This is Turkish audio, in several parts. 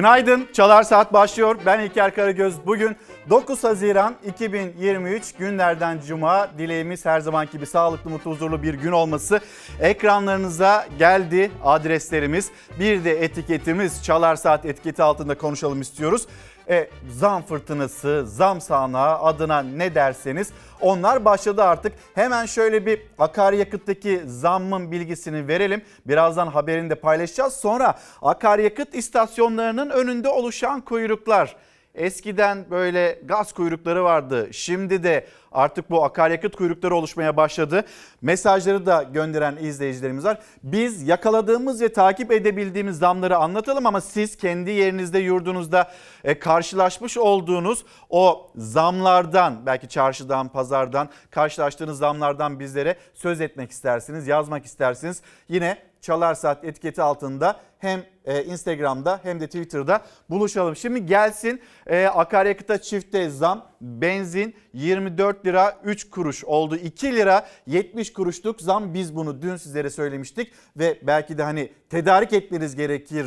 Günaydın. Çalar Saat başlıyor. Ben İlker Karagöz. Bugün 9 Haziran 2023 günlerden cuma. Dileğimiz her zaman gibi sağlıklı, mutlu, huzurlu bir gün olması. Ekranlarınıza geldi adreslerimiz. Bir de etiketimiz Çalar Saat etiketi altında konuşalım istiyoruz. E, zam fırtınası, zam sahnağı adına ne derseniz onlar başladı artık. Hemen şöyle bir akaryakıttaki zammın bilgisini verelim. Birazdan haberini de paylaşacağız. Sonra akaryakıt istasyonlarının önünde oluşan kuyruklar. Eskiden böyle gaz kuyrukları vardı. Şimdi de artık bu akaryakıt kuyrukları oluşmaya başladı. Mesajları da gönderen izleyicilerimiz var. Biz yakaladığımız ve takip edebildiğimiz zamları anlatalım ama siz kendi yerinizde yurdunuzda e, karşılaşmış olduğunuz o zamlardan belki çarşıdan pazardan karşılaştığınız zamlardan bizlere söz etmek istersiniz yazmak istersiniz. Yine Çalar Saat etiketi altında hem e, Instagram'da hem de Twitter'da buluşalım. Şimdi gelsin e, akaryakıta çifte zam benzin 24 lira 3 kuruş oldu 2 lira 70 kuruşluk zam biz bunu dün sizlere söylemiştik ve belki de hani tedarik etmeniz gerekir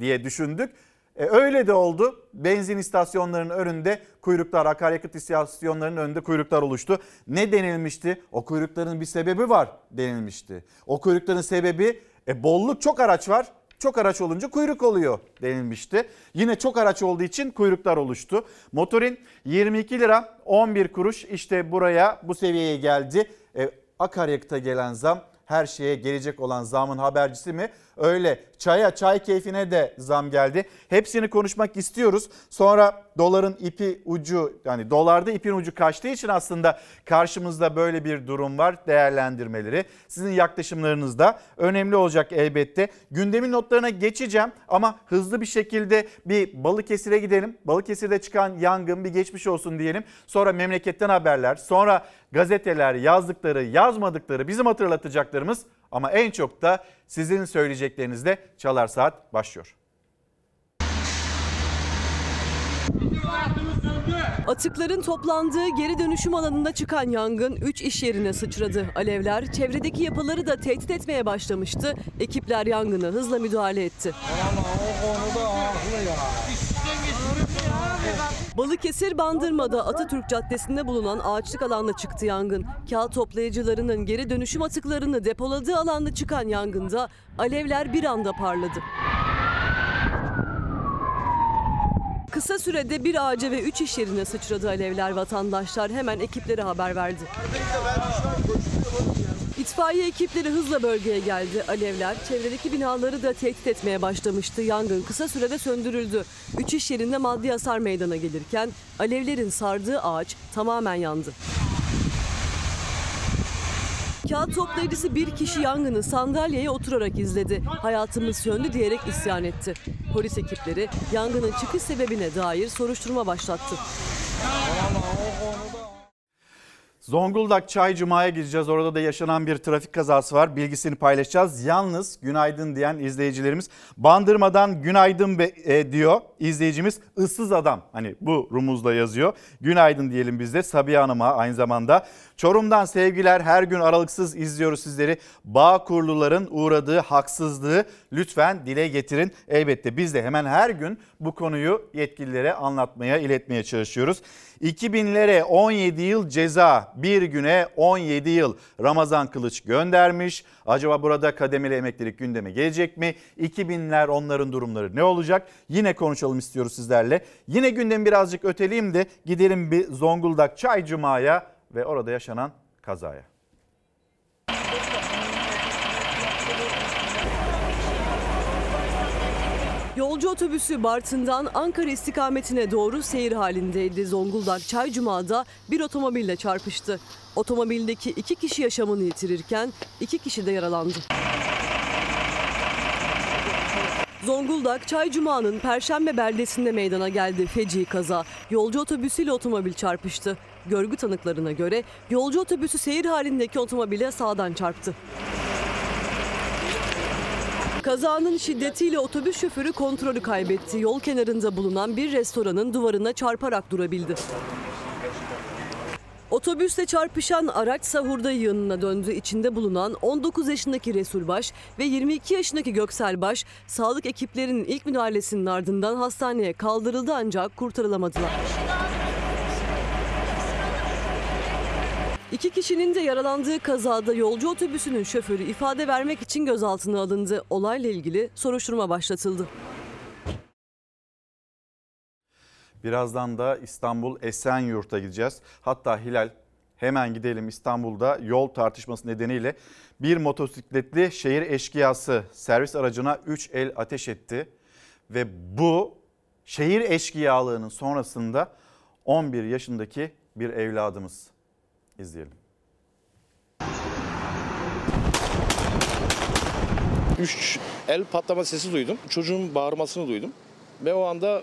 diye düşündük. E, öyle de oldu. Benzin istasyonlarının önünde kuyruklar, akaryakıt istasyonlarının önünde kuyruklar oluştu. Ne denilmişti? O kuyrukların bir sebebi var denilmişti. O kuyrukların sebebi e, bolluk çok araç var. Çok araç olunca kuyruk oluyor denilmişti. Yine çok araç olduğu için kuyruklar oluştu. Motorin 22 lira 11 kuruş işte buraya bu seviyeye geldi. E, akaryakıta gelen zam her şeye gelecek olan zamın habercisi mi? Öyle çaya çay keyfine de zam geldi. Hepsini konuşmak istiyoruz. Sonra doların ipi ucu yani dolarda ipin ucu kaçtığı için aslında karşımızda böyle bir durum var değerlendirmeleri. Sizin yaklaşımlarınız da önemli olacak elbette. Gündemin notlarına geçeceğim ama hızlı bir şekilde bir Balıkesir'e gidelim. Balıkesir'de çıkan yangın bir geçmiş olsun diyelim. Sonra memleketten haberler, sonra gazeteler yazdıkları, yazmadıkları bizim hatırlatacaklarımız ama en çok da sizin söyleyeceklerinizle Çalar Saat başlıyor. Atıkların toplandığı geri dönüşüm alanında çıkan yangın 3 iş yerine sıçradı. Alevler çevredeki yapıları da tehdit etmeye başlamıştı. Ekipler yangına hızla müdahale etti. Ama o konuda haklı ya. Balıkesir Bandırma'da Atatürk Caddesi'nde bulunan ağaçlık alanda çıktı yangın. Kağıt toplayıcılarının geri dönüşüm atıklarını depoladığı alanda çıkan yangında alevler bir anda parladı. Kısa sürede bir ağaca ve üç iş yerine sıçradı alevler. Vatandaşlar hemen ekiplere haber verdi. İtfaiye ekipleri hızla bölgeye geldi. Alevler çevredeki binaları da tehdit etmeye başlamıştı. Yangın kısa sürede söndürüldü. Üç iş yerinde maddi hasar meydana gelirken alevlerin sardığı ağaç tamamen yandı. Kağıt toplayıcısı bir kişi yangını sandalyeye oturarak izledi. Hayatımız söndü diyerek isyan etti. Polis ekipleri yangının çıkış sebebine dair soruşturma başlattı. Zonguldak Çay Cuma'ya gideceğiz. Orada da yaşanan bir trafik kazası var. Bilgisini paylaşacağız. Yalnız günaydın diyen izleyicilerimiz Bandırmadan günaydın be, e, diyor izleyicimiz. ıssız adam hani bu rumuzla yazıyor. Günaydın diyelim biz de Sabiha Hanım'a aynı zamanda. Çorum'dan sevgiler her gün aralıksız izliyoruz sizleri. Bağ kurluların uğradığı haksızlığı lütfen dile getirin. Elbette biz de hemen her gün bu konuyu yetkililere anlatmaya, iletmeye çalışıyoruz. 2000'lere 17 yıl ceza, bir güne 17 yıl Ramazan Kılıç göndermiş. Acaba burada kademeli emeklilik gündeme gelecek mi? 2000'ler onların durumları ne olacak? Yine konuşalım istiyoruz sizlerle. Yine gündemi birazcık öteleyeyim de gidelim bir Zonguldak Çay Cuma'ya ve orada yaşanan kazaya. Yolcu otobüsü Bartın'dan Ankara istikametine doğru seyir halindeydi. Zonguldak Çaycuma'da bir otomobille çarpıştı. Otomobildeki iki kişi yaşamını yitirirken iki kişi de yaralandı. Zonguldak Çaycuma'nın Perşembe beldesinde meydana geldi feci kaza. Yolcu otobüsüyle otomobil çarpıştı. Görgü tanıklarına göre yolcu otobüsü seyir halindeki otomobile sağdan çarptı. Kazanın şiddetiyle otobüs şoförü kontrolü kaybetti. Yol kenarında bulunan bir restoranın duvarına çarparak durabildi. Otobüsle çarpışan araç sahurda yığınına döndü. İçinde bulunan 19 yaşındaki Resul Baş ve 22 yaşındaki Göksel Baş sağlık ekiplerinin ilk müdahalesinin ardından hastaneye kaldırıldı ancak kurtarılamadılar. İki kişinin de yaralandığı kazada yolcu otobüsünün şoförü ifade vermek için gözaltına alındı. Olayla ilgili soruşturma başlatıldı. Birazdan da İstanbul Esenyurt'a gideceğiz. Hatta Hilal hemen gidelim İstanbul'da yol tartışması nedeniyle bir motosikletli şehir eşkıyası servis aracına 3 el ateş etti. Ve bu şehir eşkıyalığının sonrasında 11 yaşındaki bir evladımız. İzleyelim. Üç el patlama sesi duydum. Çocuğun bağırmasını duydum. Ve o anda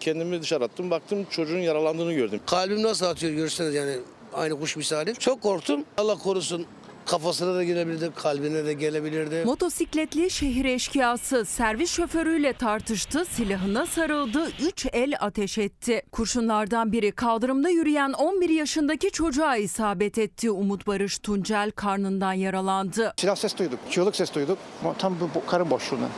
kendimi dışarı attım. Baktım çocuğun yaralandığını gördüm. Kalbim nasıl atıyor görseniz yani aynı kuş misali. Çok korktum. Allah korusun kafasına da gelebilirdi, kalbine de gelebilirdi. Motosikletli şehir eşkıyası servis şoförüyle tartıştı, silahına sarıldı, 3 el ateş etti. Kurşunlardan biri kaldırımda yürüyen 11 yaşındaki çocuğa isabet etti. Umut Barış Tuncel karnından yaralandı. Silah ses duyduk, çığlık ses duyduk. Tam bu, bu karın boşluğundan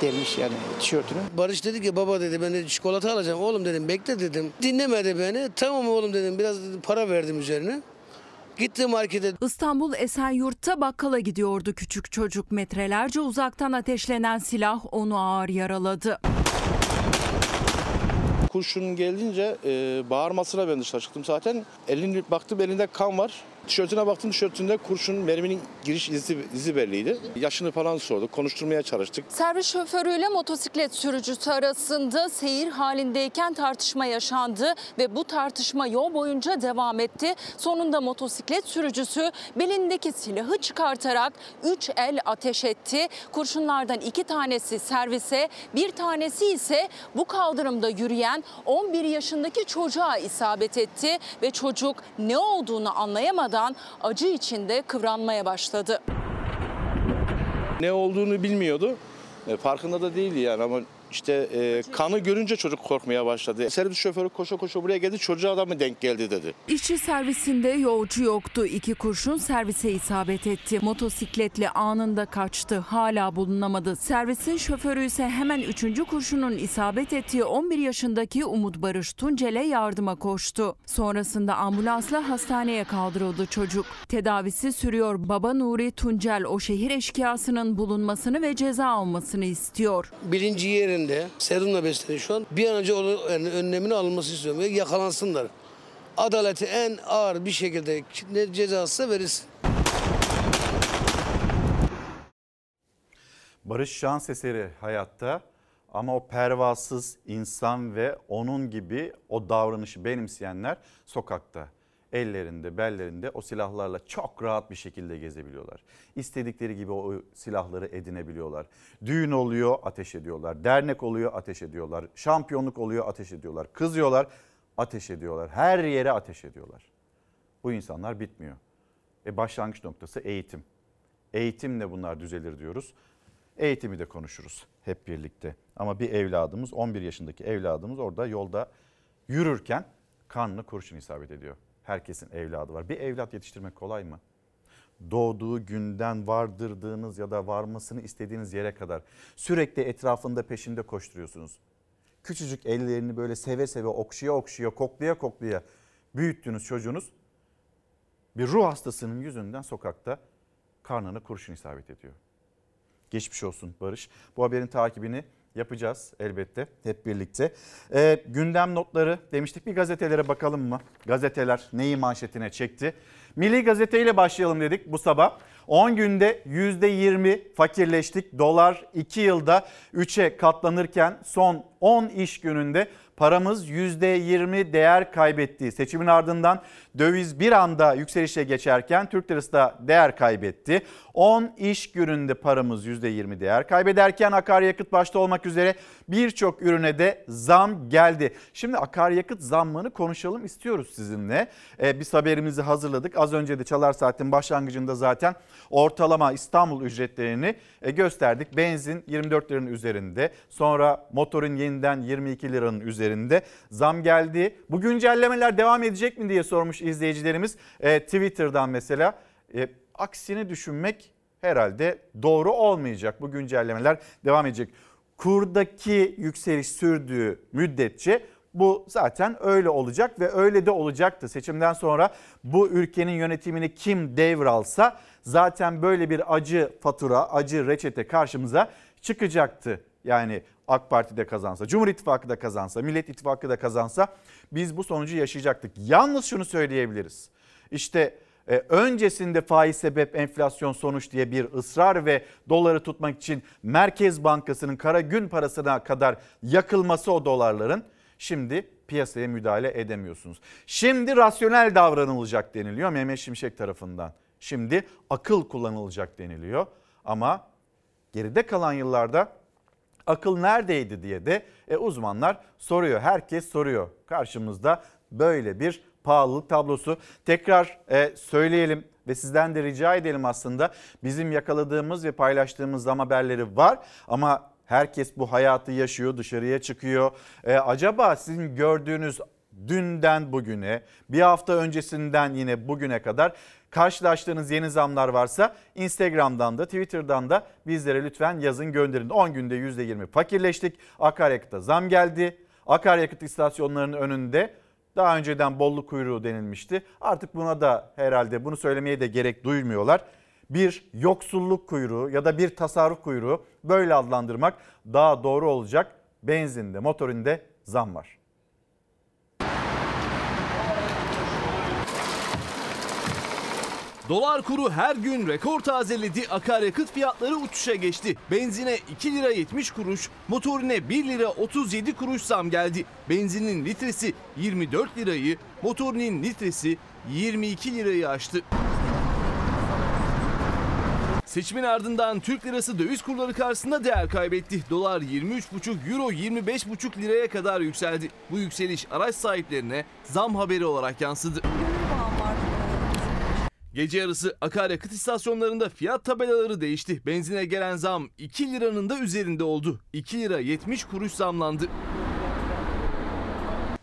delmiş yani tişörtünü. Barış dedi ki baba dedi ben de çikolata alacağım. Oğlum dedim bekle dedim. Dinlemedi beni. Tamam oğlum dedim biraz para verdim üzerine. Gitti markete İstanbul Esenyurt'ta bakkala gidiyordu küçük çocuk. Metrelerce uzaktan ateşlenen silah onu ağır yaraladı. Kurşun gelince e, bağırmasına ben dışarı çıktım zaten. Elini baktım elinde kan var. Tişörtüne baktım tişörtünde kurşun merminin giriş izi, izi belliydi. Yaşını falan sorduk. Konuşturmaya çalıştık. Servis şoförüyle motosiklet sürücüsü arasında seyir halindeyken tartışma yaşandı ve bu tartışma yol boyunca devam etti. Sonunda motosiklet sürücüsü belindeki silahı çıkartarak 3 el ateş etti. Kurşunlardan iki tanesi servise, bir tanesi ise bu kaldırımda yürüyen 11 yaşındaki çocuğa isabet etti ve çocuk ne olduğunu anlayamadan acı içinde kıvranmaya başladı. Ne olduğunu bilmiyordu. E, farkında da değildi yani ama işte e, kanı görünce çocuk korkmaya başladı. Servis şoförü koşa koşa buraya geldi. Çocuğa da mı denk geldi dedi. İşçi servisinde yolcu yoktu. İki kurşun servise isabet etti. Motosikletli anında kaçtı. Hala bulunamadı. Servisin şoförü ise hemen üçüncü kurşunun isabet ettiği 11 yaşındaki Umut Barış Tuncel'e yardıma koştu. Sonrasında ambulansla hastaneye kaldırıldı çocuk. Tedavisi sürüyor. Baba Nuri Tuncel o şehir eşkıyasının bulunmasını ve ceza almasını istiyor. birinci yerinde serumla besleniyor şu an. Bir an önce onun yani önlemini alınması istiyorum ve yakalansınlar. Adaleti en ağır bir şekilde ne cezası verilsin. Barış şans eseri hayatta ama o pervasız insan ve onun gibi o davranışı benimseyenler sokakta. Ellerinde, bellerinde o silahlarla çok rahat bir şekilde gezebiliyorlar. İstedikleri gibi o silahları edinebiliyorlar. Düğün oluyor, ateş ediyorlar. Dernek oluyor, ateş ediyorlar. Şampiyonluk oluyor, ateş ediyorlar. Kızıyorlar, ateş ediyorlar. Her yere ateş ediyorlar. Bu insanlar bitmiyor. E başlangıç noktası eğitim. Eğitimle bunlar düzelir diyoruz. Eğitimi de konuşuruz hep birlikte. Ama bir evladımız 11 yaşındaki evladımız orada yolda yürürken karnına kurşun isabet ediyor. Herkesin evladı var. Bir evlat yetiştirmek kolay mı? Doğduğu günden vardırdığınız ya da varmasını istediğiniz yere kadar sürekli etrafında peşinde koşturuyorsunuz. Küçücük ellerini böyle seve seve okşuya okşuya koklaya koklaya büyüttüğünüz çocuğunuz bir ruh hastasının yüzünden sokakta karnına kurşun isabet ediyor. Geçmiş olsun Barış. Bu haberin takibini yapacağız elbette hep birlikte. Ee, gündem notları demiştik bir gazetelere bakalım mı? Gazeteler neyi manşetine çekti? Milli Gazete ile başlayalım dedik bu sabah. 10 günde %20 fakirleştik. Dolar 2 yılda 3'e katlanırken son 10 iş gününde paramız %20 değer kaybetti. Seçimin ardından döviz bir anda yükselişe geçerken Türk lirası da değer kaybetti. 10 iş gününde paramız %20 değer kaybederken akaryakıt başta olmak üzere birçok ürüne de zam geldi. Şimdi akaryakıt zammını konuşalım istiyoruz sizinle. Ee, biz haberimizi hazırladık. Az önce de Çalar Saat'in başlangıcında zaten ortalama İstanbul ücretlerini e, gösterdik. Benzin 24 liranın üzerinde. Sonra motorun yeniden 22 liranın üzerinde zam geldi. Bu güncellemeler devam edecek mi diye sormuş izleyicilerimiz e, Twitter'dan mesela. E, aksini düşünmek herhalde doğru olmayacak. Bu güncellemeler devam edecek. Kurdaki yükseliş sürdüğü müddetçe bu zaten öyle olacak ve öyle de olacaktı. Seçimden sonra bu ülkenin yönetimini kim devralsa zaten böyle bir acı fatura, acı reçete karşımıza çıkacaktı. Yani AK Parti de kazansa, Cumhur İttifakı da kazansa, Millet İttifakı da kazansa biz bu sonucu yaşayacaktık. Yalnız şunu söyleyebiliriz. İşte e, öncesinde faiz sebep enflasyon sonuç diye bir ısrar ve doları tutmak için Merkez Bankası'nın kara gün parasına kadar yakılması o dolarların şimdi piyasaya müdahale edemiyorsunuz. Şimdi rasyonel davranılacak deniliyor Mehmet Şimşek tarafından. Şimdi akıl kullanılacak deniliyor ama geride kalan yıllarda akıl neredeydi diye de e, uzmanlar soruyor. Herkes soruyor. Karşımızda böyle bir pahalılık tablosu. Tekrar e, söyleyelim ve sizden de rica edelim aslında. Bizim yakaladığımız ve paylaştığımız zam haberleri var ama herkes bu hayatı yaşıyor, dışarıya çıkıyor. E, acaba sizin gördüğünüz dünden bugüne, bir hafta öncesinden yine bugüne kadar karşılaştığınız yeni zamlar varsa Instagram'dan da Twitter'dan da bizlere lütfen yazın gönderin. 10 günde %20 fakirleştik. Akaryakıta zam geldi. Akaryakıt istasyonlarının önünde daha önceden bolluk kuyruğu denilmişti. Artık buna da herhalde bunu söylemeye de gerek duymuyorlar. Bir yoksulluk kuyruğu ya da bir tasarruf kuyruğu böyle adlandırmak daha doğru olacak. Benzinde, motorinde zam var. Dolar kuru her gün rekor tazeledi. Akaryakıt fiyatları uçuşa geçti. Benzine 2 lira 70 kuruş, motorine 1 lira 37 kuruş zam geldi. Benzinin litresi 24 lirayı, motorinin litresi 22 lirayı aştı. Seçimin ardından Türk lirası döviz kurları karşısında değer kaybetti. Dolar 23,5, euro 25,5 liraya kadar yükseldi. Bu yükseliş araç sahiplerine zam haberi olarak yansıdı. Gece yarısı akaryakıt istasyonlarında fiyat tabelaları değişti. Benzine gelen zam 2 liranın da üzerinde oldu. 2 lira 70 kuruş zamlandı.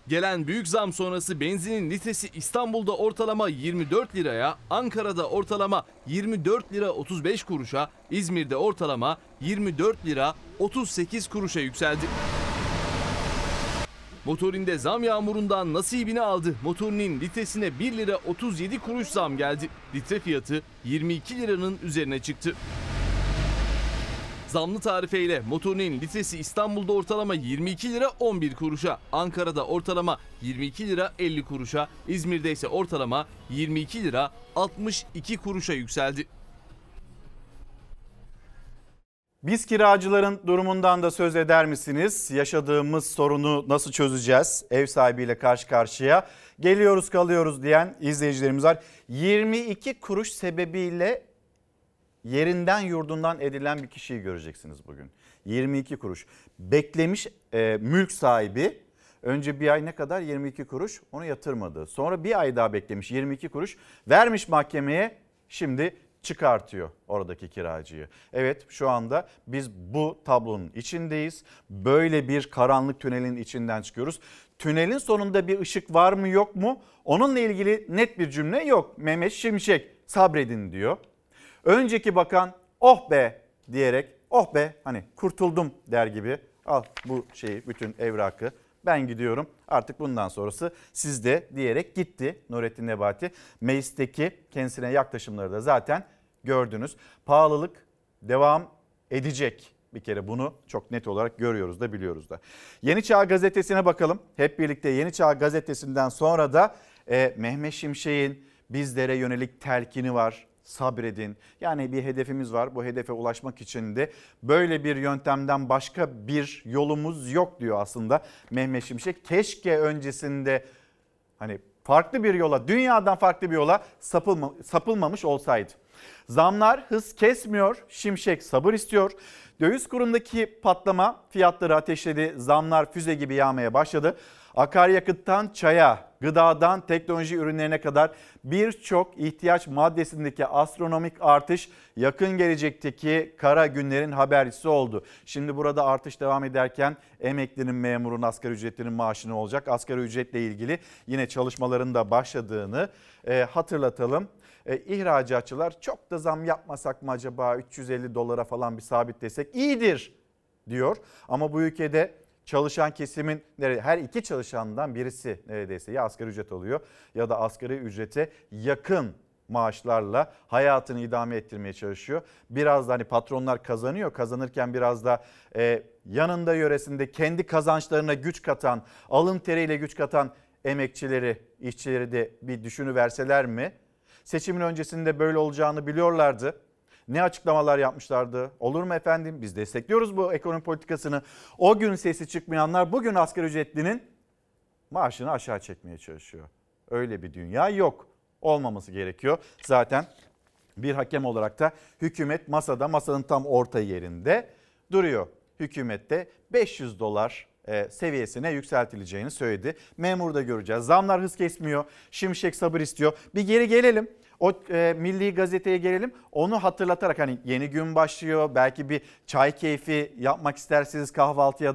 Gelen büyük zam sonrası benzinin litresi İstanbul'da ortalama 24 liraya, Ankara'da ortalama 24 lira 35 kuruşa, İzmir'de ortalama 24 lira 38 kuruşa yükseldi. Motorinde zam yağmurundan nasibini aldı. Motorinin litresine 1 lira 37 kuruş zam geldi. Litre fiyatı 22 liranın üzerine çıktı. Zamlı tarifeyle motorinin litresi İstanbul'da ortalama 22 lira 11 kuruşa, Ankara'da ortalama 22 lira 50 kuruşa, İzmir'de ise ortalama 22 lira 62 kuruşa yükseldi. Biz kiracıların durumundan da söz eder misiniz? Yaşadığımız sorunu nasıl çözeceğiz? Ev sahibiyle karşı karşıya geliyoruz kalıyoruz diyen izleyicilerimiz var. 22 kuruş sebebiyle yerinden yurdundan edilen bir kişiyi göreceksiniz bugün. 22 kuruş. Beklemiş e, mülk sahibi önce bir ay ne kadar 22 kuruş onu yatırmadı. Sonra bir ay daha beklemiş 22 kuruş vermiş mahkemeye şimdi çıkartıyor oradaki kiracıyı. Evet şu anda biz bu tablonun içindeyiz. Böyle bir karanlık tünelin içinden çıkıyoruz. Tünelin sonunda bir ışık var mı yok mu? Onunla ilgili net bir cümle yok. Mehmet Şimşek sabredin diyor. Önceki bakan oh be diyerek oh be hani kurtuldum der gibi al bu şeyi bütün evrakı ben gidiyorum artık bundan sonrası sizde diyerek gitti Nurettin Nebati. Meclisteki kendisine yaklaşımları da zaten gördünüz. Pahalılık devam edecek bir kere bunu çok net olarak görüyoruz da biliyoruz da. Yeni Çağ Gazetesi'ne bakalım. Hep birlikte Yeni Çağ Gazetesi'nden sonra da e, Mehmet Şimşek'in bizlere yönelik telkini var sabredin. Yani bir hedefimiz var. Bu hedefe ulaşmak için de böyle bir yöntemden başka bir yolumuz yok diyor aslında Mehmet Şimşek. Keşke öncesinde hani farklı bir yola, dünyadan farklı bir yola sapılma, sapılmamış olsaydı. Zamlar hız kesmiyor. Şimşek sabır istiyor. Döviz kurundaki patlama fiyatları ateşledi. Zamlar füze gibi yağmaya başladı. Akaryakıttan çaya, gıdadan teknoloji ürünlerine kadar birçok ihtiyaç maddesindeki astronomik artış yakın gelecekteki kara günlerin habercisi oldu. Şimdi burada artış devam ederken emeklinin memurun asgari ücretinin maaşı ne olacak? Asgari ücretle ilgili yine çalışmaların da başladığını e, hatırlatalım. E, ihracatçılar çok da zam yapmasak mı acaba 350 dolara falan bir sabitlesek iyidir diyor. Ama bu ülkede çalışan kesimin her iki çalışandan birisi neredeyse ya asgari ücret alıyor ya da asgari ücrete yakın maaşlarla hayatını idame ettirmeye çalışıyor. Biraz da hani patronlar kazanıyor kazanırken biraz da e, yanında yöresinde kendi kazançlarına güç katan alın teriyle güç katan emekçileri işçileri de bir düşünüverseler mi? Seçimin öncesinde böyle olacağını biliyorlardı. Ne açıklamalar yapmışlardı? Olur mu efendim? Biz destekliyoruz bu ekonomi politikasını. O gün sesi çıkmayanlar bugün asgari ücretlinin maaşını aşağı çekmeye çalışıyor. Öyle bir dünya yok. Olmaması gerekiyor. Zaten bir hakem olarak da hükümet masada masanın tam orta yerinde duruyor. Hükümette 500 dolar e, seviyesine yükseltileceğini söyledi. Memur da göreceğiz. Zamlar hız kesmiyor. Şimşek sabır istiyor. Bir geri gelelim. O e, milli gazeteye gelelim. Onu hatırlatarak hani yeni gün başlıyor. Belki bir çay keyfi yapmak isterseniz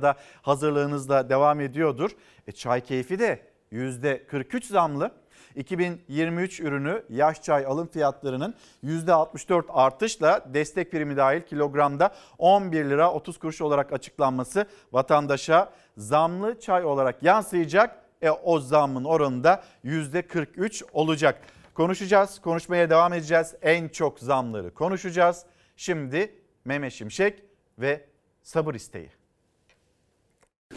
da hazırlığınız da devam ediyordur. E, çay keyfi de %43 zamlı. 2023 ürünü yaş çay alım fiyatlarının %64 artışla destek primi dahil kilogramda 11 lira 30 kuruş olarak açıklanması vatandaşa zamlı çay olarak yansıyacak. E, o zammın oranı da %43 olacak. Konuşacağız, konuşmaya devam edeceğiz. En çok zamları konuşacağız. Şimdi Mehmet Şimşek ve sabır isteği.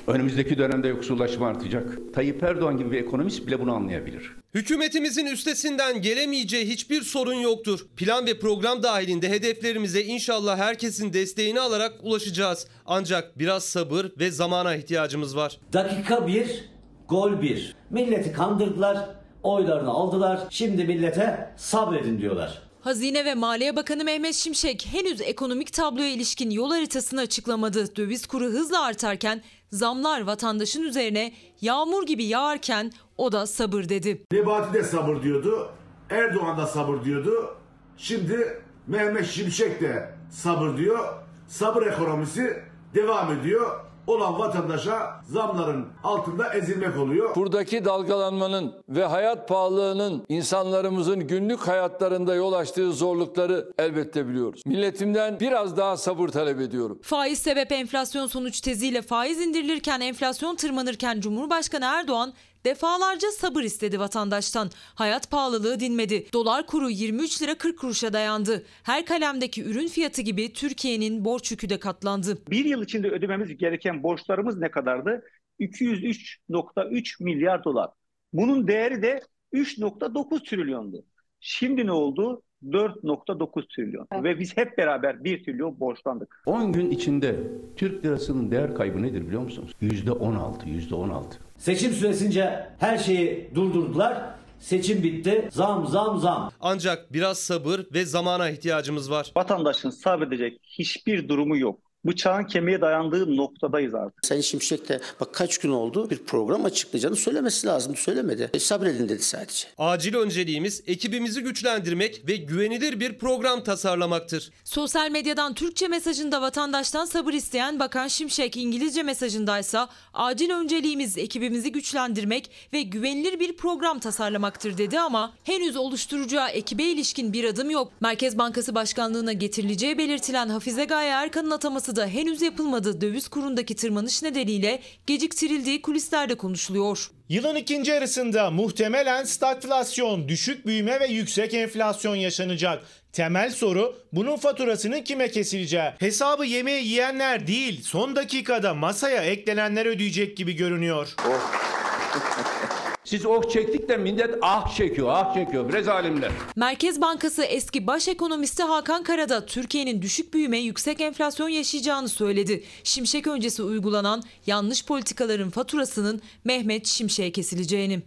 Önümüzdeki dönemde yoksullaşma artacak. Tayyip Erdoğan gibi bir ekonomist bile bunu anlayabilir. Hükümetimizin üstesinden gelemeyeceği hiçbir sorun yoktur. Plan ve program dahilinde hedeflerimize inşallah herkesin desteğini alarak ulaşacağız. Ancak biraz sabır ve zamana ihtiyacımız var. Dakika bir, gol bir. Milleti kandırdılar, oylarını aldılar. Şimdi millete sabredin diyorlar. Hazine ve Maliye Bakanı Mehmet Şimşek henüz ekonomik tabloya ilişkin yol haritasını açıklamadı. Döviz kuru hızla artarken zamlar vatandaşın üzerine yağmur gibi yağarken o da sabır dedi. Nebati de sabır diyordu. Erdoğan da sabır diyordu. Şimdi Mehmet Şimşek de sabır diyor. Sabır ekonomisi devam ediyor olan vatandaşa zamların altında ezilmek oluyor. Buradaki dalgalanmanın ve hayat pahalılığının insanlarımızın günlük hayatlarında yol açtığı zorlukları elbette biliyoruz. Milletimden biraz daha sabır talep ediyorum. Faiz sebep enflasyon sonuç teziyle faiz indirilirken enflasyon tırmanırken Cumhurbaşkanı Erdoğan defalarca sabır istedi vatandaştan. Hayat pahalılığı dinmedi. Dolar kuru 23 lira 40 kuruşa dayandı. Her kalemdeki ürün fiyatı gibi Türkiye'nin borç yükü de katlandı. Bir yıl içinde ödememiz gereken borçlarımız ne kadardı? 203.3 milyar dolar. Bunun değeri de 3.9 trilyondu. Şimdi ne oldu? 4.9 trilyon ve biz hep beraber 1 trilyon borçlandık. 10 gün içinde Türk lirasının değer kaybı nedir biliyor musunuz? %16, %16. Seçim süresince her şeyi durdurdular. Seçim bitti. Zam zam zam. Ancak biraz sabır ve zamana ihtiyacımız var. Vatandaşın sabredecek hiçbir durumu yok bıçağın kemiğe dayandığı noktadayız artık. Sayın Şimşek de bak kaç gün oldu bir program açıklayacağını söylemesi lazım. Söylemedi. E, sabredin dedi sadece. Acil önceliğimiz ekibimizi güçlendirmek ve güvenilir bir program tasarlamaktır. Sosyal medyadan Türkçe mesajında vatandaştan sabır isteyen Bakan Şimşek İngilizce mesajındaysa acil önceliğimiz ekibimizi güçlendirmek ve güvenilir bir program tasarlamaktır dedi ama henüz oluşturacağı ekibe ilişkin bir adım yok. Merkez Bankası Başkanlığına getirileceği belirtilen Hafize Gaye Erkan'ın ataması da henüz yapılmadı. Döviz kurundaki tırmanış nedeniyle geciktirildiği kulislerde konuşuluyor. Yılın ikinci yarısında muhtemelen stagflasyon, düşük büyüme ve yüksek enflasyon yaşanacak. Temel soru bunun faturasının kime kesileceği. Hesabı yemeği yiyenler değil, son dakikada masaya eklenenler ödeyecek gibi görünüyor. Oh. Siz ok çektik de millet ah çekiyor, ah çekiyor. Zalimler. Merkez Bankası eski baş ekonomisti Hakan Karada Türkiye'nin düşük büyüme, yüksek enflasyon yaşayacağını söyledi. Şimşek öncesi uygulanan yanlış politikaların faturasının Mehmet Şimşek'e kesileceğini.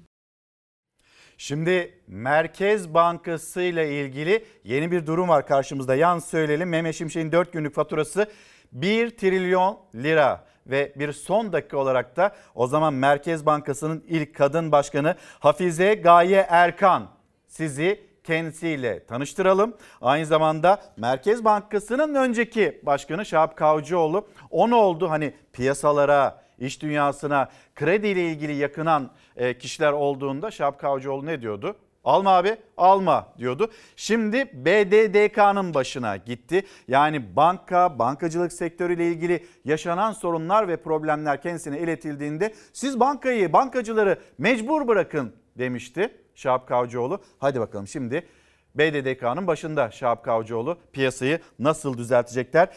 Şimdi Merkez Bankası ile ilgili yeni bir durum var karşımızda. Yan söyleyelim Mehmet Şimşek'in 4 günlük faturası 1 trilyon lira ve bir son dakika olarak da o zaman Merkez Bankası'nın ilk kadın başkanı Hafize Gaye Erkan sizi kendisiyle tanıştıralım. Aynı zamanda Merkez Bankası'nın önceki başkanı Şahap Kavcıoğlu. O ne oldu? Hani piyasalara, iş dünyasına krediyle ilgili yakınan e, kişiler olduğunda Şahap Kavcıoğlu ne diyordu? Alma abi alma diyordu. Şimdi BDDK'nın başına gitti. Yani banka, bankacılık sektörüyle ilgili yaşanan sorunlar ve problemler kendisine iletildiğinde siz bankayı, bankacıları mecbur bırakın demişti Şahap Kavcıoğlu. Hadi bakalım şimdi BDDK'nın başında Şahap Kavcıoğlu piyasayı nasıl düzeltecekler?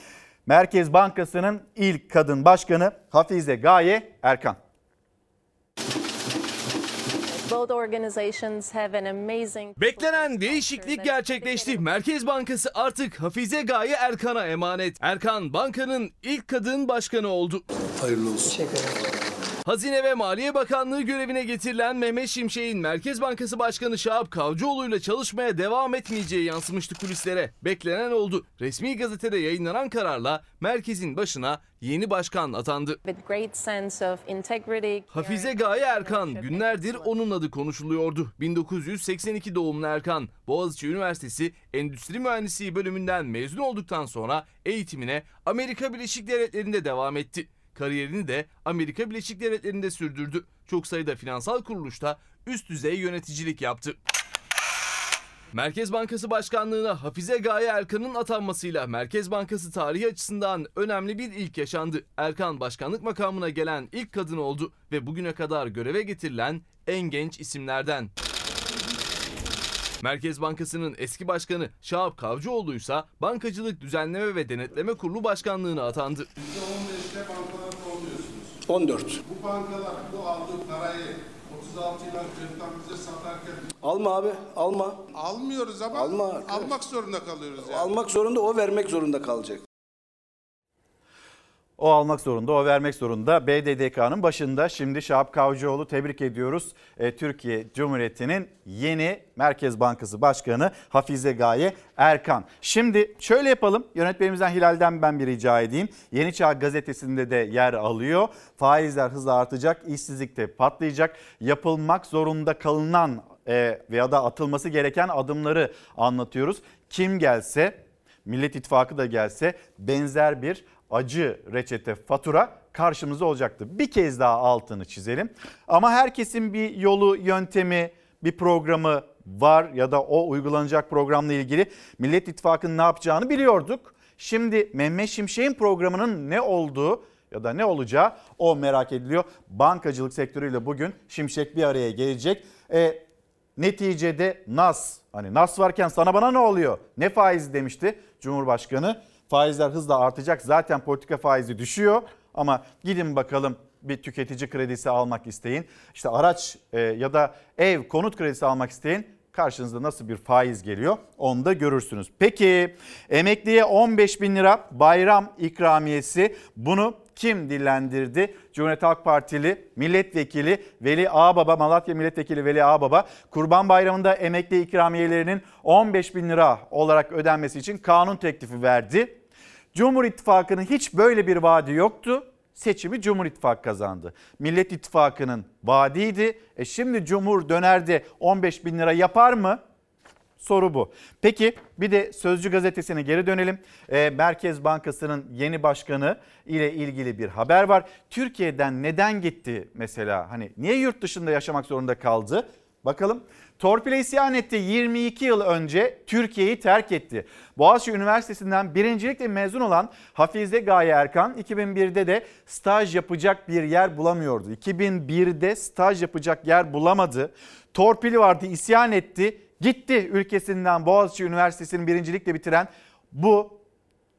Merkez Bankası'nın ilk kadın başkanı Hafize Gaye Erkan. Beklenen değişiklik gerçekleşti. Merkez Bankası artık Hafize Gaye Erkan'a emanet. Erkan bankanın ilk kadın başkanı oldu. Hayırlı olsun. Hazine ve Maliye Bakanlığı görevine getirilen Mehmet Şimşek'in Merkez Bankası Başkanı Şahap Kavcıoğlu ile çalışmaya devam etmeyeceği yansımıştı kulislere. Beklenen oldu. Resmi gazetede yayınlanan kararla merkezin başına yeni başkan atandı. Hafize Gaye Erkan günlerdir onun adı konuşuluyordu. 1982 doğumlu Erkan, Boğaziçi Üniversitesi Endüstri Mühendisliği bölümünden mezun olduktan sonra eğitimine Amerika Birleşik Devletleri'nde devam etti. Kariyerini de Amerika Birleşik Devletleri'nde sürdürdü. Çok sayıda finansal kuruluşta üst düzey yöneticilik yaptı. Merkez Bankası Başkanlığı'na Hafize Gaye Erkan'ın atanmasıyla Merkez Bankası tarihi açısından önemli bir ilk yaşandı. Erkan başkanlık makamına gelen ilk kadın oldu ve bugüne kadar göreve getirilen en genç isimlerden. Merkez Bankası'nın eski başkanı Şahap Kavcıoğlu ise Bankacılık Düzenleme ve Denetleme Kurulu Başkanlığı'na atandı. %15'te bankalarda oluyorsunuz. 14. Bu bankalar bu aldığı parayı 36 yıldan kırktan bize satarken Alma abi, alma. almıyoruz ama Alma. almak zorunda kalıyoruz yani. Almak zorunda, o vermek zorunda kalacak. O almak zorunda, o vermek zorunda. BDDK'nın başında şimdi Şahap Kavcıoğlu tebrik ediyoruz. E, Türkiye Cumhuriyeti'nin yeni Merkez Bankası Başkanı Hafize Gaye Erkan. Şimdi şöyle yapalım. Yönetmenimizden Hilal'den ben bir rica edeyim. Yeni Çağ gazetesinde de yer alıyor. Faizler hızla artacak, işsizlik de patlayacak. Yapılmak zorunda kalınan e, veya da atılması gereken adımları anlatıyoruz. Kim gelse Millet İttifakı da gelse benzer bir acı reçete fatura karşımızda olacaktı. Bir kez daha altını çizelim. Ama herkesin bir yolu, yöntemi, bir programı var ya da o uygulanacak programla ilgili Millet İttifakı'nın ne yapacağını biliyorduk. Şimdi Mehmet Şimşek'in programının ne olduğu ya da ne olacağı o merak ediliyor. Bankacılık sektörüyle bugün Şimşek bir araya gelecek. E, neticede NAS hani NAS varken sana bana ne oluyor? Ne faizi demişti Cumhurbaşkanı. Faizler hızla artacak. Zaten politika faizi düşüyor ama gidin bakalım bir tüketici kredisi almak isteyin. İşte araç e, ya da ev konut kredisi almak isteyin. Karşınızda nasıl bir faiz geliyor onu da görürsünüz. Peki emekliye 15 bin lira bayram ikramiyesi bunu kim dillendirdi? Cumhuriyet Halk Partili milletvekili Veli Ağbaba, Malatya milletvekili Veli Ağbaba Kurban Bayramı'nda emekli ikramiyelerinin 15 bin lira olarak ödenmesi için kanun teklifi verdi. Cumhur İttifakı'nın hiç böyle bir vaadi yoktu. Seçimi Cumhur İttifakı kazandı. Millet İttifakı'nın vaadiydi. E şimdi Cumhur dönerde 15 bin lira yapar mı? Soru bu. Peki bir de Sözcü gazetesine geri dönelim. E, Merkez Bankası'nın yeni başkanı ile ilgili bir haber var. Türkiye'den neden gitti mesela? Hani niye yurt dışında yaşamak zorunda kaldı? Bakalım. Torpile isyan etti. 22 yıl önce Türkiye'yi terk etti. Boğaziçi Üniversitesi'nden birincilikle mezun olan Hafize Gaye Erkan 2001'de de staj yapacak bir yer bulamıyordu. 2001'de staj yapacak yer bulamadı. Torpili vardı, isyan etti. Gitti ülkesinden Boğaziçi Üniversitesi'ni birincilikle bitiren bu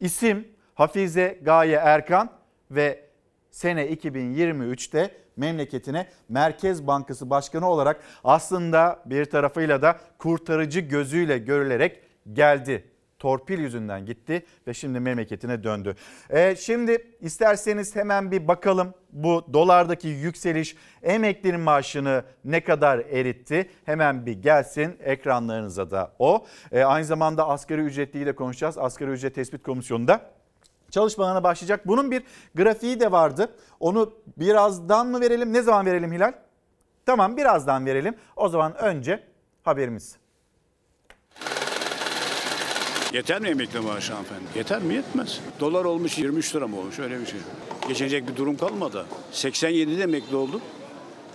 isim Hafize Gaye Erkan ve sene 2023'te memleketine Merkez Bankası Başkanı olarak aslında bir tarafıyla da kurtarıcı gözüyle görülerek geldi. Torpil yüzünden gitti ve şimdi memleketine döndü. Ee, şimdi isterseniz hemen bir bakalım bu dolardaki yükseliş emeklinin maaşını ne kadar eritti? Hemen bir gelsin ekranlarınıza da o. Ee, aynı zamanda asgari ücretliyi de konuşacağız. Asgari ücret tespit komisyonunda çalışmalarına başlayacak. Bunun bir grafiği de vardı. Onu birazdan mı verelim? Ne zaman verelim Hilal? Tamam birazdan verelim. O zaman önce haberimiz. Yeter mi emekli maaşı hanımefendi? Yeter mi? Yetmez. Dolar olmuş 23 lira mı olmuş öyle bir şey. Geçecek bir durum kalmadı. 87'de emekli oldum.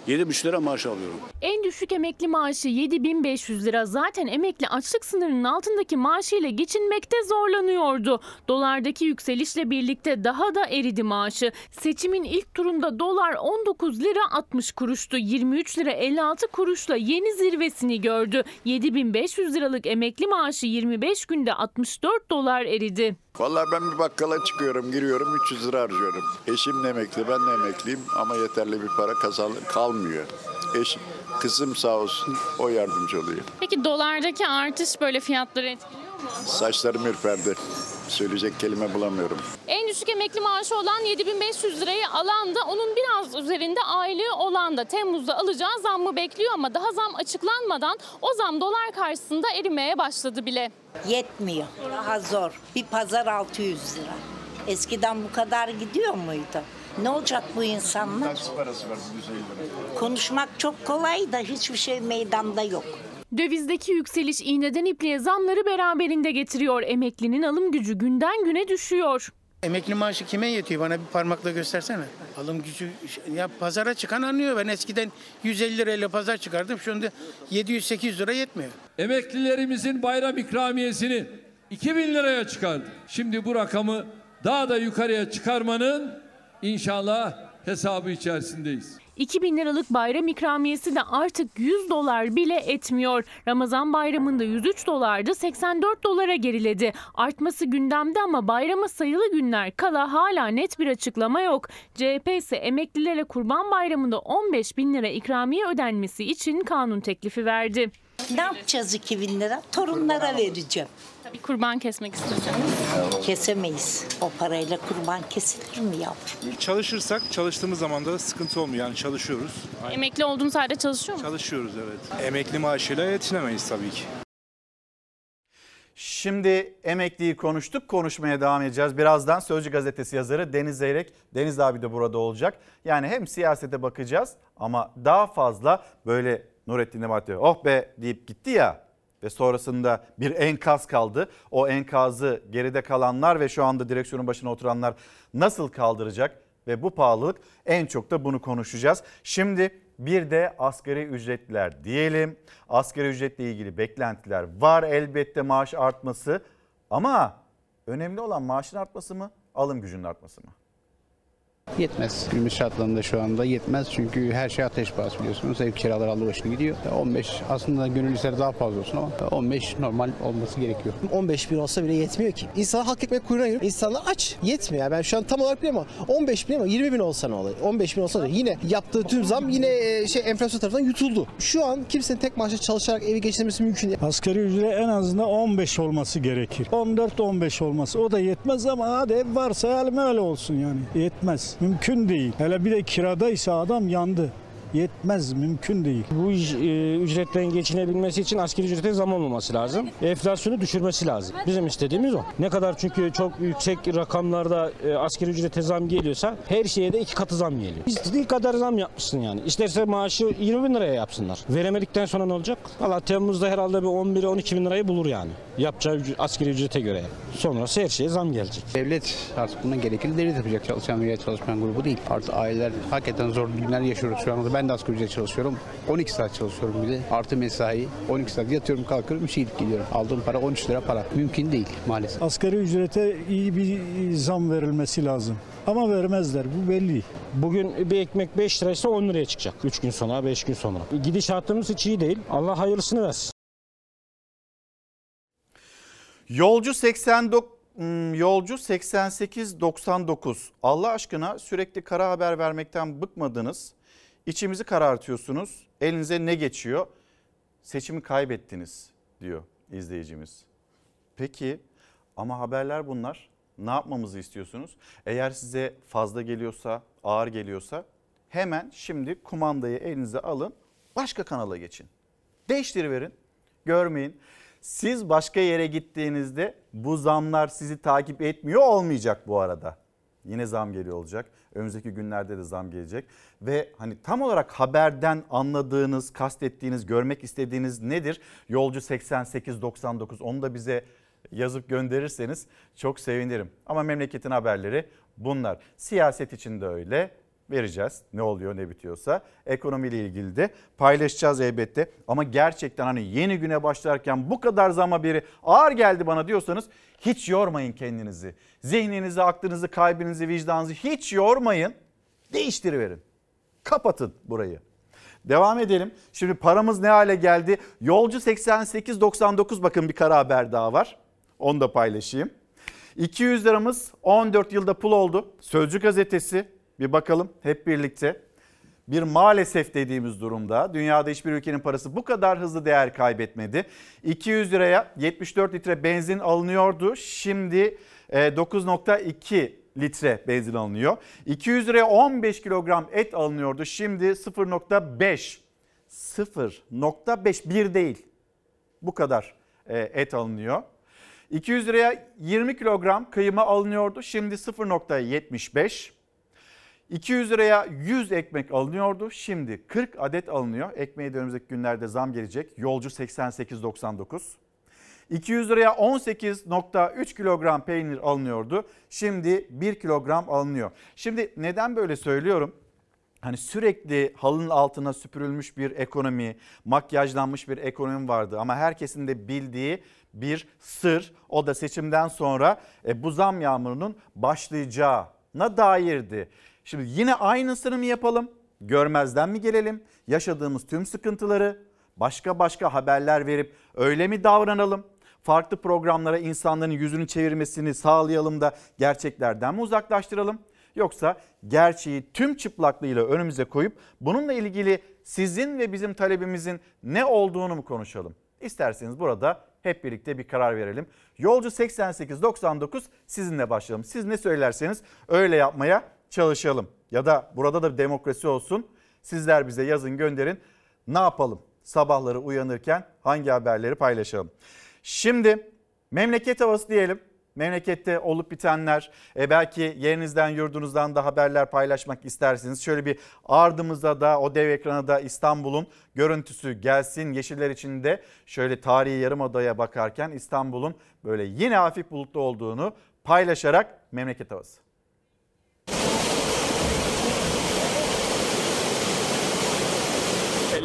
7,5 lira maaş alıyorum. En düşük emekli maaşı 7500 lira. Zaten emekli açlık sınırının altındaki maaşıyla geçinmekte zorlanıyordu. Dolardaki yükselişle birlikte daha da eridi maaşı. Seçimin ilk turunda dolar 19 lira 60 kuruştu. 23 lira 56 kuruşla yeni zirvesini gördü. 7500 liralık emekli maaşı 25 günde 64 dolar eridi. Vallahi ben bir bakkala çıkıyorum, giriyorum 300 lira harcıyorum. Eşim de emekli, ben de emekliyim ama yeterli bir para kazan kalmıyor. Eşim, kızım sağ olsun o yardımcı oluyor. Peki dolardaki artış böyle fiyatları etkiliyor? Saçlarım ürperdi. Söyleyecek kelime bulamıyorum. En düşük emekli maaşı olan 7500 lirayı alan da onun biraz üzerinde aylığı olan da Temmuz'da alacağı zammı bekliyor ama daha zam açıklanmadan o zam dolar karşısında erimeye başladı bile. Yetmiyor. Daha zor. Bir pazar 600 lira. Eskiden bu kadar gidiyor muydu? Ne olacak bu insanlar? Taksi parası var 150 lira. Konuşmak çok kolay da hiçbir şey meydanda yok. Dövizdeki yükseliş iğneden ipliğe zamları beraberinde getiriyor. Emeklinin alım gücü günden güne düşüyor. Emekli maaşı kime yetiyor? Bana bir parmakla göstersene. Alım gücü ya pazara çıkan anlıyor. Ben eskiden 150 lirayla pazar çıkardım. Şu anda 700-800 lira yetmiyor. Emeklilerimizin bayram ikramiyesini 2000 liraya çıkardı. Şimdi bu rakamı daha da yukarıya çıkarmanın inşallah hesabı içerisindeyiz. 2000 liralık bayram ikramiyesi de artık 100 dolar bile etmiyor. Ramazan bayramında 103 dolardı 84 dolara geriledi. Artması gündemde ama bayrama sayılı günler kala hala net bir açıklama yok. CHP ise emeklilere kurban bayramında 15 bin lira ikramiye ödenmesi için kanun teklifi verdi. Ne yapacağız 2000 lira? Torunlara vereceğim. Tabii kurban kesmek istiyorsanız. Kesemeyiz. O parayla kurban kesilir mi yavrum? Çalışırsak çalıştığımız zaman da sıkıntı olmuyor. Yani çalışıyoruz. Emekli olduğunuz halde çalışıyor musunuz? Çalışıyoruz evet. Emekli maaşıyla yetinemeyiz tabii ki. Şimdi emekliyi konuştuk, konuşmaya devam edeceğiz. Birazdan Sözcü Gazetesi yazarı Deniz Zeyrek, Deniz abi de burada olacak. Yani hem siyasete bakacağız ama daha fazla böyle Nurettin Nebati oh be deyip gitti ya ve sonrasında bir enkaz kaldı. O enkazı geride kalanlar ve şu anda direksiyonun başına oturanlar nasıl kaldıracak ve bu pahalılık en çok da bunu konuşacağız. Şimdi bir de asgari ücretler diyelim. Asgari ücretle ilgili beklentiler var elbette maaş artması ama önemli olan maaşın artması mı, alım gücünün artması mı? Yetmez. Günümüz şartlarında şu anda yetmez. Çünkü her şey ateş pahası biliyorsunuz. Ev kiraları aldı başını gidiyor. 15 aslında gönül ister daha fazla olsun ama 15 normal olması gerekiyor. 15 bin olsa bile yetmiyor ki. İnsanlar hak ekmek kuyruğuna girip insanlar aç. Yetmiyor. Yani ben şu an tam olarak bilmiyorum ama 15 bin ama 20 bin olsa ne olur? 15 bin olsa ne olur? Yine yaptığı tüm zam yine e, şey enflasyon tarafından yutuldu. Şu an kimsenin tek maaşla çalışarak evi geçirmesi mümkün değil. Asgari ücret en azından 15 olması gerekir. 14-15 olması o da yetmez ama hadi varsa halim öyle olsun yani. Yetmez. Mümkün değil. Hele bir de kiradaysa adam yandı. Yetmez, mümkün değil. Bu iş, e, ücretten geçinebilmesi için asgari ücrete zam olmaması lazım. Enflasyonu düşürmesi lazım. Bizim istediğimiz o. Ne kadar çünkü çok yüksek rakamlarda e, asgari ücrete zam geliyorsa her şeye de iki katı zam geliyor. İstediği kadar zam yapmışsın yani. İsterse maaşı 20 bin liraya yapsınlar. Veremedikten sonra ne olacak? Valla Temmuz'da herhalde bir 11-12 bin lirayı bulur yani. Yapacağı asgari ücrete göre. Sonrası her şeye zam gelecek. Devlet artık buna gerekli devlet yapacak çalışan veya çalışmayan grubu değil. Artık aileler hakikaten zor günler yaşıyoruz şu anda. Ben de asgari ücret çalışıyorum. 12 saat çalışıyorum bir de. Artı mesai. 12 saat yatıyorum kalkıyorum işe gidip gidiyorum. Aldığım para 13 lira para. Mümkün değil maalesef. Asgari ücrete iyi bir zam verilmesi lazım. Ama vermezler bu belli. Bugün bir ekmek 5 liraysa 10 liraya çıkacak. 3 gün sonra, 5 gün sonra. Gidişatımız hiç iyi değil. Allah hayırlısını versin. Yolcu 89 hmm, Yolcu 8899. Allah aşkına sürekli kara haber vermekten bıkmadınız. İçimizi karartıyorsunuz. Elinize ne geçiyor? Seçimi kaybettiniz diyor izleyicimiz. Peki ama haberler bunlar. Ne yapmamızı istiyorsunuz? Eğer size fazla geliyorsa, ağır geliyorsa hemen şimdi kumandayı elinize alın. Başka kanala geçin. Değiştiriverin. Görmeyin. Siz başka yere gittiğinizde bu zamlar sizi takip etmiyor olmayacak bu arada. Yine zam geliyor olacak. Önümüzdeki günlerde de zam gelecek. Ve hani tam olarak haberden anladığınız, kastettiğiniz, görmek istediğiniz nedir? Yolcu 8899 onu da bize yazıp gönderirseniz çok sevinirim. Ama memleketin haberleri bunlar. Siyaset için de öyle vereceğiz. Ne oluyor ne bitiyorsa. Ekonomiyle ilgili de paylaşacağız elbette. Ama gerçekten hani yeni güne başlarken bu kadar zam haberi ağır geldi bana diyorsanız hiç yormayın kendinizi. Zihninizi, aklınızı, kalbinizi, vicdanınızı hiç yormayın. Değiştiriverin. Kapatın burayı. Devam edelim. Şimdi paramız ne hale geldi? Yolcu 88.99 bakın bir kara haber daha var. Onu da paylaşayım. 200 liramız 14 yılda pul oldu. Sözcü gazetesi bir bakalım hep birlikte. Bir maalesef dediğimiz durumda dünyada hiçbir ülkenin parası bu kadar hızlı değer kaybetmedi. 200 liraya 74 litre benzin alınıyordu. Şimdi 9.2 litre benzin alınıyor. 200 liraya 15 kilogram et alınıyordu. Şimdi 0.5 0.5 bir değil. Bu kadar et alınıyor. 200 liraya 20 kilogram kıyma alınıyordu. Şimdi 0.75. 200 liraya 100 ekmek alınıyordu. Şimdi 40 adet alınıyor. Ekmeğe de önümüzdeki günlerde zam gelecek. Yolcu 88.99. 200 liraya 18.3 kilogram peynir alınıyordu. Şimdi 1 kilogram alınıyor. Şimdi neden böyle söylüyorum? Hani sürekli halının altına süpürülmüş bir ekonomi, makyajlanmış bir ekonomi vardı ama herkesin de bildiği bir sır. O da seçimden sonra e, bu zam yağmurunun başlayacağına dairdi. Şimdi yine aynısını mı yapalım? Görmezden mi gelelim? Yaşadığımız tüm sıkıntıları başka başka haberler verip öyle mi davranalım? Farklı programlara insanların yüzünü çevirmesini sağlayalım da gerçeklerden mi uzaklaştıralım? Yoksa gerçeği tüm çıplaklığıyla önümüze koyup bununla ilgili sizin ve bizim talebimizin ne olduğunu mu konuşalım? İsterseniz burada hep birlikte bir karar verelim. Yolcu 8899 sizinle başlayalım. Siz ne söylerseniz öyle yapmaya çalışalım. Ya da burada da bir demokrasi olsun. Sizler bize yazın gönderin. Ne yapalım? Sabahları uyanırken hangi haberleri paylaşalım? Şimdi memleket havası diyelim. Memlekette olup bitenler, e belki yerinizden yurdunuzdan da haberler paylaşmak istersiniz. Şöyle bir ardımıza da o dev ekrana da İstanbul'un görüntüsü gelsin. Yeşiller içinde şöyle tarihi yarımadaya bakarken İstanbul'un böyle yine hafif bulutlu olduğunu paylaşarak memleket havası.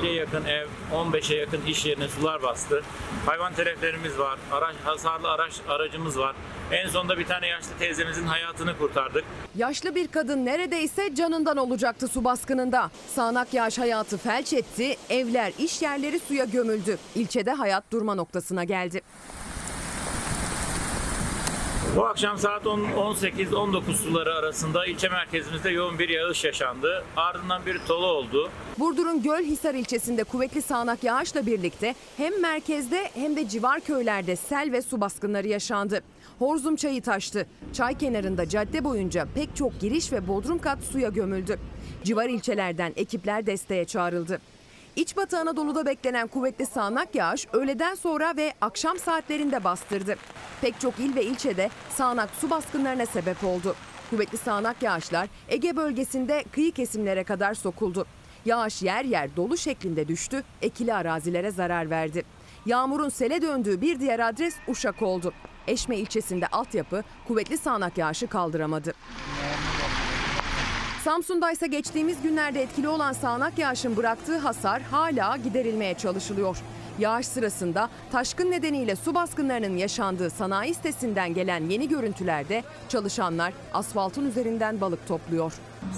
50'ye yakın ev, 15'e yakın iş yerine sular bastı. Hayvan teleflerimiz var, araç, hasarlı araç aracımız var. En sonunda bir tane yaşlı teyzemizin hayatını kurtardık. Yaşlı bir kadın neredeyse canından olacaktı su baskınında. Sağnak yağış hayatı felç etti, evler, iş yerleri suya gömüldü. İlçede hayat durma noktasına geldi. Bu akşam saat 18-19 suları arasında ilçe merkezimizde yoğun bir yağış yaşandı. Ardından bir tolu oldu. Burdur'un Gölhisar ilçesinde kuvvetli sağanak yağışla birlikte hem merkezde hem de civar köylerde sel ve su baskınları yaşandı. Horzum çayı taştı. Çay kenarında cadde boyunca pek çok giriş ve bodrum kat suya gömüldü. Civar ilçelerden ekipler desteğe çağrıldı. İç Batı Anadolu'da beklenen kuvvetli sağanak yağış öğleden sonra ve akşam saatlerinde bastırdı. Pek çok il ve ilçede sağanak su baskınlarına sebep oldu. Kuvvetli sağanak yağışlar Ege bölgesinde kıyı kesimlere kadar sokuldu. Yağış yer yer dolu şeklinde düştü, ekili arazilere zarar verdi. Yağmurun sele döndüğü bir diğer adres Uşak oldu. Eşme ilçesinde altyapı kuvvetli sağanak yağışı kaldıramadı. Samsun'da ise geçtiğimiz günlerde etkili olan sağanak yağışın bıraktığı hasar hala giderilmeye çalışılıyor. Yağış sırasında taşkın nedeniyle su baskınlarının yaşandığı sanayi sitesinden gelen yeni görüntülerde çalışanlar asfaltın üzerinden balık topluyor.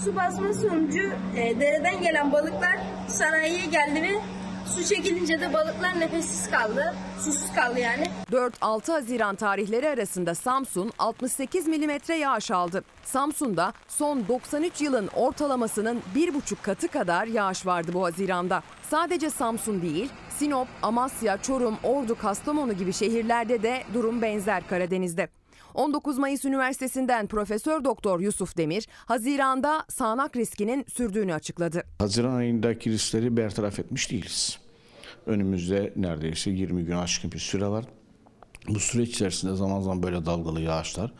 Su basma sonucu e, dereden gelen balıklar sanayiye geldi ve su çekilince de balıklar nefessiz kaldı. Susuz kaldı yani. 4-6 Haziran tarihleri arasında Samsun 68 milimetre yağış aldı. Samsun'da son 93 yılın ortalamasının 1,5 katı kadar yağış vardı bu Haziran'da. Sadece Samsun değil, Sinop, Amasya, Çorum, Ordu, Kastamonu gibi şehirlerde de durum benzer Karadeniz'de. 19 Mayıs Üniversitesi'nden Profesör Doktor Yusuf Demir, Haziran'da sağanak riskinin sürdüğünü açıkladı. Haziran ayındaki riskleri bertaraf etmiş değiliz. Önümüzde neredeyse 20 gün aşkın bir süre var. Bu süreç içerisinde zaman zaman böyle dalgalı yağışlar,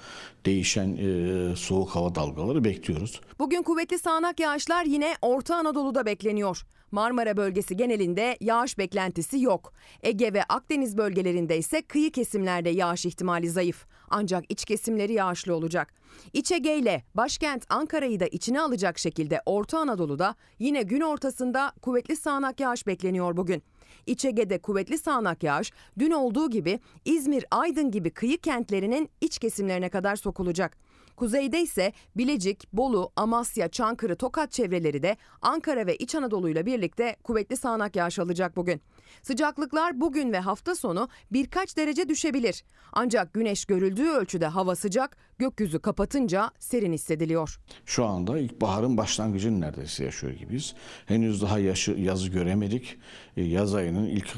değişen e, soğuk hava dalgaları bekliyoruz. Bugün kuvvetli sağanak yağışlar yine Orta Anadolu'da bekleniyor. Marmara bölgesi genelinde yağış beklentisi yok. Ege ve Akdeniz bölgelerinde ise kıyı kesimlerde yağış ihtimali zayıf. Ancak iç kesimleri yağışlı olacak. İç Ege ile başkent Ankara'yı da içine alacak şekilde Orta Anadolu'da yine gün ortasında kuvvetli sağanak yağış bekleniyor bugün. İç Ege'de kuvvetli sağanak yağış dün olduğu gibi İzmir, Aydın gibi kıyı kentlerinin iç kesimlerine kadar sokulacak. Kuzeyde ise Bilecik, Bolu, Amasya, Çankırı, Tokat çevreleri de Ankara ve İç Anadolu ile birlikte kuvvetli sağanak yağış alacak bugün. Sıcaklıklar bugün ve hafta sonu birkaç derece düşebilir. Ancak güneş görüldüğü ölçüde hava sıcak, gökyüzü kapatınca serin hissediliyor. Şu anda ilkbaharın başlangıcını neredeyse yaşıyor gibiyiz. Henüz daha yaşı, yazı göremedik. E, Yaz ayının ilk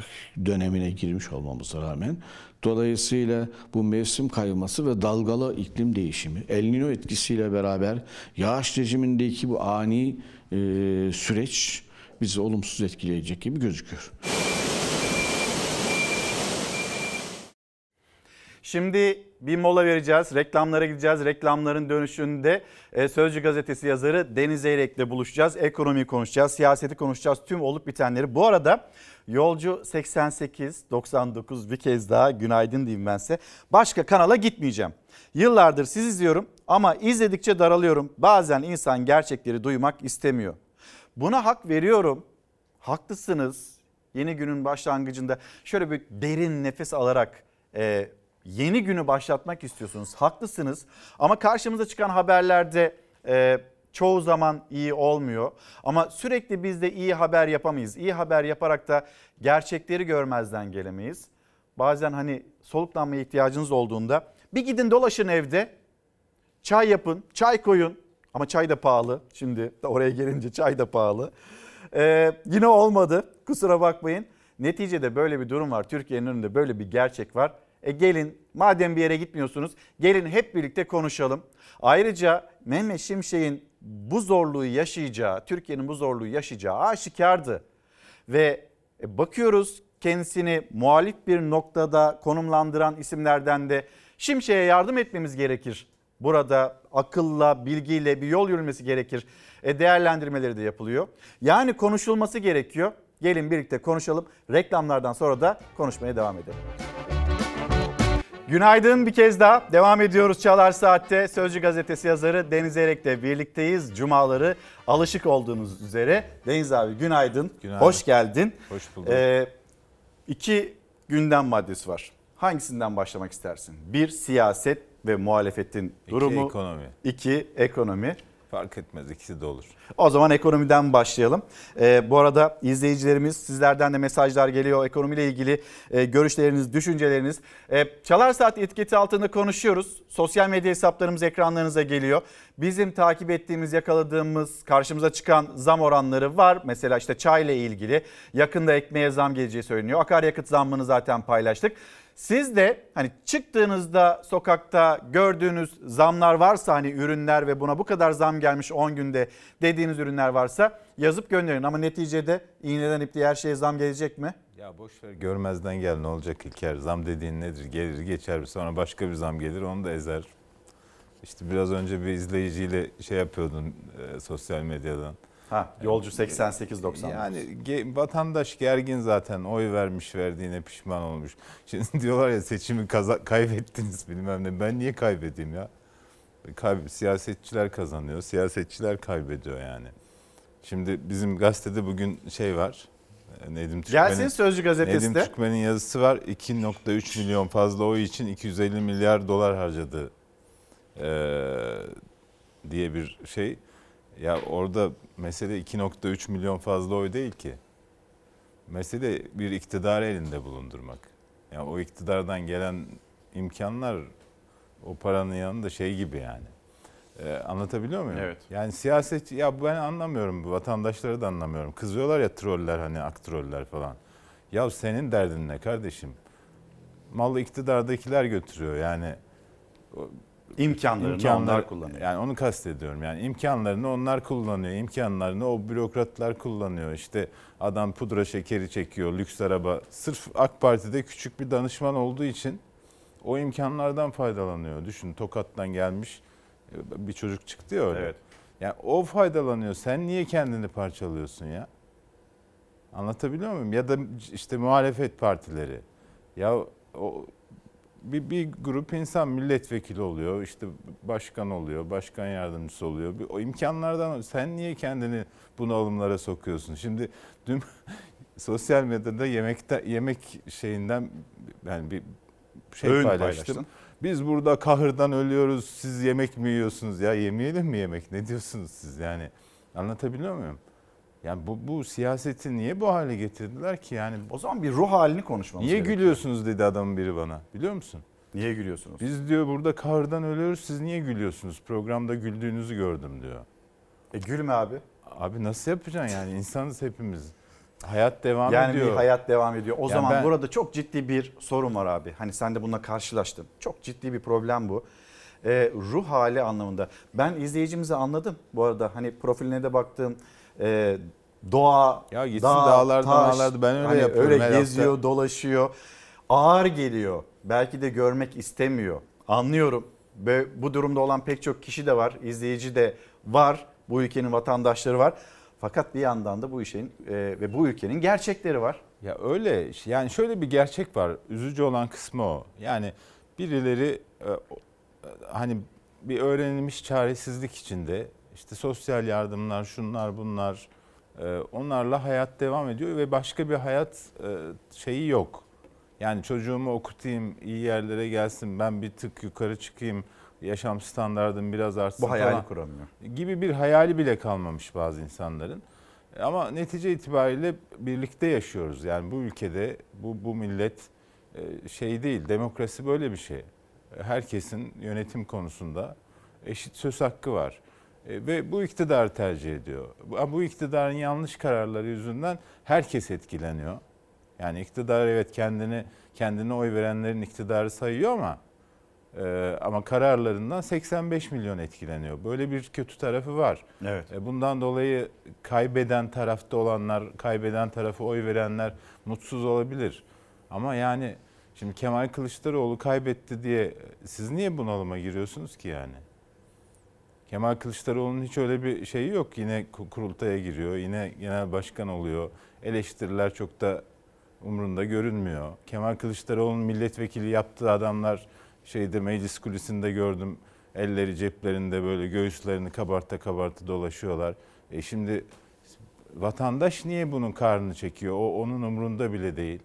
dönemine girmiş olmamıza rağmen. Dolayısıyla bu mevsim kayması ve dalgalı iklim değişimi, El Nino etkisiyle beraber yağış rejimindeki bu ani e, süreç bizi olumsuz etkileyecek gibi gözüküyor. Şimdi bir mola vereceğiz. Reklamlara gideceğiz. Reklamların dönüşünde e, Sözcü gazetesi yazarı Deniz Eyrek'le buluşacağız. Ekonomiyi konuşacağız, siyaseti konuşacağız, tüm olup bitenleri. Bu arada Yolcu 88 99 bir kez daha günaydın diyeyim ben size. Başka kanala gitmeyeceğim. Yıllardır siz izliyorum ama izledikçe daralıyorum. Bazen insan gerçekleri duymak istemiyor. Buna hak veriyorum. Haklısınız. Yeni günün başlangıcında şöyle bir derin nefes alarak e, yeni günü başlatmak istiyorsunuz. Haklısınız ama karşımıza çıkan haberlerde e, çoğu zaman iyi olmuyor. Ama sürekli biz de iyi haber yapamayız. İyi haber yaparak da gerçekleri görmezden gelemeyiz. Bazen hani soluklanmaya ihtiyacınız olduğunda bir gidin dolaşın evde. Çay yapın, çay koyun. Ama çay da pahalı. Şimdi oraya gelince çay da pahalı. Ee, yine olmadı. Kusura bakmayın. Neticede böyle bir durum var. Türkiye'nin önünde böyle bir gerçek var. E gelin madem bir yere gitmiyorsunuz gelin hep birlikte konuşalım. Ayrıca Mehmet Şimşek'in bu zorluğu yaşayacağı, Türkiye'nin bu zorluğu yaşayacağı aşikardı. Ve e, bakıyoruz kendisini muhalif bir noktada konumlandıran isimlerden de Şimşek'e yardım etmemiz gerekir. Burada akılla, bilgiyle bir yol yürümesi gerekir. E değerlendirmeleri de yapılıyor. Yani konuşulması gerekiyor. Gelin birlikte konuşalım. Reklamlardan sonra da konuşmaya devam edelim. Günaydın bir kez daha. Devam ediyoruz Çalar Saat'te. Sözcü gazetesi yazarı Deniz Erek'le birlikteyiz. Cumaları alışık olduğunuz üzere. Deniz abi günaydın. Günaydın. Hoş geldin. Hoş bulduk. Ee, iki gündem maddesi var. Hangisinden başlamak istersin? Bir siyaset ve muhalefetin İki, durumu. ekonomi. İki ekonomi. Fark etmez ikisi de olur. O zaman ekonomiden başlayalım. Ee, bu arada izleyicilerimiz sizlerden de mesajlar geliyor. Ekonomiyle ilgili e, görüşleriniz, düşünceleriniz. E, Çalar Saat etiketi altında konuşuyoruz. Sosyal medya hesaplarımız ekranlarınıza geliyor. Bizim takip ettiğimiz, yakaladığımız, karşımıza çıkan zam oranları var. Mesela işte çayla ilgili yakında ekmeğe zam geleceği söyleniyor. Akaryakıt zammını zaten paylaştık. Siz de hani çıktığınızda sokakta gördüğünüz zamlar varsa hani ürünler ve buna bu kadar zam gelmiş 10 günde dediğiniz ürünler varsa yazıp gönderin. Ama neticede iğneden ipliğe her şeye zam gelecek mi? Ya boş ver görmezden gel ne olacak İlker zam dediğin nedir gelir geçer sonra başka bir zam gelir onu da ezer. İşte biraz önce bir izleyiciyle şey yapıyordun e, sosyal medyadan. Ha, yolcu 88-90. Yani ge- vatandaş gergin zaten oy vermiş verdiğine pişman olmuş. Şimdi diyorlar ya seçimi kaza- kaybettiniz bilmem ne. Ben niye kaybedeyim ya? Kayb- siyasetçiler kazanıyor, siyasetçiler kaybediyor yani. Şimdi bizim gazetede bugün şey var. e, Nedim Türkmen'in, Gelsin Sözcü gazetesi Nedim de. Türkmen'in yazısı var. 2.3 milyon fazla oy için 250 milyar dolar harcadı ee, diye bir şey. Ya orada mesele 2.3 milyon fazla oy değil ki. Mesele bir iktidarı elinde bulundurmak. Yani o iktidardan gelen imkanlar o paranın yanında şey gibi yani. Ee, anlatabiliyor muyum? Evet. Yani siyaset ya ben anlamıyorum bu vatandaşları da anlamıyorum. Kızıyorlar ya troller hani aktroller falan. Ya senin derdin ne kardeşim? Malı iktidardakiler götürüyor yani. o- İmkanlarını imkanlar- onlar kullanıyor. Yani onu kastediyorum. Yani imkanlarını onlar kullanıyor. İmkanlarını o bürokratlar kullanıyor. İşte adam pudra şekeri çekiyor, lüks araba. Sırf AK Parti'de küçük bir danışman olduğu için o imkanlardan faydalanıyor. Düşün Tokat'tan gelmiş e, bir çocuk çıktı ya öyle. Evet. Yani o faydalanıyor. Sen niye kendini parçalıyorsun ya? Anlatabiliyor muyum? Ya da işte muhalefet partileri. Ya o bir, bir grup insan milletvekili oluyor, işte başkan oluyor, başkan yardımcısı oluyor. Bir- O imkanlardan sen niye kendini bunalımlara sokuyorsun? Şimdi dün sosyal medyada yemekte yemek şeyinden yani bir şey Öğün paylaştım. paylaştın. Biz burada kahırdan ölüyoruz. Siz yemek mi yiyorsunuz? Ya yemeyelim mi yemek? Ne diyorsunuz siz yani? Anlatabiliyor muyum? Yani bu, bu siyaseti niye bu hale getirdiler ki yani? O zaman bir ruh halini konuşmamız Niye gerekiyor. gülüyorsunuz dedi adamın biri bana. Biliyor musun? Niye gülüyorsunuz? Biz diyor burada kahırdan ölüyoruz. Siz niye gülüyorsunuz? Programda güldüğünüzü gördüm diyor. E gülme abi. Abi nasıl yapacaksın yani? İnsanız hepimiz. Hayat devam yani ediyor. bir hayat devam ediyor. O Yani zaman ben- burada çok ciddi bir sorun var abi. Hani sen de bununla karşılaştın. Çok ciddi bir problem bu. Ee, ruh hali anlamında. Ben izleyicimizi anladım. Bu arada hani profiline de baktım. Ee, doğa, Ya gitsin dağ, dağlarda, taş, dağlarda. Ben öyle hani yapıyorum Öyle geziyor, hafta. dolaşıyor. Ağır geliyor. Belki de görmek istemiyor. Anlıyorum. Ve bu durumda olan pek çok kişi de var. izleyici de var. Bu ülkenin vatandaşları var. Fakat bir yandan da bu işin e, ve bu ülkenin gerçekleri var. Ya öyle yani şöyle bir gerçek var. Üzücü olan kısmı o. Yani birileri e, e, hani bir öğrenilmiş çaresizlik içinde işte sosyal yardımlar şunlar bunlar e, onlarla hayat devam ediyor ve başka bir hayat e, şeyi yok. Yani çocuğumu okutayım, iyi yerlere gelsin, ben bir tık yukarı çıkayım, yaşam standartım biraz artsın Bu hayali falan kuramıyor. gibi bir hayali bile kalmamış bazı insanların. Ama netice itibariyle birlikte yaşıyoruz. Yani bu ülkede bu bu millet e, şey değil. Demokrasi böyle bir şey. Herkesin yönetim konusunda eşit söz hakkı var. E, Ve bu iktidarı tercih ediyor. Bu- Bu iktidarın yanlış kararları yüzünden herkes etkileniyor. Yani iktidar evet kendini kendine oy verenlerin iktidarı sayıyor ama ee, ama kararlarından 85 milyon etkileniyor. Böyle bir kötü tarafı var. Evet. E, Bundan dolayı kaybeden tarafta olanlar, kaybeden tarafı oy verenler mutsuz olabilir. Ama yani şimdi Kemal Kılıçdaroğlu kaybetti diye siz niye bunalıma giriyorsunuz ki yani? Kemal Kılıçdaroğlu'nun hiç öyle bir şeyi yok. Yine ku- kurultaya giriyor, yine genel başkan oluyor. Eleştiriler çok da umrunda görünmüyor. Kemal Kılıçdaroğlu'nun milletvekili yaptığı adamlar şeyde meclis kulisinde gördüm. Elleri ceplerinde böyle göğüslerini kabarta kabarta dolaşıyorlar. E şimdi vatandaş niye bunun karnını çekiyor? O onun umrunda bile değil.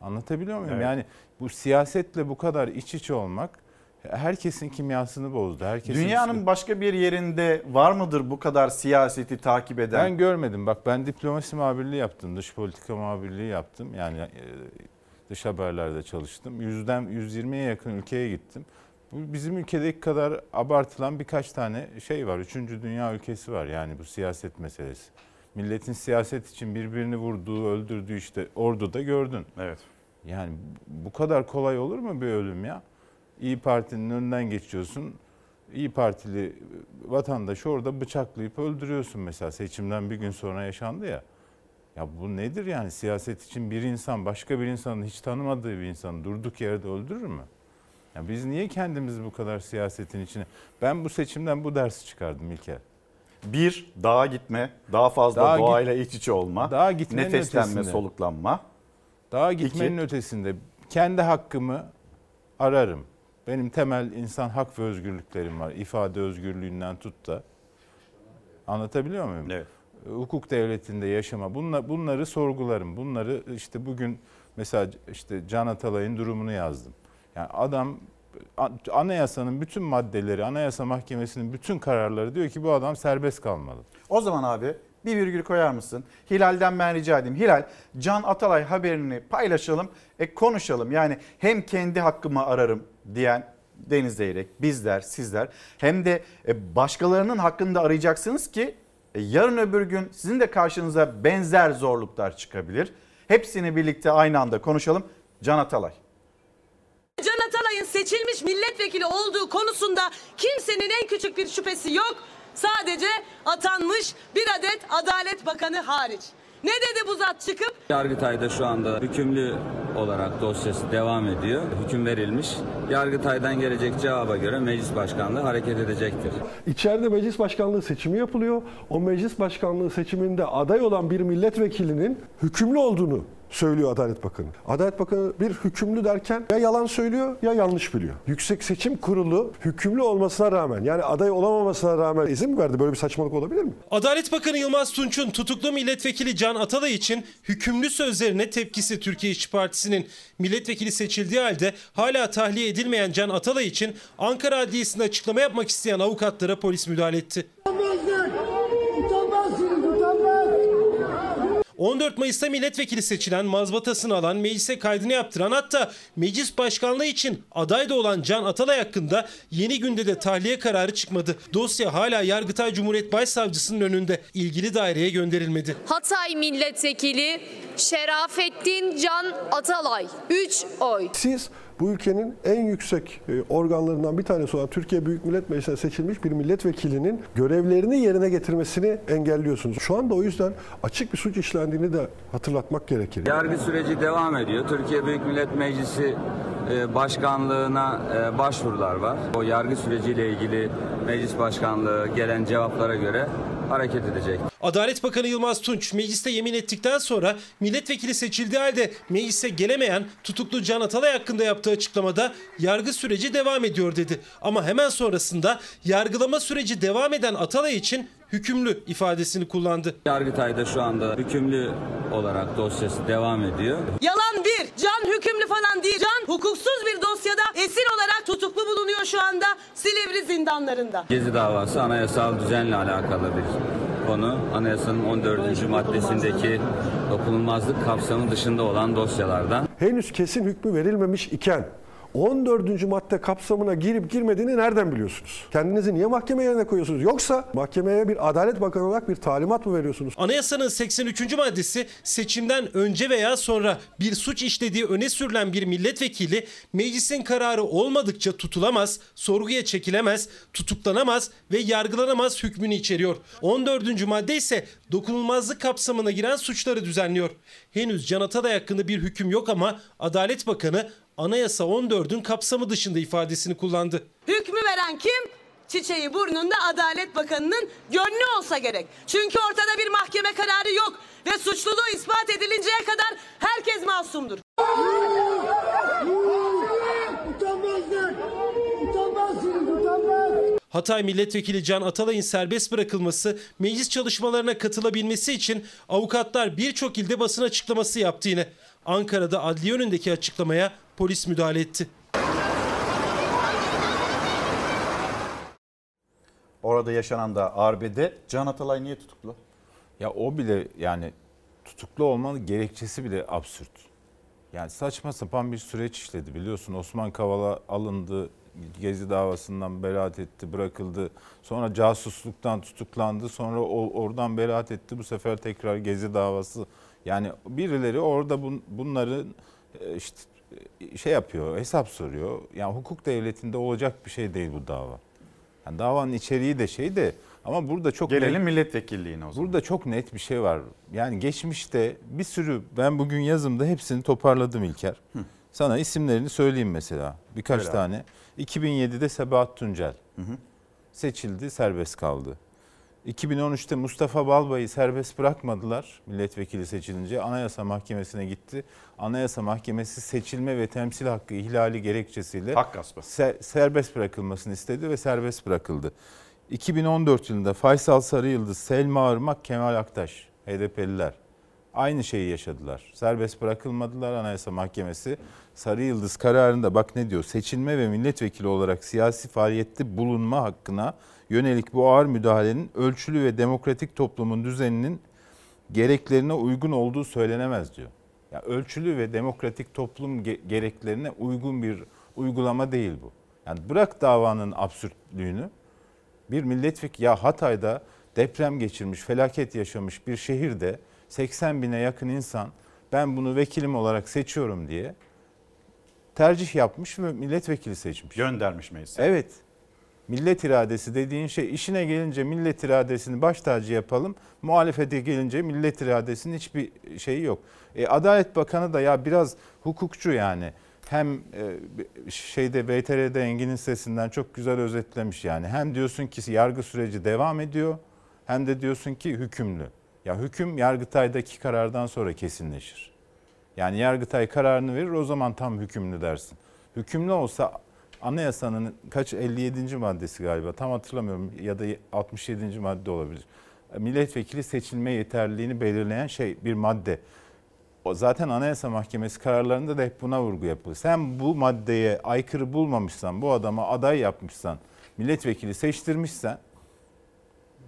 Anlatabiliyor muyum? Evet. Yani bu siyasetle bu kadar iç içe olmak herkesin kimyasını bozdu. Herkesin Dünyanın başka bir yerinde var mıdır bu kadar siyaseti takip eden? Ben görmedim. Bak ben diplomasi muhabirliği yaptım. Dış politika muhabirliği yaptım. Yani e, dış haberlerde çalıştım. Yüzden 120'ye yakın ülkeye gittim. Bu bizim ülkedeki kadar abartılan birkaç tane şey var. Üçüncü dünya ülkesi var yani bu siyaset meselesi. Milletin siyaset için birbirini vurduğu, öldürdüğü işte orduda gördün. Evet. Yani bu kadar kolay olur mu bir ölüm ya? İyi Parti'nin önünden geçiyorsun. İyi Partili vatandaşı orada bıçaklayıp öldürüyorsun mesela. Seçimden bir gün sonra yaşandı ya. Ya bu nedir yani siyaset için bir insan başka bir insanın hiç tanımadığı bir insanı durduk yerde öldürür mü? Ya biz niye kendimizi bu kadar siyasetin içine... Ben bu seçimden bu dersi çıkardım İlker. Bir, dağa gitme, daha fazla Dağa git- doğayla iç içe olma, Dağa nefeslenme, ötesinde. soluklanma. Daha gitmenin ötesinde kendi hakkımı ararım. Benim temel insan hak ve özgürlüklerim var. İfade özgürlüğünden tut da. Anlatabiliyor muyum? Evet. Hukuk devletinde yaşama. Bunla- bunları sorgularım. Bunları işte bugün mesela işte Can Atalay'ın durumunu yazdım. Yani adam anayasanın bütün maddeleri, anayasa mahkemesinin bütün kararları diyor ki bu adam serbest kalmalı. O zaman abi bir virgül koyar mısın? Hilal'den ben rica edeyim. Hilal, Can Atalay haberini paylaşalım, e, konuşalım. Yani hem kendi hakkımı ararım diyen Deniz Zeyrek, bizler, sizler hem de e, başkalarının hakkını da arayacaksınız ki yarın öbür gün sizin de karşınıza benzer zorluklar çıkabilir. Hepsini birlikte aynı anda konuşalım. Can Atalay. Can Atalay'ın seçilmiş milletvekili olduğu konusunda kimsenin en küçük bir şüphesi yok. Sadece atanmış bir adet Adalet Bakanı hariç. Ne dedi bu zat çıkıp? Yargıtay'da şu anda hükümlü olarak dosyası devam ediyor. Hüküm verilmiş. Yargıtay'dan gelecek cevaba göre meclis başkanlığı hareket edecektir. İçeride meclis başkanlığı seçimi yapılıyor. O meclis başkanlığı seçiminde aday olan bir milletvekilinin hükümlü olduğunu söylüyor Adalet Bakanı. Adalet Bakanı bir hükümlü derken ya yalan söylüyor ya yanlış biliyor. Yüksek Seçim Kurulu hükümlü olmasına rağmen yani aday olamamasına rağmen izin mi verdi? Böyle bir saçmalık olabilir mi? Adalet Bakanı Yılmaz Tunç'un tutuklu milletvekili Can Atalay için hükümlü sözlerine tepkisi Türkiye İşçi Partisi'nin milletvekili seçildiği halde hala tahliye edilmeyen Can Atalay için Ankara Adliyesi'nde açıklama yapmak isteyen avukatlara polis müdahale etti. 14 Mayıs'ta milletvekili seçilen, mazbatasını alan, meclise kaydını yaptıran hatta meclis başkanlığı için aday da olan Can Atalay hakkında yeni günde de tahliye kararı çıkmadı. Dosya hala Yargıtay Cumhuriyet Başsavcısının önünde ilgili daireye gönderilmedi. Hatay Milletvekili Şerafettin Can Atalay 3 oy. Siz bu ülkenin en yüksek e, organlarından bir tanesi olan Türkiye Büyük Millet Meclisi'ne seçilmiş bir milletvekilinin görevlerini yerine getirmesini engelliyorsunuz. Şu anda o yüzden açık bir suç işlendiğini de hatırlatmak gerekir. Yargı süreci devam ediyor. Türkiye Büyük Millet Meclisi e, başkanlığına e, başvurular var. O yargı süreciyle ilgili meclis başkanlığı gelen cevaplara göre hareket edecek. Adalet Bakanı Yılmaz Tunç mecliste yemin ettikten sonra milletvekili seçildiği halde meclise gelemeyen tutuklu Can Atalay hakkında yaptığı açıklamada yargı süreci devam ediyor dedi. Ama hemen sonrasında yargılama süreci devam eden Atalay için hükümlü ifadesini kullandı. Yargıtay'da şu anda hükümlü olarak dosyası devam ediyor. Yalan bir. Can hükümlü falan değil. Can hukuksuz bir dosyada esir olarak tutuklu bulunuyor şu anda Silivri zindanlarında. Gezi davası anayasal düzenle alakalı bir konu. Anayasanın 14. maddesindeki dokunulmazlık kapsamı dışında olan dosyalardan. Henüz kesin hükmü verilmemiş iken 14. madde kapsamına girip girmediğini nereden biliyorsunuz? Kendinizi niye mahkeme yerine koyuyorsunuz? Yoksa mahkemeye bir Adalet Bakanı olarak bir talimat mı veriyorsunuz? Anayasanın 83. maddesi seçimden önce veya sonra bir suç işlediği öne sürülen bir milletvekili meclisin kararı olmadıkça tutulamaz, sorguya çekilemez, tutuklanamaz ve yargılanamaz hükmünü içeriyor. 14. madde ise dokunulmazlık kapsamına giren suçları düzenliyor. Henüz Can Atalay hakkında bir hüküm yok ama Adalet Bakanı Anayasa 14'ün kapsamı dışında ifadesini kullandı. Hükmü veren kim? Çiçeği burnunda Adalet Bakanı'nın gönlü olsa gerek. Çünkü ortada bir mahkeme kararı yok ve suçluluğu ispat edilinceye kadar herkes masumdur. Hatay Milletvekili Can Atalay'ın serbest bırakılması, meclis çalışmalarına katılabilmesi için avukatlar birçok ilde basın açıklaması yaptı yine. Ankara'da adliye önündeki açıklamaya polis müdahale etti. Orada yaşanan da arbede Can Atalay niye tutuklu? Ya o bile yani tutuklu olmanın gerekçesi bile absürt. Yani saçma sapan bir süreç işledi biliyorsun. Osman Kavala alındı, Gezi davasından beraat etti, bırakıldı. Sonra casusluktan tutuklandı. Sonra o, oradan beraat etti. Bu sefer tekrar Gezi davası. Yani birileri orada bun, bunları e, işte şey yapıyor, hesap soruyor. Yani hukuk devletinde olacak bir şey değil bu dava. Yani davanın içeriği de şey de ama burada çok Gelelim net, milletvekilliğine o zaman. Burada çok net bir şey var. Yani geçmişte bir sürü ben bugün yazımda hepsini toparladım İlker. Hı. Sana isimlerini söyleyeyim mesela. Birkaç Söyle tane. 2007'de Sebahat Tuncel seçildi, serbest kaldı. 2013'te Mustafa Balbay'ı serbest bırakmadılar milletvekili seçilince. Anayasa Mahkemesi'ne gitti. Anayasa Mahkemesi seçilme ve temsil hakkı ihlali gerekçesiyle Hak gaspı. ser- serbest bırakılmasını istedi ve serbest bırakıldı. 2014 yılında Faysal Sarıyıldız, Selma Irmak, Kemal Aktaş, HDP'liler aynı şeyi yaşadılar. Serbest bırakılmadılar Anayasa Mahkemesi. Sarı Yıldız kararında bak ne diyor? Seçilme ve milletvekili olarak siyasi faaliyette bulunma hakkına yönelik bu ağır müdahalenin ölçülü ve demokratik toplumun düzeninin gereklerine uygun olduğu söylenemez diyor. Ya ölçülü ve demokratik toplum ge- gereklerine uygun bir uygulama değil bu. Yani bırak davanın absürtlüğünü. Bir milletvekili ya Hatay'da deprem geçirmiş, felaket yaşamış bir şehirde 80 bine yakın insan ben bunu vekilim olarak seçiyorum diye tercih yapmış ve milletvekili seçmiş. Göndermiş meclise. Evet. Millet iradesi dediğin şey işine gelince millet iradesini baş tacı yapalım. Muhalefete gelince millet iradesinin hiçbir şeyi yok. E, Adalet Bakanı da ya biraz hukukçu yani. Hem e, şeyde BTR'de Engin'in sesinden çok güzel özetlemiş yani. Hem diyorsun ki yargı süreci devam ediyor hem de diyorsun ki hükümlü. Ya hüküm Yargıtay'daki karardan sonra kesinleşir. Yani Yargıtay kararını verir o zaman tam hükümlü dersin. Hükümlü olsa anayasanın kaç 57. maddesi galiba tam hatırlamıyorum ya da 67. madde olabilir. Milletvekili seçilme yeterliliğini belirleyen şey bir madde. O zaten Anayasa Mahkemesi kararlarında da hep buna vurgu yapılır. Sen bu maddeye aykırı bulmamışsan, bu adama aday yapmışsan, milletvekili seçtirmişsen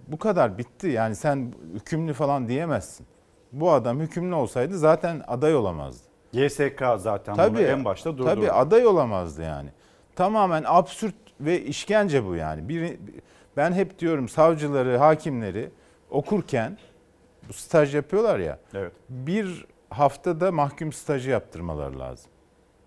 bu kadar bitti. Yani sen hükümlü falan diyemezsin. Bu adam hükümlü olsaydı zaten aday olamazdı. YSK zaten Tabii, bunu en başta durdurdu. Tabii aday olamazdı yani. Tamamen absürt ve işkence bu yani. Bir, ben hep diyorum savcıları, hakimleri okurken bu staj yapıyorlar ya. Evet. Bir haftada mahkum stajı yaptırmaları lazım.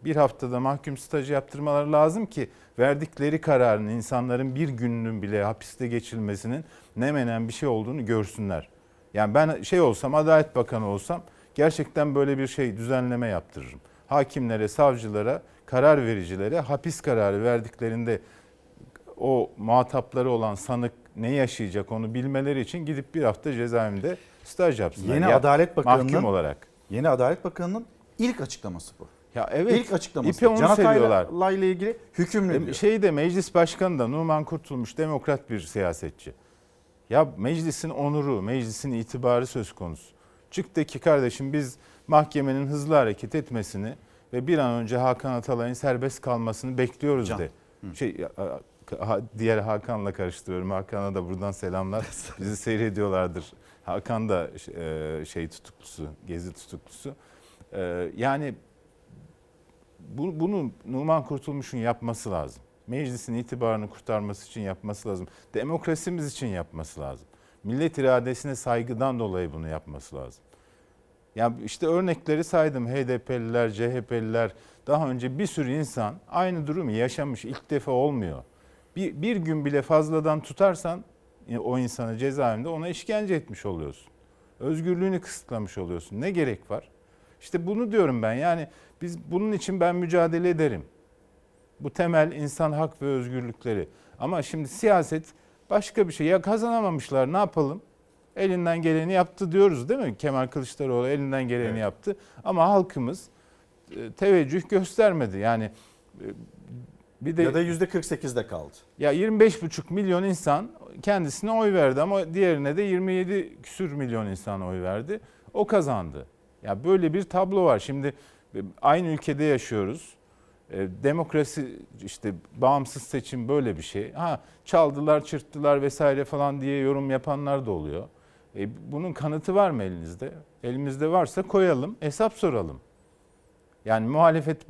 Bir haftada mahkum stajı yaptırmaları lazım ki verdikleri kararın insanların bir gününün bile hapiste geçilmesinin ne menen bir şey olduğunu görsünler. Yani ben şey olsam Adalet Bakanı olsam gerçekten böyle bir şey düzenleme yaptırırım. Hakimlere, savcılara, karar vericilere hapis kararı verdiklerinde o muhatapları olan sanık ne yaşayacak onu bilmeleri için gidip bir hafta cezaevinde staj yapsınlar. Yeni Ya, Adalet Bakanı'nın olarak. Yeni Adalet Bakanı'nın ilk açıklaması bu. Ya evet. İlk açıklaması. İpe onu Can. Atay'la ile ilgili hükümlü diyor. Şeyde meclis başkanı da Numan Kurtulmuş demokrat bir siyasetçi. Ya meclisin onuru, meclisin itibarı söz konusu. Çık de ki kardeşim biz mahkemenin hızlı hareket etmesini ve bir an önce Hakan Atalay'ın serbest kalmasını bekliyoruz Can. de. Şey diğer Hakan'la karıştırıyorum. Hakan'a da buradan selamlar. Bizi seyrediyorlardır. Hakan da e, şey tutuklusu, gezi tutuklusu. E, Yani bu- bunu Numan Kurtulmuş'un yapması lazım. Meclisin itibarını kurtarması için yapması lazım. Demokrasimiz için yapması lazım. Millet iradesine saygıdan dolayı bunu yapması lazım. Ya işte örnekleri saydım. HDP'liler, CHP'liler, daha önce bir sürü insan aynı durumu yaşamış. İlk defa olmuyor. Bir, bir gün bile fazladan tutarsan e, o insanı cezaevinde ona işkence etmiş oluyorsun. Özgürlüğünü kısıtlamış oluyorsun. Ne gerek var? İşte bunu diyorum ben. Yani biz bunun için ben mücadele ederim. Bu temel insan hak ve özgürlükleri. Ama şimdi siyaset başka bir şey. Ya kazanamamışlar ne yapalım? Elinden geleni yaptı diyoruz değil mi? Kemal Kılıçdaroğlu elinden geleni yaptı. Ama halkımız e, teveccüh göstermedi. Yani e, bir de Ya da %48'de kaldı. ya 25,5 milyon insan kendisine oy verdi ama diğerine de 27 küsür milyon insan oy verdi. O kazandı. Ya böyle bir tablo var. Şimdi e, aynı ülkede yaşıyoruz. Demokrasi işte bağımsız seçim böyle bir şey. Ha çaldılar, çırptılar vesaire falan diye yorum yapanlar da oluyor. E, bunun kanıtı var mı elinizde? Elimizde varsa koyalım, hesap soralım. Yani muhalefet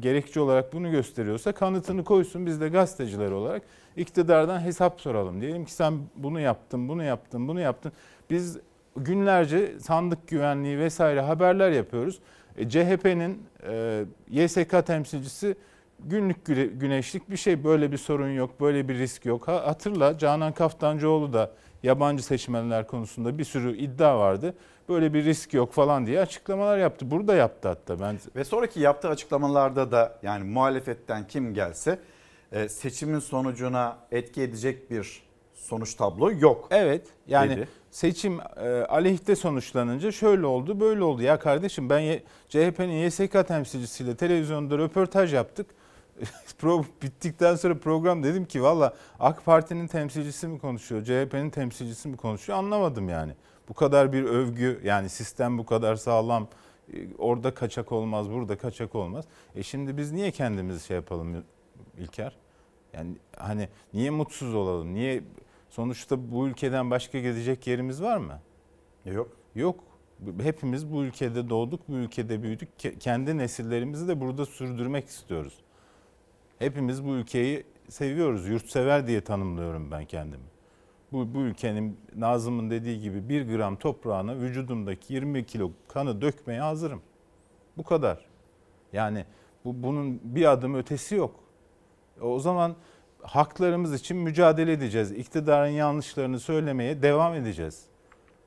gerekçe olarak bunu gösteriyorsa kanıtını koysun biz de gazeteciler olarak iktidardan hesap soralım. Diyelim ki sen bunu yaptın, bunu yaptın, bunu yaptın. Biz günlerce sandık güvenliği vesaire haberler yapıyoruz. E, CHP'nin e, YSK temsilcisi günlük güne- güneşlik bir şey böyle bir sorun yok, böyle bir risk yok. Ha, hatırla Canan Kaftancıoğlu da yabancı seçmenler konusunda bir sürü iddia vardı. Böyle bir risk yok falan diye açıklamalar yaptı. Burada yaptı hatta. Ben Ve sonraki yaptığı açıklamalarda da yani muhalefetten kim gelse e, seçimin sonucuna etki edecek bir sonuç tablo yok. Evet yani dedi. seçim e, aleyhte sonuçlanınca şöyle oldu böyle oldu. Ya kardeşim ben CHP'nin YSK temsilcisiyle televizyonda röportaj yaptık. Pro, bittikten sonra program dedim ki valla AK Parti'nin temsilcisi mi konuşuyor, CHP'nin temsilcisi mi konuşuyor anlamadım yani. Bu kadar bir övgü yani sistem bu kadar sağlam e, orada kaçak olmaz burada kaçak olmaz. E şimdi biz niye kendimiz şey yapalım İlker? Yani hani niye mutsuz olalım? Niye sonuçta bu ülkeden başka gidecek yerimiz var mı? Yok. Yok. Hepimiz bu ülkede doğduk, bu ülkede büyüdük. Ke- Kendi nesillerimizi de burada sürdürmek istiyoruz. Hepimiz bu ülkeyi seviyoruz. Yurtsever diye tanımlıyorum ben kendimi. Bu, bu ülkenin Nazım'ın dediği gibi bir gram toprağına vücudumdaki 20 kilo kanı dökmeye hazırım. Bu kadar. Yani Bu bunun bir adım ötesi yok. O zaman haklarımız için mücadele edeceğiz. İktidarın yanlışlarını söylemeye devam edeceğiz.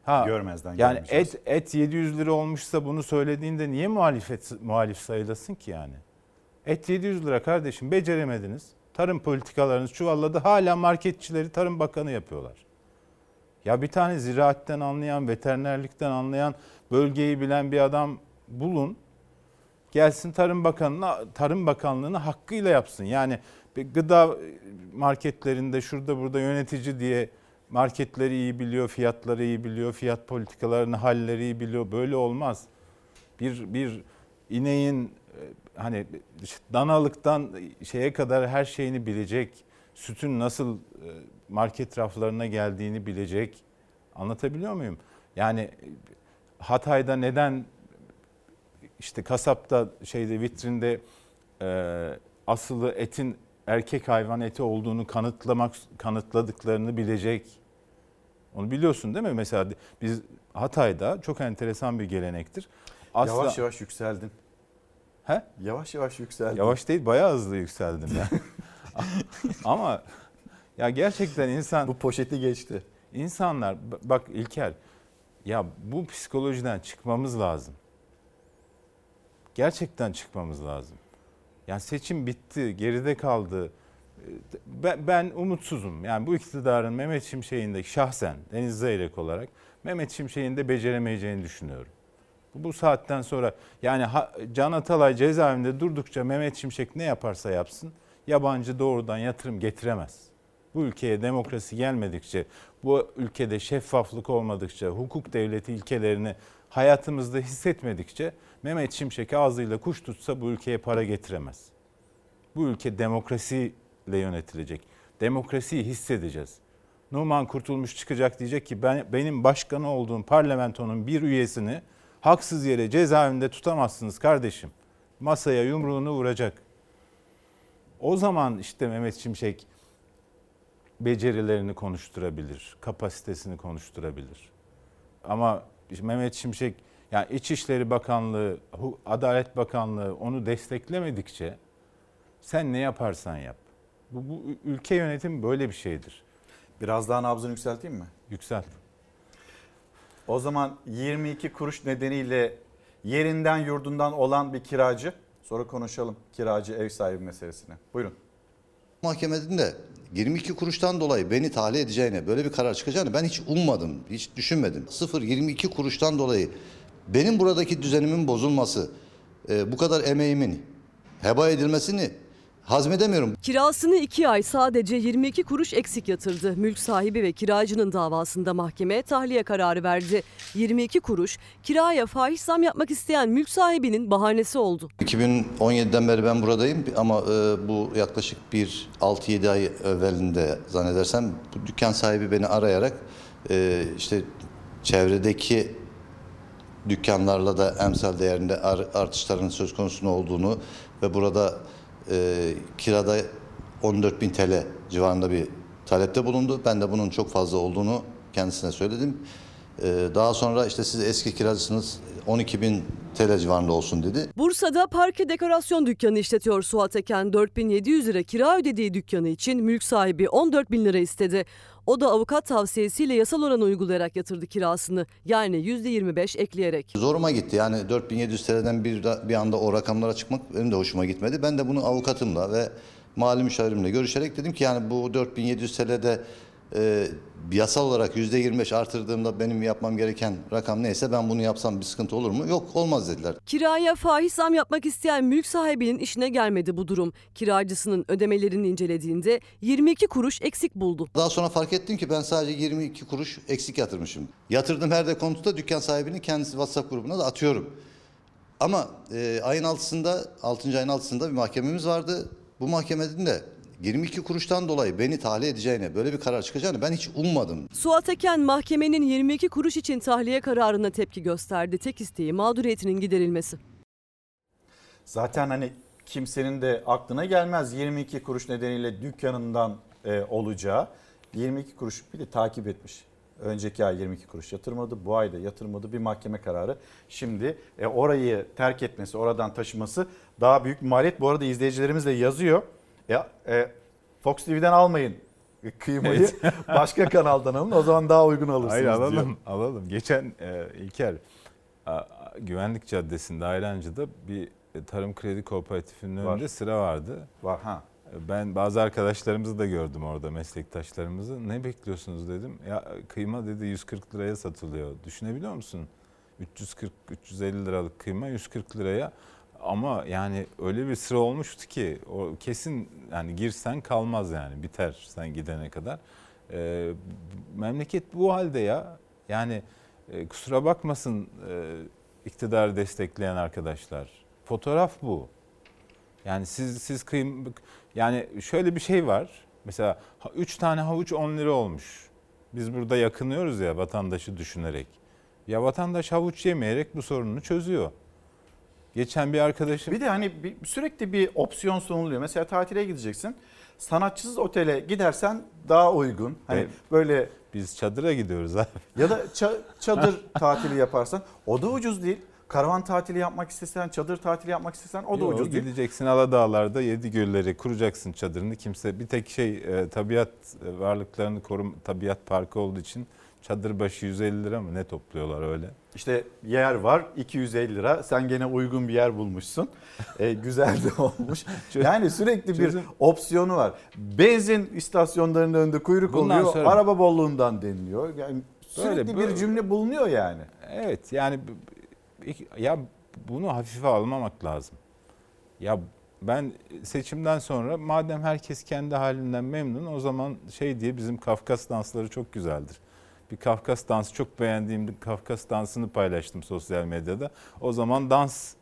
Ha, Görmezden yani et et 700 lira olmuşsa bunu söylediğinde niye muhalefet muhalif sayılasın ki yani? Et 700 lira kardeşim beceremediniz. Tarım politikalarınız çuvalladı. Hala marketçileri Tarım Bakanı yapıyorlar. Ya bir tane ziraatten anlayan, veterinerlikten anlayan, bölgeyi bilen bir adam bulun. Gelsin Tarım Bakanı'na, Tarım Bakanlığı'nı hakkıyla yapsın. Yani gıda marketlerinde şurada burada yönetici diye marketleri iyi biliyor, fiyatları iyi biliyor, fiyat politikalarını, halleri iyi biliyor. Böyle olmaz. Bir bir ineğin e, hani danalıktan şeye kadar her şeyini bilecek. Sütün nasıl e, market raflarına geldiğini bilecek. Anlatabiliyor muyum? Yani e, Hatay'da neden işte kasapta şeyde vitrinde e, asılı etin erkek hayvan eti olduğunu kanıtlamak kanıtladıklarını bilecek. Onu biliyorsun değil mi? Mesela biz Hatay'da çok enteresan bir gelenektir. Asla, Yavaş yavaş yükseldin. He? Yavaş yavaş yükseldin. Yavaş değil bayağı hızlı yükseldim ya. Ama ya gerçekten insan... Bu poşeti geçti. İnsanlar bak İlker ya bu psikolojiden çıkmamız lazım. Gerçekten çıkmamız lazım. Yani seçim bitti, geride kaldı. Ben, ben umutsuzum. Yani bu iktidarın Mehmet Şimşek'in de şahsen Deniz Zeyrek olarak Mehmet Şimşek'in de beceremeyeceğini düşünüyorum. Bu, saatten sonra yani Can Atalay cezaevinde durdukça Mehmet Şimşek ne yaparsa yapsın yabancı doğrudan yatırım getiremez. Bu ülkeye demokrasi gelmedikçe, bu ülkede şeffaflık olmadıkça, hukuk devleti ilkelerini hayatımızda hissetmedikçe Mehmet Şimşek ağzıyla kuş tutsa bu ülkeye para getiremez. Bu ülke demokrasiyle yönetilecek. Demokrasiyi hissedeceğiz. Numan Kurtulmuş çıkacak diyecek ki ben benim başkanı olduğum parlamentonun bir üyesini haksız yere cezaevinde tutamazsınız kardeşim. Masaya yumruğunu vuracak. O zaman işte Mehmet Şimşek becerilerini konuşturabilir, kapasitesini konuşturabilir. Ama Mehmet Şimşek yani İçişleri Bakanlığı, Adalet Bakanlığı onu desteklemedikçe sen ne yaparsan yap. Bu, bu ülke yönetimi böyle bir şeydir. Biraz daha nabzını yükselteyim mi? Yükselt. O zaman 22 kuruş nedeniyle yerinden yurdundan olan bir kiracı. Sonra konuşalım kiracı ev sahibi meselesini. Buyurun. Mahkemede 22 kuruştan dolayı beni tahliye edeceğine, böyle bir karar çıkacağını ben hiç ummadım, hiç düşünmedim. 0-22 kuruştan dolayı benim buradaki düzenimin bozulması, e, bu kadar emeğimin heba edilmesini hazmedemiyorum. Kirasını 2 ay sadece 22 kuruş eksik yatırdı. Mülk sahibi ve kiracının davasında mahkeme tahliye kararı verdi. 22 kuruş kiraya fahiş zam yapmak isteyen mülk sahibinin bahanesi oldu. 2017'den beri ben buradayım ama e, bu yaklaşık bir 6-7 ay evvelinde zannedersem bu dükkan sahibi beni arayarak e, işte çevredeki dükkanlarla da emsal değerinde artışların söz konusu olduğunu ve burada e, kirada 14 bin TL civarında bir talepte bulundu. Ben de bunun çok fazla olduğunu kendisine söyledim. E, daha sonra işte siz eski kiracısınız 12 bin TL civarında olsun dedi. Bursa'da parke dekorasyon dükkanı işletiyor Suat Eken. 4700 lira kira ödediği dükkanı için mülk sahibi 14 bin lira istedi. O da avukat tavsiyesiyle yasal oranı uygulayarak yatırdı kirasını. Yani %25 ekleyerek. Zoruma gitti. Yani 4700 TL'den bir, bir anda o rakamlara çıkmak benim de hoşuma gitmedi. Ben de bunu avukatımla ve mali müşavirimle görüşerek dedim ki yani bu 4700 TL'de e, yasal olarak %25 artırdığımda benim yapmam gereken rakam neyse ben bunu yapsam bir sıkıntı olur mu? Yok olmaz dediler. Kiraya faiz zam yapmak isteyen mülk sahibinin işine gelmedi bu durum. Kiracısının ödemelerini incelediğinde 22 kuruş eksik buldu. Daha sonra fark ettim ki ben sadece 22 kuruş eksik yatırmışım. Yatırdığım her dekontuda dükkan sahibinin kendisi WhatsApp grubuna da atıyorum. Ama e, ayın altısında 6. ayın altısında bir mahkememiz vardı. Bu mahkemenin de 22 kuruştan dolayı beni tahliye edeceğine, böyle bir karar çıkacağını ben hiç ummadım. Suat Eken mahkemenin 22 kuruş için tahliye kararına tepki gösterdi. Tek isteği mağduriyetinin giderilmesi. Zaten hani kimsenin de aklına gelmez 22 kuruş nedeniyle dükkanından e, olacağı. 22 kuruş bir de takip etmiş. Önceki ay 22 kuruş yatırmadı. Bu ayda yatırmadı. Bir mahkeme kararı. Şimdi e, orayı terk etmesi, oradan taşıması daha büyük bir maliyet. Bu arada izleyicilerimiz de yazıyor. E, e, Fox TV'den almayın kıymayı. Başka kanaldan alın. O zaman daha uygun alırsınız Hayır alalım, diyor. alalım. Geçen e, İlker a- Güvenlik Caddesi'nde Ayrancı'da bir tarım kredi kooperatifinin Var. önünde sıra vardı. Var ha. Ben bazı arkadaşlarımızı da gördüm orada meslektaşlarımızı. Ne bekliyorsunuz dedim. Ya kıyma dedi 140 liraya satılıyor. Düşünebiliyor musun? 340 350 liralık kıyma 140 liraya ama yani öyle bir sıra olmuştu ki o kesin yani girsen kalmaz yani biter sen gidene kadar. Ee, memleket bu halde ya. Yani e, kusura bakmasın e, iktidarı destekleyen arkadaşlar. Fotoğraf bu. Yani siz siz kıyım yani şöyle bir şey var. Mesela 3 tane havuç 10 lira olmuş. Biz burada yakınıyoruz ya vatandaşı düşünerek. Ya vatandaş havuç yemeyerek bu sorununu çözüyor. Geçen bir arkadaşım Bir de hani bir, sürekli bir opsiyon sunuluyor. Mesela tatile gideceksin. Sanatçısız otele gidersen daha uygun. Hani Evet. böyle biz çadıra gidiyoruz abi. ya da ça- çadır tatili yaparsan o da ucuz değil. Karavan tatili yapmak istesen, çadır tatili yapmak istesen o da Yo, ucuz değil. Gideceksin Aladağlar'da yedi gölleri kuracaksın çadırını. Kimse bir tek şey e, tabiat e, varlıklarını korum tabiat parkı olduğu için çadır başı 150 lira mı ne topluyorlar öyle. İşte yer var 250 lira. Sen gene uygun bir yer bulmuşsun. Ee, güzel de olmuş. Yani sürekli bir çözüm- opsiyonu var. Benzin istasyonlarının önünde kuyruk Bundan oluyor. sonra- Araba bolluğundan deniliyor. Yani sürekli Böyle, bir böyle. cümle bulunuyor yani. Evet yani b- b- ya bunu hafife almamak lazım. Ya ben seçimden sonra madem herkes kendi halinden memnun o zaman şey diye bizim Kafkas dansları çok güzeldir. Bir Kafkas dansı çok beğendiğim bir Kafkas dansını paylaştım sosyal medyada. O zaman dans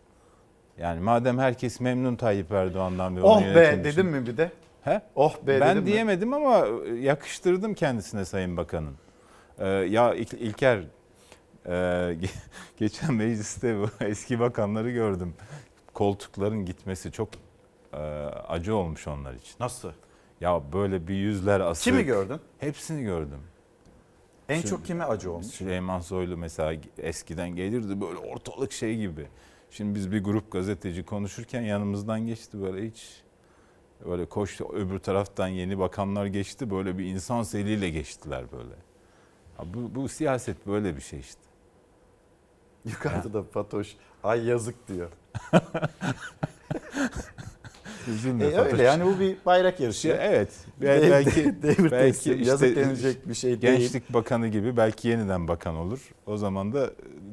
yani madem herkes memnun Tayyip Erdoğan'dan ve Oh be dedim mi bir de? He? Oh be ben dedim mi? diyemedim ama yakıştırdım kendisine Sayın Bakan'ın. Ee, ya İl- İlker e, ge- geçen mecliste bu eski bakanları gördüm. Koltukların gitmesi çok e, acı olmuş onlar için. Nasıl? Ya böyle bir yüzler asık. Kimi gördün? Hepsini gördüm. En Şimdi- çok kime acı olmuş? Süleyman Soylu mesela eskiden gelirdi böyle ortalık şey gibi. Şimdi biz bir grup gazeteci konuşurken yanımızdan geçti böyle hiç böyle koştu öbür taraftan yeni bakanlar geçti böyle bir insan seliyle geçtiler böyle. Bu, bu siyaset böyle bir şey işte. Yukarıda da Fatoş ay yazık diyor. Üzülme E öyle yani bu bir bayrak yarışı. Ya evet. Belki devir belki teslim, işte yazık denilecek bir şey değil. Gençlik Bakanı gibi belki yeniden bakan olur. O zaman da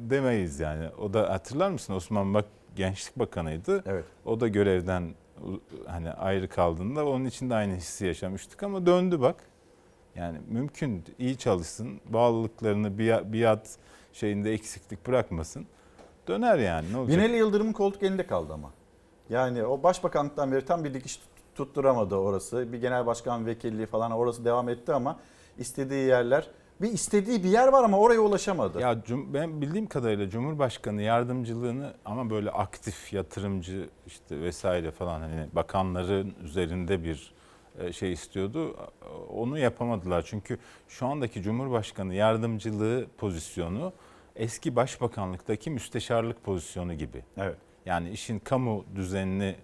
demeyiz yani. O da hatırlar mısın Osman Bak Gençlik Bakanıydı. Evet. O da görevden hani ayrı kaldığında onun için de aynı hissi yaşamıştık ama döndü bak. Yani mümkün iyi çalışsın. Bağlılıklarını biat şeyinde eksiklik bırakmasın. Döner yani ne olacak? Binali Yıldırım'ın koltuk elinde kaldı ama. Yani o başbakanlıktan beri tam bir dikiş tut- tutturamadı orası. Bir genel başkan vekilliği falan orası devam etti ama istediği yerler bir istediği bir yer var ama oraya ulaşamadı. Ya ben bildiğim kadarıyla Cumhurbaşkanı yardımcılığını ama böyle aktif yatırımcı işte vesaire falan hani bakanların üzerinde bir e, şey istiyordu. Onu yapamadılar. Çünkü şu andaki Cumhurbaşkanı yardımcılığı pozisyonu eski başbakanlıktaki müsteşarlık pozisyonu gibi. Evet. Yani işin kamu düzenini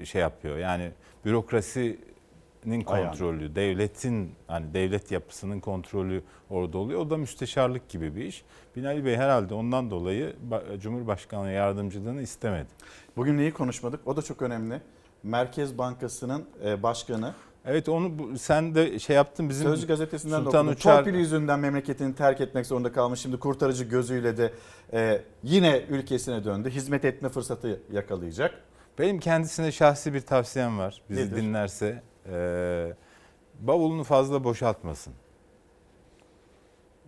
e, şey yapıyor. Yani bürokrasinin kontrolü, devletin hani devlet yapısının kontrolü orada oluyor. O da müsteşarlık gibi bir iş. Binali Bey herhalde ondan dolayı ba- Cumhurbaşkanı yardımcılığını istemedi. Bugün neyi konuşmadık? O da çok önemli. Merkez Bankası'nın e, başkanı Evet onu sen de şey yaptın bizim Sözcü gazetesinden de Sultan okudum. Uçar Torpil yüzünden memleketini terk etmek zorunda kalmış. Şimdi kurtarıcı gözüyle de e, yine ülkesine döndü. Hizmet etme fırsatı yakalayacak. Benim kendisine şahsi bir tavsiyem var. Bizi Nedir? dinlerse e, bavulunu fazla boşaltmasın.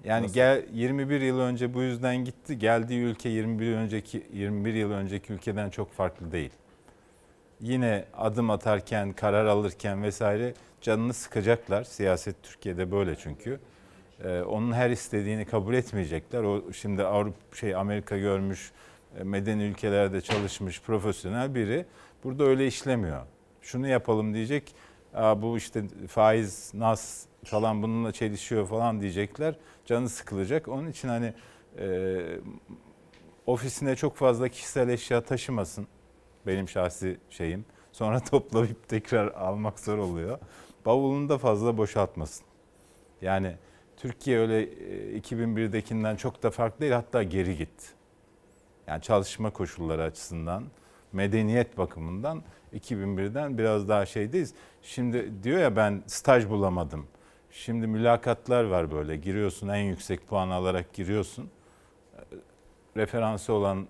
Yani Nasıl? gel 21 yıl önce bu yüzden gitti. Geldiği ülke 21 önceki 21 yıl önceki ülkeden çok farklı değil. Yine adım atarken, karar alırken vesaire canını sıkacaklar. Siyaset Türkiye'de böyle çünkü. Ee, onun her istediğini kabul etmeyecekler. O şimdi Avrupa şey Amerika görmüş, e, medeni ülkelerde çalışmış profesyonel biri. Burada öyle işlemiyor. Şunu yapalım diyecek. Aa, bu işte faiz nas falan bununla çelişiyor falan diyecekler. Canı sıkılacak. Onun için hani e, ofisine çok fazla kişisel eşya taşımasın. Benim şahsi şeyim. Sonra toplayıp tekrar almak zor oluyor. Bavulunu da fazla boşaltmasın. Yani Türkiye öyle e, 2001'dekinden çok da farklı değil hatta geri gitti. Yani çalışma koşulları açısından, medeniyet bakımından 2001'den biraz daha şeydeyiz. Şimdi diyor ya ben staj bulamadım. Şimdi mülakatlar var böyle giriyorsun en yüksek puan alarak giriyorsun. Referansı olan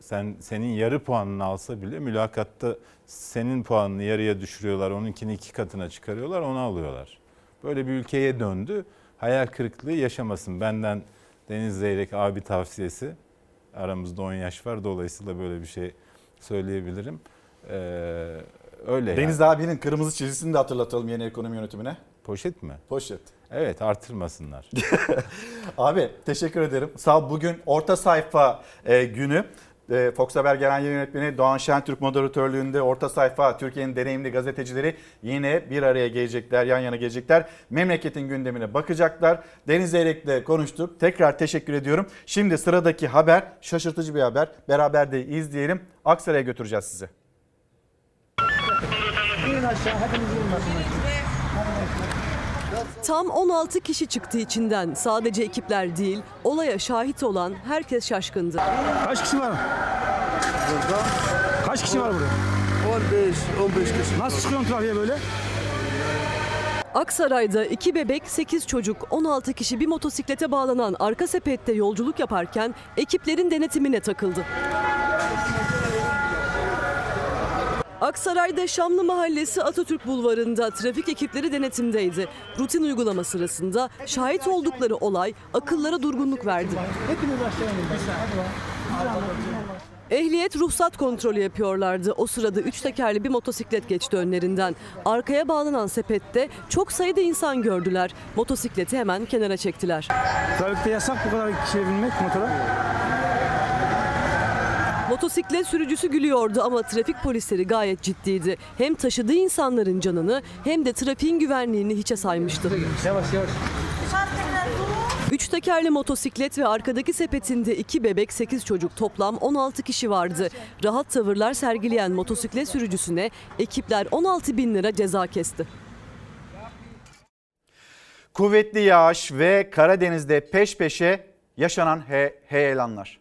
sen senin yarı puanını alsa bile mülakatta senin puanını yarıya düşürüyorlar. Onunkini iki katına çıkarıyorlar onu alıyorlar. Böyle bir ülkeye döndü. Hayal kırıklığı yaşamasın. Benden Deniz Zeyrek abi tavsiyesi. Aramızda 10 yaş var dolayısıyla böyle bir şey söyleyebilirim. Ee, öyle Deniz yani. abinin kırmızı çizgisini de hatırlatalım yeni ekonomi yönetimine. Poşet mi? Poşet. Evet artırmasınlar. Abi teşekkür ederim. Sağ ol. Bugün orta sayfa e, günü. E, Fox Haber Genel Yönetmeni Doğan Şentürk moderatörlüğünde orta sayfa Türkiye'nin deneyimli gazetecileri yine bir araya gelecekler, yan yana gelecekler. Memleketin gündemine bakacaklar. Deniz Eyrek'le konuştuk. Tekrar teşekkür ediyorum. Şimdi sıradaki haber şaşırtıcı bir haber. Beraber de izleyelim. Aksaray'a götüreceğiz sizi. Tam 16 kişi çıktı içinden. Sadece ekipler değil, olaya şahit olan herkes şaşkındı. Kaç kişi var? Burada. Kaç kişi var burada? 15, 15 kişi. Nasıl çıkıyorsun trafiğe böyle? Aksaray'da 2 bebek, 8 çocuk, 16 kişi bir motosiklete bağlanan arka sepette yolculuk yaparken ekiplerin denetimine takıldı. Aksaray'da Şamlı Mahallesi Atatürk Bulvarı'nda trafik ekipleri denetimdeydi. Rutin uygulama sırasında şahit oldukları olay akıllara durgunluk verdi. Ehliyet ruhsat kontrolü yapıyorlardı. O sırada üç tekerli bir motosiklet geçti önlerinden. Arkaya bağlanan sepette çok sayıda insan gördüler. Motosikleti hemen kenara çektiler. Trafikte yasak bu kadar kişiye binmek motora. Motosiklet sürücüsü gülüyordu ama trafik polisleri gayet ciddiydi. Hem taşıdığı insanların canını hem de trafiğin güvenliğini hiçe saymıştı. Yavaş yavaş. Üç tekerli motosiklet ve arkadaki sepetinde iki bebek, sekiz çocuk toplam 16 kişi vardı. Rahat tavırlar sergileyen motosiklet sürücüsüne ekipler 16 bin lira ceza kesti. Kuvvetli yağış ve Karadeniz'de peş peşe yaşanan he heyelanlar.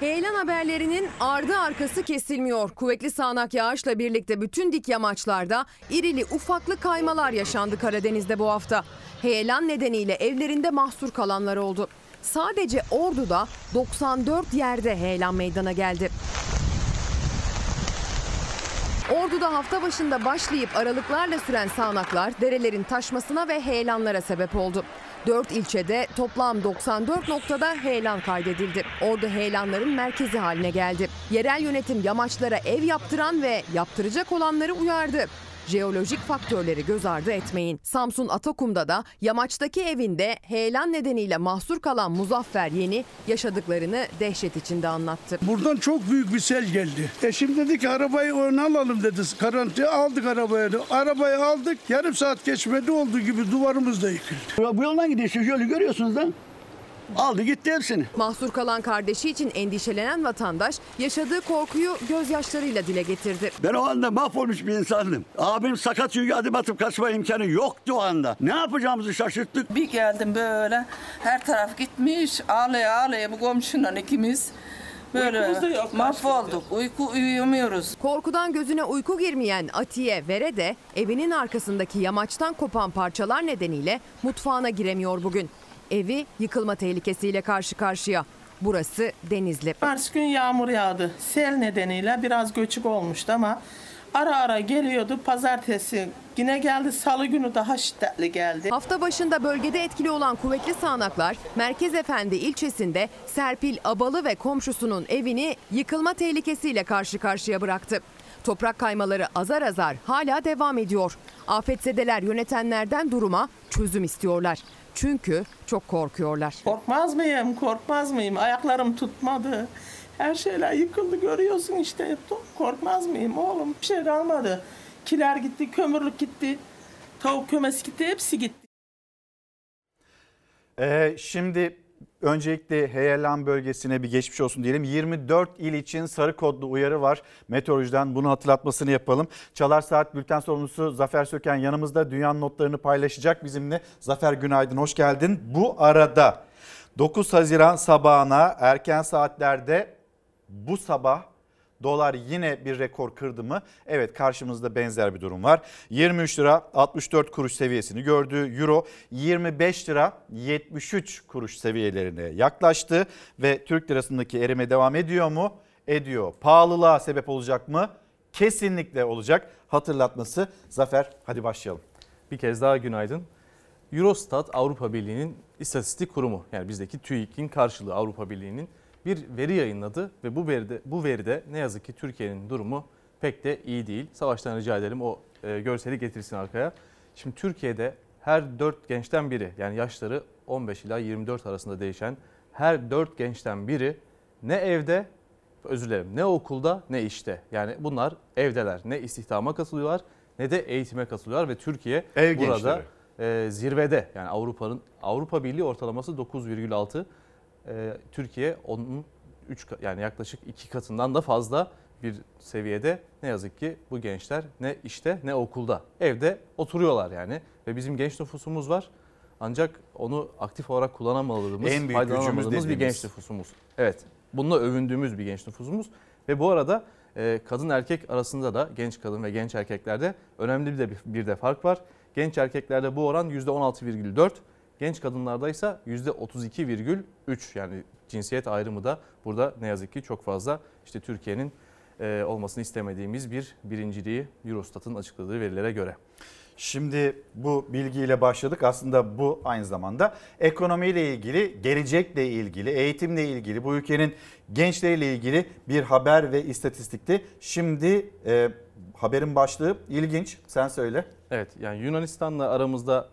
Heyelan haberlerinin ardı arkası kesilmiyor. Kuvvetli sağanak yağışla birlikte bütün dik yamaçlarda irili ufaklı kaymalar yaşandı Karadeniz'de bu hafta. Heyelan nedeniyle evlerinde mahsur kalanlar oldu. Sadece Ordu'da 94 yerde heyelan meydana geldi. Ordu'da hafta başında başlayıp aralıklarla süren sağanaklar derelerin taşmasına ve heyelanlara sebep oldu. 4 ilçede toplam 94 noktada heyelan kaydedildi. Ordu heyelanların merkezi haline geldi. Yerel yönetim yamaçlara ev yaptıran ve yaptıracak olanları uyardı. Jeolojik faktörleri göz ardı etmeyin. Samsun Atakum'da da yamaçtaki evinde heyelan nedeniyle mahsur kalan Muzaffer Yeni yaşadıklarını dehşet içinde anlattı. Buradan çok büyük bir sel geldi. Eşim dedi ki arabayı öne alalım dedi. Karantinaya aldık arabayı. Arabayı aldık. Yarım saat geçmedi olduğu gibi duvarımız da yıkıldı. Bu yoldan gidiyorsun şöyle görüyorsunuz da. Aldı gitti hepsini. Mahsur kalan kardeşi için endişelenen vatandaş yaşadığı korkuyu gözyaşlarıyla dile getirdi. Ben o anda mahvolmuş bir insandım. Abim sakat çünkü adım atıp kaçma imkanı yoktu o anda. Ne yapacağımızı şaşırttık. Bir geldim böyle her taraf gitmiş ağlaya ağlaya bu komşunla ikimiz böyle mahvolduk. Uyku uyuyamıyoruz. Korkudan gözüne uyku girmeyen Atiye Vere de evinin arkasındaki yamaçtan kopan parçalar nedeniyle mutfağına giremiyor bugün. Evi yıkılma tehlikesiyle karşı karşıya. Burası Denizli. Mars gün yağmur yağdı. Sel nedeniyle biraz göçük olmuştu ama ara ara geliyordu. Pazartesi yine geldi. Salı günü daha şiddetli geldi. Hafta başında bölgede etkili olan kuvvetli sağanaklar Merkez Efendi ilçesinde Serpil Abalı ve komşusunun evini yıkılma tehlikesiyle karşı karşıya bıraktı. Toprak kaymaları azar azar hala devam ediyor. Afetzedeler yönetenlerden duruma çözüm istiyorlar. Çünkü çok korkuyorlar. Korkmaz mıyım? Korkmaz mıyım? Ayaklarım tutmadı. Her şeyler yıkıldı görüyorsun işte. Korkmaz mıyım oğlum? Bir şey kalmadı. Kiler gitti, kömürlük gitti. Tavuk kümesi gitti, hepsi gitti. Ee, şimdi öncelikle Heyelan bölgesine bir geçmiş olsun diyelim. 24 il için sarı kodlu uyarı var. Meteorolojiden bunu hatırlatmasını yapalım. Çalar Saat Bülten sorumlusu Zafer Söken yanımızda dünyanın notlarını paylaşacak bizimle. Zafer günaydın, hoş geldin. Bu arada 9 Haziran sabahına erken saatlerde bu sabah Dolar yine bir rekor kırdı mı? Evet karşımızda benzer bir durum var. 23 lira 64 kuruş seviyesini gördü. Euro 25 lira 73 kuruş seviyelerine yaklaştı ve Türk lirasındaki erime devam ediyor mu? Ediyor. Pahalılığa sebep olacak mı? Kesinlikle olacak. Hatırlatması Zafer hadi başlayalım. Bir kez daha günaydın. Eurostat Avrupa Birliği'nin istatistik kurumu yani bizdeki TÜİK'in karşılığı Avrupa Birliği'nin bir veri yayınladı ve bu veride bu veride ne yazık ki Türkiye'nin durumu pek de iyi değil. Savaştan rica edelim o e, görseli getirsin arkaya. Şimdi Türkiye'de her 4 gençten biri yani yaşları 15 ila 24 arasında değişen her 4 gençten biri ne evde özür dilerim ne okulda ne işte. Yani bunlar evdeler. Ne istihdama katılıyorlar ne de eğitime katılıyorlar ve Türkiye Ev burada gençleri. e, zirvede. Yani Avrupa'nın Avrupa Birliği ortalaması 9,6. E, Türkiye onun 3 yani yaklaşık 2 katından da fazla bir seviyede ne yazık ki bu gençler ne işte ne okulda evde oturuyorlar yani ve bizim genç nüfusumuz var. Ancak onu aktif olarak kullanamadığımız, En büyük faydalanamadığımız gücümüz bir dediğimiz. genç nüfusumuz. Evet. Bununla övündüğümüz bir genç nüfusumuz ve bu arada e, kadın erkek arasında da genç kadın ve genç erkeklerde önemli bir de bir de fark var. Genç erkeklerde bu oran %16,4, genç kadınlarda ise %32,3 yani cinsiyet ayrımı da burada ne yazık ki çok fazla. İşte Türkiye'nin e, olmasını istemediğimiz bir birinciliği Eurostat'ın açıkladığı verilere göre. Şimdi bu bilgiyle başladık. Aslında bu aynı zamanda ekonomiyle ilgili, gelecekle ilgili, eğitimle ilgili, bu ülkenin gençleriyle ilgili bir haber ve istatistikti. Şimdi e, haberin başlığı ilginç. Sen söyle. Evet yani Yunanistan'la aramızda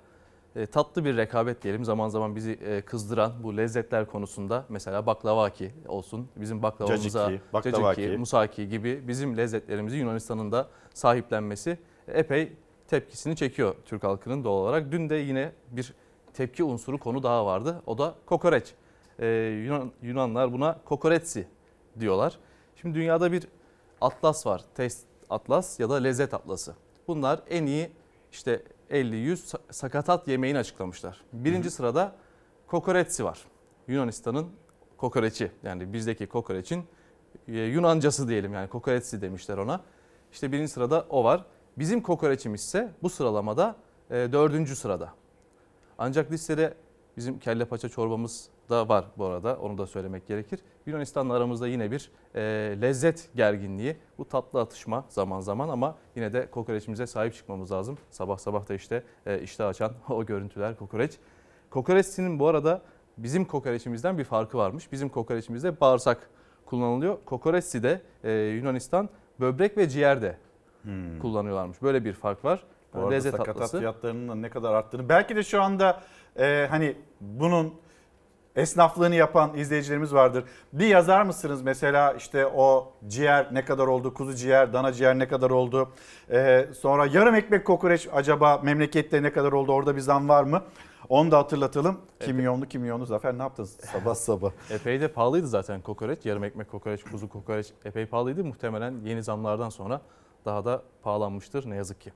tatlı bir rekabet diyelim. Zaman zaman bizi e, kızdıran bu lezzetler konusunda mesela baklavaki olsun. Bizim baklavamıza Caciki, baklavaki. caciki, musaki gibi bizim lezzetlerimizi Yunanistan'ın da sahiplenmesi epey tepkisini çekiyor Türk halkının doğal olarak. Dün de yine bir tepki unsuru konu daha vardı. O da kokoreç. Ee, Yunan, Yunanlar buna kokoretsi diyorlar. Şimdi dünyada bir atlas var. Test atlas ya da lezzet atlası. Bunlar en iyi işte 50-100 sakatat yemeğini açıklamışlar. Birinci sırada kokoretsi var. Yunanistan'ın kokoreçi yani bizdeki kokoreçin e, Yunancası diyelim yani kokoretsi demişler ona. İşte birinci sırada o var. Bizim kokoreçimiz ise bu sıralamada e, dördüncü sırada. Ancak listede bizim kelle paça çorbamız da var bu arada onu da söylemek gerekir. Yunanistan'la aramızda yine bir e, lezzet gerginliği bu tatlı atışma zaman zaman ama yine de kokoreçimize sahip çıkmamız lazım. Sabah sabah da işte e, iştah açan o görüntüler kokoreç. Kokoreçinin bu arada bizim kokoreçimizden bir farkı varmış. Bizim kokoreçimizde bağırsak kullanılıyor. Kokoreçsi de e, Yunanistan böbrek ve ciğerde kullanıyorlarmış. Böyle bir fark var. Bu arada Lezzet sakatat tatlısı. fiyatlarının da ne kadar arttığını. Belki de şu anda e, hani bunun esnaflığını yapan izleyicilerimiz vardır. Bir yazar mısınız mesela işte o ciğer ne kadar oldu, kuzu ciğer, dana ciğer ne kadar oldu? E, sonra yarım ekmek kokoreç acaba memlekette ne kadar oldu? Orada bir zam var mı? Onu da hatırlatalım. Kimyonlu kimyonlu Zafer ne yaptın sabah sabah? Epey de pahalıydı zaten kokoreç. Yarım ekmek kokoreç, kuzu kokoreç epey pahalıydı. Muhtemelen yeni zamlardan sonra daha da pahalanmıştır ne yazık ki.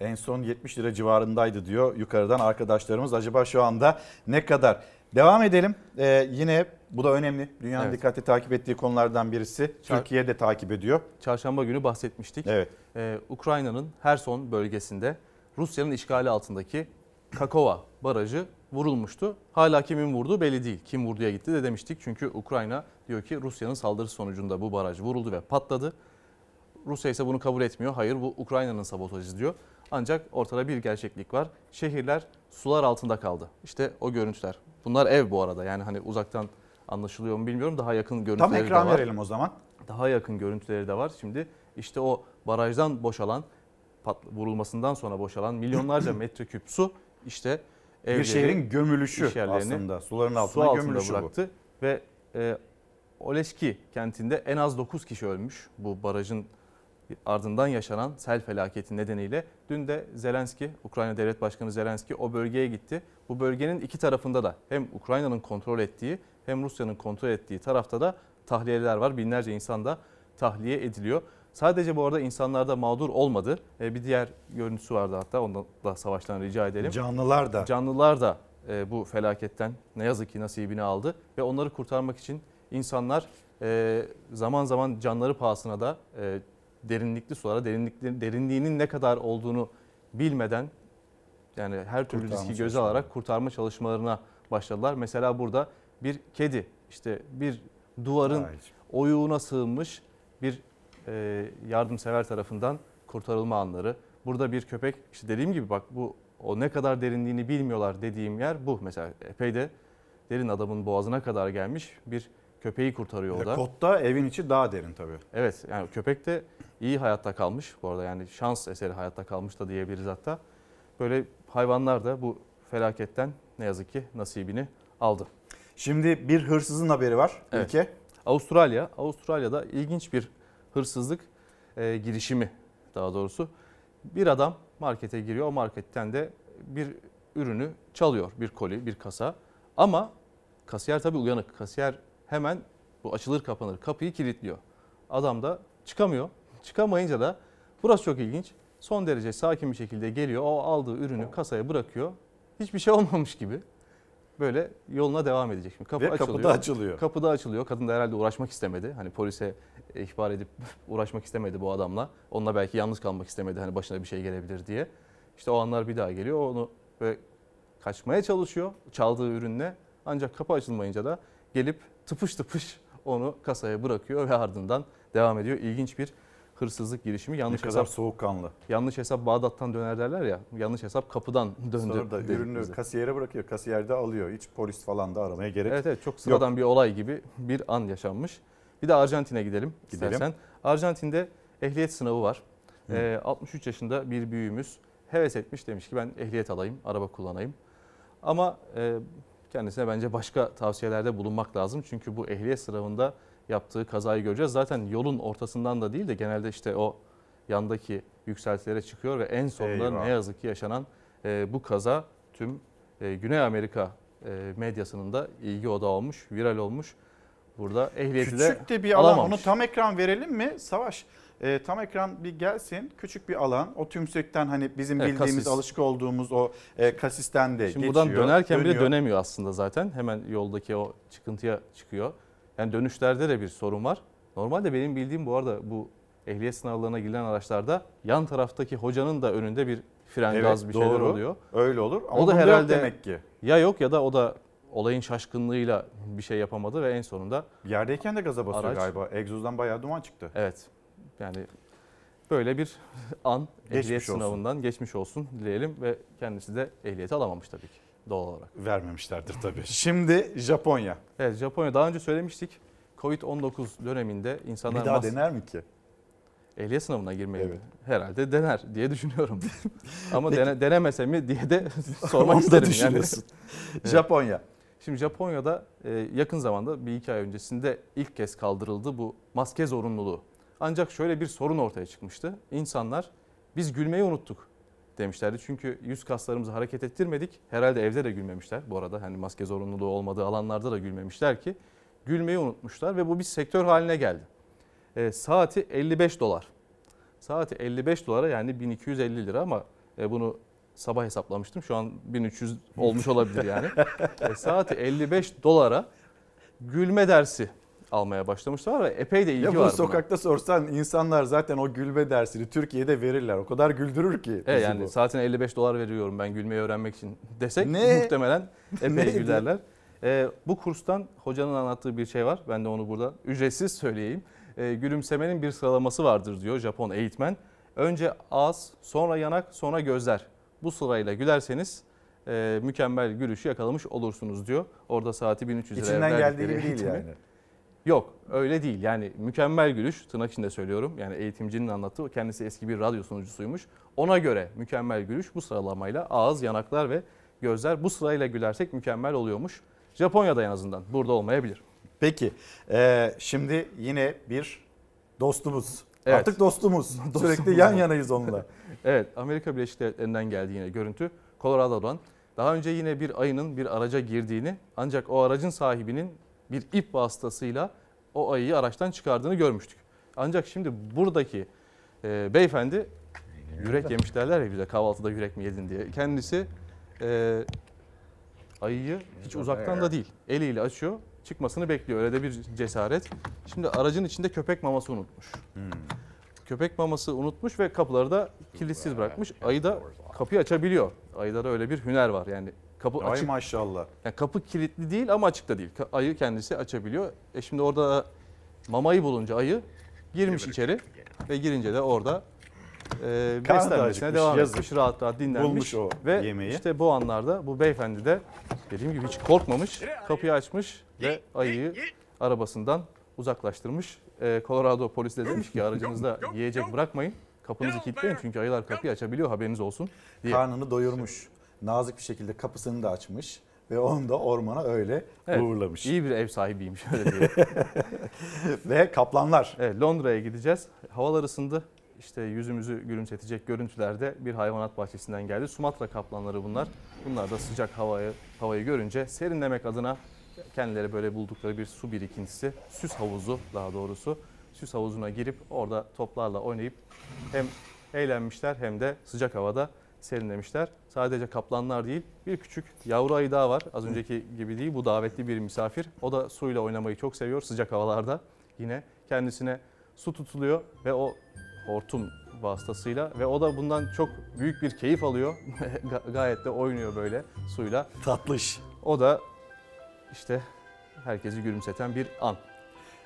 En son 70 lira civarındaydı diyor yukarıdan arkadaşlarımız. Acaba şu anda ne kadar? Devam edelim. Ee, yine bu da önemli. Dünyanın Evet. dikkatli takip ettiği konulardan birisi. Çar- Türkiye de takip ediyor. Çarşamba günü bahsetmiştik. Evet. Ee, Ukrayna'nın Herson bölgesinde Rusya'nın işgali altındaki Kakova barajı vurulmuştu. Hala kimin vurduğu belli değil. Kim vurduya gitti de demiştik. Çünkü Ukrayna diyor ki Rusya'nın saldırısı sonucunda bu baraj vuruldu ve patladı. Rusya ise bunu kabul etmiyor. Hayır bu Ukrayna'nın sabotajı diyor. Ancak ortada bir gerçeklik var. Şehirler sular altında kaldı. İşte o görüntüler. Bunlar ev bu arada. Yani hani uzaktan anlaşılıyor mu bilmiyorum. Daha yakın görüntüleri Tam de ekran var. verelim o zaman. Daha yakın görüntüleri de var. Şimdi işte o barajdan boşalan, vurulmasından sonra boşalan milyonlarca metreküp su işte evleri, şehrin gömülüşü aslında. Suların altına su altında gömülüşü bu. bıraktı ve e, Oleşki kentinde en az 9 kişi ölmüş bu barajın ardından yaşanan sel felaketi nedeniyle. Dün de Zelenski, Ukrayna Devlet Başkanı Zelenski o bölgeye gitti. Bu bölgenin iki tarafında da hem Ukrayna'nın kontrol ettiği hem Rusya'nın kontrol ettiği tarafta da tahliyeler var. Binlerce insan da tahliye ediliyor. Sadece bu arada insanlarda mağdur olmadı. E, Bir diğer görüntüsü vardı hatta ondan da savaştan rica edelim. Canlılar da. Canlılar da e, bu felaketten ne yazık ki nasibini aldı ve onları kurtarmak için insanlar e, zaman zaman canları pahasına da derinlikli sulara, derinlikli, derinliğinin ne kadar olduğunu bilmeden yani her türlü Kurtarma riski göze alarak kurtarma çalışmalarına başladılar. Mesela burada bir kedi işte bir duvarın oyuğuna sığınmış bir e, yardımsever tarafından kurtarılma anları. Burada bir köpek işte dediğim gibi bak bu o ne kadar derinliğini bilmiyorlar dediğim yer bu. Mesela epey de derin adamın boğazına kadar gelmiş bir köpeği kurtarıyor o da. Kotta evin içi daha derin tabii. Evet yani köpek de iyi hayatta kalmış bu arada yani şans eseri hayatta kalmış da diyebiliriz hatta. Böyle hayvanlar da bu felaketten ne yazık ki nasibini aldı. Şimdi bir hırsızın haberi var Evet. ülke. Avustralya, Avustralya'da ilginç bir hırsızlık e, girişimi daha doğrusu. Bir adam markete giriyor, o marketten de bir ürünü çalıyor, bir koli, bir kasa. Ama kasiyer tabii uyanık. Kasiyer hemen bu açılır kapanır kapıyı kilitliyor. Adam da çıkamıyor. Çıkamayınca da burası çok ilginç. Son derece sakin bir şekilde geliyor. O aldığı ürünü kasaya bırakıyor. Hiçbir şey olmamış gibi. Böyle yoluna devam edecek. Şimdi kapı Ve kapı açılıyor. da açılıyor. Kapı da açılıyor. Kadın da herhalde uğraşmak istemedi. Hani polise ihbar edip uğraşmak istemedi bu adamla. Onunla belki yalnız kalmak istemedi. Hani başına bir şey gelebilir diye. İşte o anlar bir daha geliyor. Onu böyle kaçmaya çalışıyor çaldığı ürünle. Ancak kapı açılmayınca da gelip tıpış tıpış onu kasaya bırakıyor ve ardından devam ediyor. İlginç bir hırsızlık girişimi. Ne Yanlış kadar hesap soğukkanlı. yanlış hesap Bağdat'tan döner derler ya. Yanlış hesap kapıdan döndü. Sonra da ürünü biz de. kasiyere bırakıyor. Kasiyer de alıyor. Hiç polis falan da aramaya gerek Evet evet çok yok. sıradan bir olay gibi bir an yaşanmış. Bir de Arjantin'e gidelim, Gidelim. istersen. Arjantin'de ehliyet sınavı var. Hı. Ee, 63 yaşında bir büyüğümüz heves etmiş demiş ki ben ehliyet alayım, araba kullanayım. Ama e, kendisine bence başka tavsiyelerde bulunmak lazım. Çünkü bu ehliyet sınavında yaptığı kazayı göreceğiz. Zaten yolun ortasından da değil de genelde işte o yandaki yükseltilere çıkıyor ve en sonunda Eyvah. ne yazık ki yaşanan e, bu kaza tüm e, Güney Amerika e, medyasının da ilgi odağı olmuş, viral olmuş. Burada ehliyeti de Küçük de bir alan. alamamış. Onu tam ekran verelim mi? Savaş. Ee, tam ekran bir gelsin. Küçük bir alan. O tümsekten hani bizim Evet, bildiğimiz, kasis. alışık olduğumuz o e, kasisten de Şimdi geçiyor. buradan dönerken bile dönüyor. dönemiyor aslında zaten. Hemen yoldaki o çıkıntıya çıkıyor. Yani dönüşlerde de bir sorun var. Normalde benim bildiğim bu arada bu ehliyet sınavlarına girilen araçlarda yan taraftaki hocanın da önünde bir fren Evet, gaz bir şeyler doğru. oluyor. Öyle olur. Ama o da herhalde demek ki. ya yok ya da o da olayın şaşkınlığıyla bir şey yapamadı ve en sonunda Yerdeyken de gaza basıyor Araç- galiba. Egzozdan bayağı duman çıktı. Evet. Yani böyle bir an Geçmiş ehliyet olsun. sınavından geçmiş olsun dileyelim ve kendisi de ehliyeti alamamış tabii ki doğal olarak. Vermemişlerdir tabii. Şimdi Japonya. Evet Japonya daha önce söylemiştik. Covid-19 döneminde insanlar Bir daha mas- dener mi ki? ehliyet sınavına girmeyi Evet. herhalde dener diye düşünüyorum. Ama dene, denemese mi diye de Onu sormak da isterim. Yani. düşünüyorsun. Evet. Japonya. Şimdi Japonya'da e, yakın zamanda bir iki ay öncesinde ilk kez kaldırıldı bu maske zorunluluğu. Ancak şöyle bir sorun ortaya çıkmıştı. İnsanlar biz gülmeyi unuttuk demişlerdi. Çünkü yüz kaslarımızı hareket ettirmedik. Herhalde evde de gülmemişler bu arada. Hani maske zorunluluğu olmadığı alanlarda da gülmemişler ki gülmeyi unutmuşlar ve bu bir sektör haline geldi. E, saati 55 dolar. Saati 55 dolara yani 1250 lira ama e, bunu sabah hesaplamıştım. Şu an 1300 olmuş olabilir yani. E, saati 55 dolara gülme dersi almaya başlamışlar ve epey de ilgi Ya var bunu buna. sokakta sorsan insanlar zaten o gülme dersini Türkiye'de verirler. O kadar güldürür ki. Bizi yani bu. saatine 55 dolar veriyorum ben gülmeyi öğrenmek için desek Ne? muhtemelen epey Neydi? gülerler. Ee, bu kurstan hocanın anlattığı bir şey var. Ben de onu burada ücretsiz söyleyeyim. Ee, gülümsemenin bir sıralaması vardır diyor Japon eğitmen. Önce ağız, sonra yanak, sonra gözler. Bu sırayla gülerseniz e, mükemmel gülüşü yakalamış olursunuz diyor. Orada saati 1300 liraya İçinden geldiği gibi değil yani. Yok öyle değil yani mükemmel gülüş tırnak içinde söylüyorum yani eğitimcinin anlattığı kendisi eski bir radyo sunucusuymuş. Ona göre mükemmel gülüş bu sıralamayla ağız, yanaklar ve gözler bu sırayla gülersek mükemmel oluyormuş. Japonya'da en azından burada olmayabilir. Peki e, şimdi yine bir dostumuz. Evet. Artık dostumuz. Sürekli Dostumuz. yan yanayız onunla. evet Amerika Birleşik Devletleri'nden geldi yine görüntü. Colorado'dan. Daha önce yine bir ayının bir araca girdiğini ancak o aracın sahibinin bir ip vasıtasıyla o ayıyı araçtan çıkardığını görmüştük. Ancak şimdi buradaki e, beyefendi yürek yemiş derler ya bize kahvaltıda yürek mi yedin diye. Kendisi e, ayıyı hiç uzaktan da değil eliyle açıyor çıkmasını bekliyor. Öyle de bir cesaret. Şimdi aracın içinde köpek maması unutmuş. Köpek maması unutmuş ve kapıları da kilitsiz bırakmış. Ayı da kapıyı açabiliyor. Ayıda da öyle bir hüner var. Yani kapı Ay açık. maşallah. Yani kapı kilitli değil ama açık da değil. Ayı kendisi açabiliyor. E şimdi orada mamayı bulunca ayı girmiş içeri ve girince de orada e, beslenmesine devam yazık. etmiş. Rahat rahat dinlenmiş. Bulmuş o ve yemeği. işte bu anlarda bu beyefendi de dediğim gibi hiç korkmamış. Kapıyı açmış ve ayıyı arabasından uzaklaştırmış. E, Colorado polisi de demiş ki aracınızda yiyecek bırakmayın. Kapınızı kilitleyin çünkü ayılar kapıyı açabiliyor haberiniz olsun diye. Karnını doyurmuş. Nazik bir şekilde kapısını da açmış ve onu da ormana öyle Evet, uğurlamış. İyi bir ev sahibiymiş öyle diye. ve kaplanlar. Evet, Londra'ya gideceğiz. Havalar ısındı. İşte yüzümüzü gülümsetecek görüntülerde bir hayvanat bahçesinden geldi. Sumatra kaplanları bunlar. Bunlar da sıcak havayı havayı görünce serinlemek adına kendileri böyle buldukları bir su birikintisi, süs havuzu daha doğrusu. Süs havuzuna girip orada toplarla oynayıp hem eğlenmişler hem de sıcak havada serinlemişler. Sadece kaplanlar değil bir küçük yavru ayı daha var. Az önceki gibi değil bu davetli bir misafir. O da suyla oynamayı çok seviyor sıcak havalarda. Yine kendisine su tutuluyor ve o hortum vasıtasıyla ve o da bundan çok büyük bir keyif alıyor. Ga- Gayet de oynuyor böyle suyla. Tatlış. O da işte herkesi gülümseten bir an.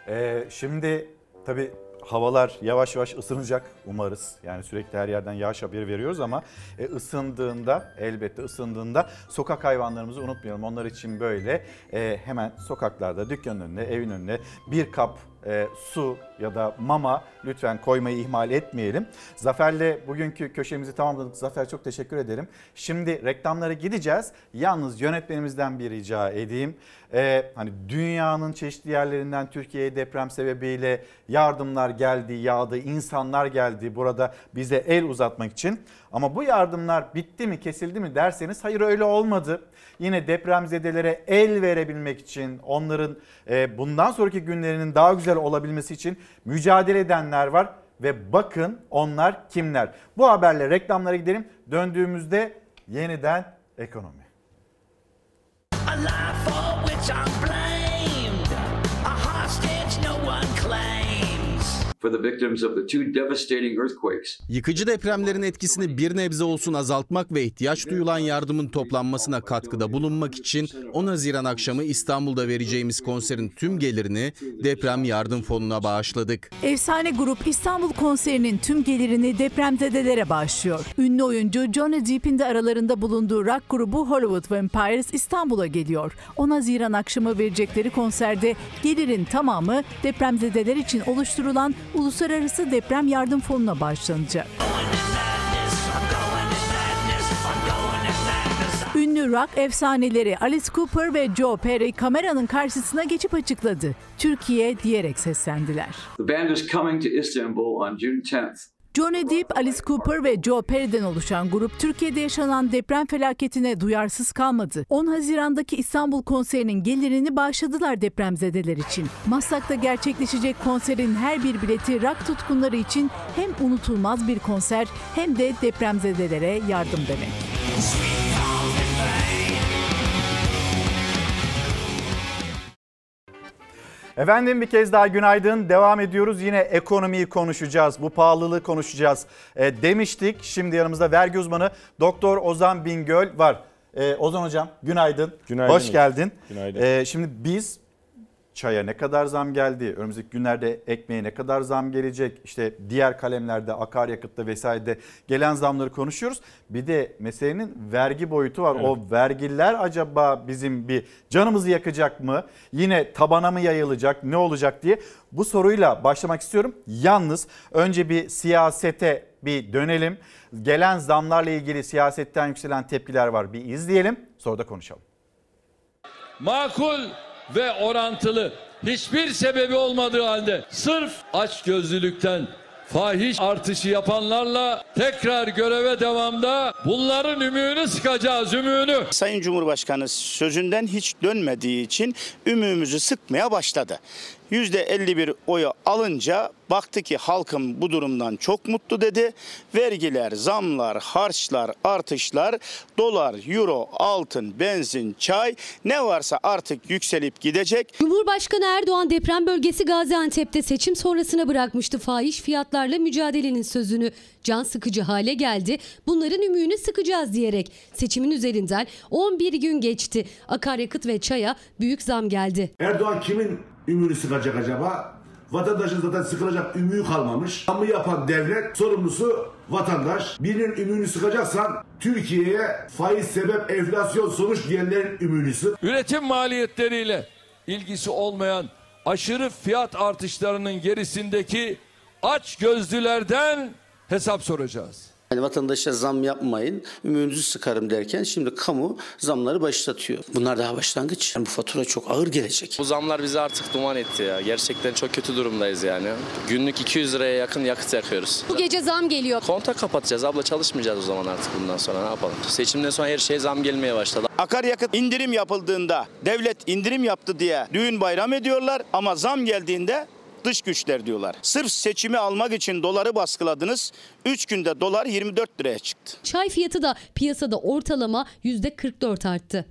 Ee, şimdi tabii havalar yavaş yavaş ısınacak umarız. Yani sürekli her yerden yağış haberi veriyoruz ama e, ısındığında elbette ısındığında sokak hayvanlarımızı unutmayalım. Onlar için böyle e, hemen sokaklarda dükkanın önüne evin önüne bir kap e, su ya da mama lütfen koymayı ihmal etmeyelim. Zafer'le bugünkü köşemizi tamamladık. Zafer çok teşekkür ederim. Şimdi reklamlara gideceğiz. Yalnız yönetmenimizden bir rica edeyim. E, hani dünyanın çeşitli yerlerinden Türkiye'ye deprem sebebiyle yardımlar geldi, yağdı, insanlar geldi burada bize el uzatmak için. Ama bu yardımlar bitti mi, kesildi mi derseniz hayır öyle olmadı. Yine depremzedelere el verebilmek için, onların e, bundan sonraki günlerinin daha güzel olabilmesi için mücadele edenler var ve bakın onlar kimler. Bu haberle reklamlara gidelim. Döndüğümüzde yeniden ekonomi. A life for which I'm blamed. Yıkıcı depremlerin etkisini bir nebze olsun azaltmak ve ihtiyaç duyulan yardımın toplanmasına katkıda bulunmak için 10 Haziran akşamı İstanbul'da vereceğimiz konserin tüm gelirini deprem yardım fonuna bağışladık. Efsane grup İstanbul konserinin tüm gelirini depremzedelere bağışlıyor. Ünlü oyuncu Johnny Depp'in de aralarında bulunduğu rock grubu Hollywood Vampires İstanbul'a geliyor. 10 Haziran akşamı verecekleri konserde gelirin tamamı depremzedeler için oluşturulan Uluslararası Deprem Yardım Fonu'na bağışlanacak. Ünlü rock efsaneleri Alice Cooper ve Joe Perry kameranın karşısına geçip açıkladı. Türkiye diyerek seslendiler. The band is coming to Istanbul on June 10th. Johnny Depp, Alice Cooper ve Joe Perry'den oluşan grup Türkiye'de yaşanan deprem felaketine duyarsız kalmadı. 10 Haziran'daki İstanbul konserinin gelirini bağışladılar depremzedeler için. Maslak'ta gerçekleşecek konserin her bir bileti rock tutkunları için hem unutulmaz bir konser hem de depremzedelere yardım demek. Efendim bir kez daha günaydın. Devam ediyoruz. Yine ekonomiyi konuşacağız. Bu pahalılığı konuşacağız. E, demiştik. Şimdi yanımızda vergi uzmanı Doktor Ozan Bingöl var. E, Ozan hocam günaydın. Günaydın. Hoş geldin. Günaydın. E, şimdi biz çaya ne kadar zam geldi? Önümüzdeki günlerde ekmeğe ne kadar zam gelecek? İşte diğer kalemlerde, akaryakıtta vesairede gelen zamları konuşuyoruz. Bir de meselenin vergi boyutu var. Evet. O vergiler acaba bizim bir canımızı yakacak mı? Yine tabana mı yayılacak? Ne olacak diye bu soruyla başlamak istiyorum. Yalnız önce bir siyasete bir dönelim. Gelen zamlarla ilgili siyasetten yükselen tepkiler var. Bir izleyelim sonra da konuşalım. makul ve orantılı hiçbir sebebi olmadığı halde sırf açgözlülükten fahiş artışı yapanlarla tekrar göreve devamda bunların ümüğünü sıkacağız ümüğünü. Sayın Cumhurbaşkanı sözünden hiç dönmediği için ümüğümüzü sıkmaya başladı. %51 oyu alınca baktı ki halkım bu durumdan çok mutlu dedi. Vergiler, zamlar, harçlar, artışlar, dolar, euro, altın, benzin, çay ne varsa artık yükselip gidecek. Cumhurbaşkanı Erdoğan deprem bölgesi Gaziantep'te seçim sonrasına bırakmıştı fahiş fiyatlarla mücadelenin sözünü. Can sıkıcı hale geldi. Bunların ümüğünü sıkacağız diyerek seçimin üzerinden 11 gün geçti. Akaryakıt ve çaya büyük zam geldi. Erdoğan kimin ümüğünü sıkacak acaba? Vatandaşın zaten sıkılacak ümüğü kalmamış. Zamı yapan devlet sorumlusu vatandaş. Birinin ümüğünü sıkacaksan Türkiye'ye faiz sebep enflasyon sonuç diyenlerin ümüğünü sık. Üretim maliyetleriyle ilgisi olmayan aşırı fiyat artışlarının gerisindeki aç gözlülerden hesap soracağız. Yani vatandaşa zam yapmayın, ümüğünüzü sıkarım derken şimdi kamu zamları başlatıyor. Bunlar daha başlangıç. Yani bu fatura çok ağır gelecek. Bu zamlar bizi artık duman etti ya. Gerçekten çok kötü durumdayız yani. Günlük 200 liraya yakın yakıt yakıyoruz. Bu gece zam geliyor. Kontak kapatacağız. Abla çalışmayacağız o zaman artık bundan sonra ne yapalım. Seçimden sonra her şeye zam gelmeye başladı. Akaryakıt indirim yapıldığında devlet indirim yaptı diye düğün bayram ediyorlar ama zam geldiğinde dış güçler diyorlar. Sırf seçimi almak için doları baskıladınız. 3 günde dolar 24 liraya çıktı. Çay fiyatı da piyasada ortalama %44 arttı.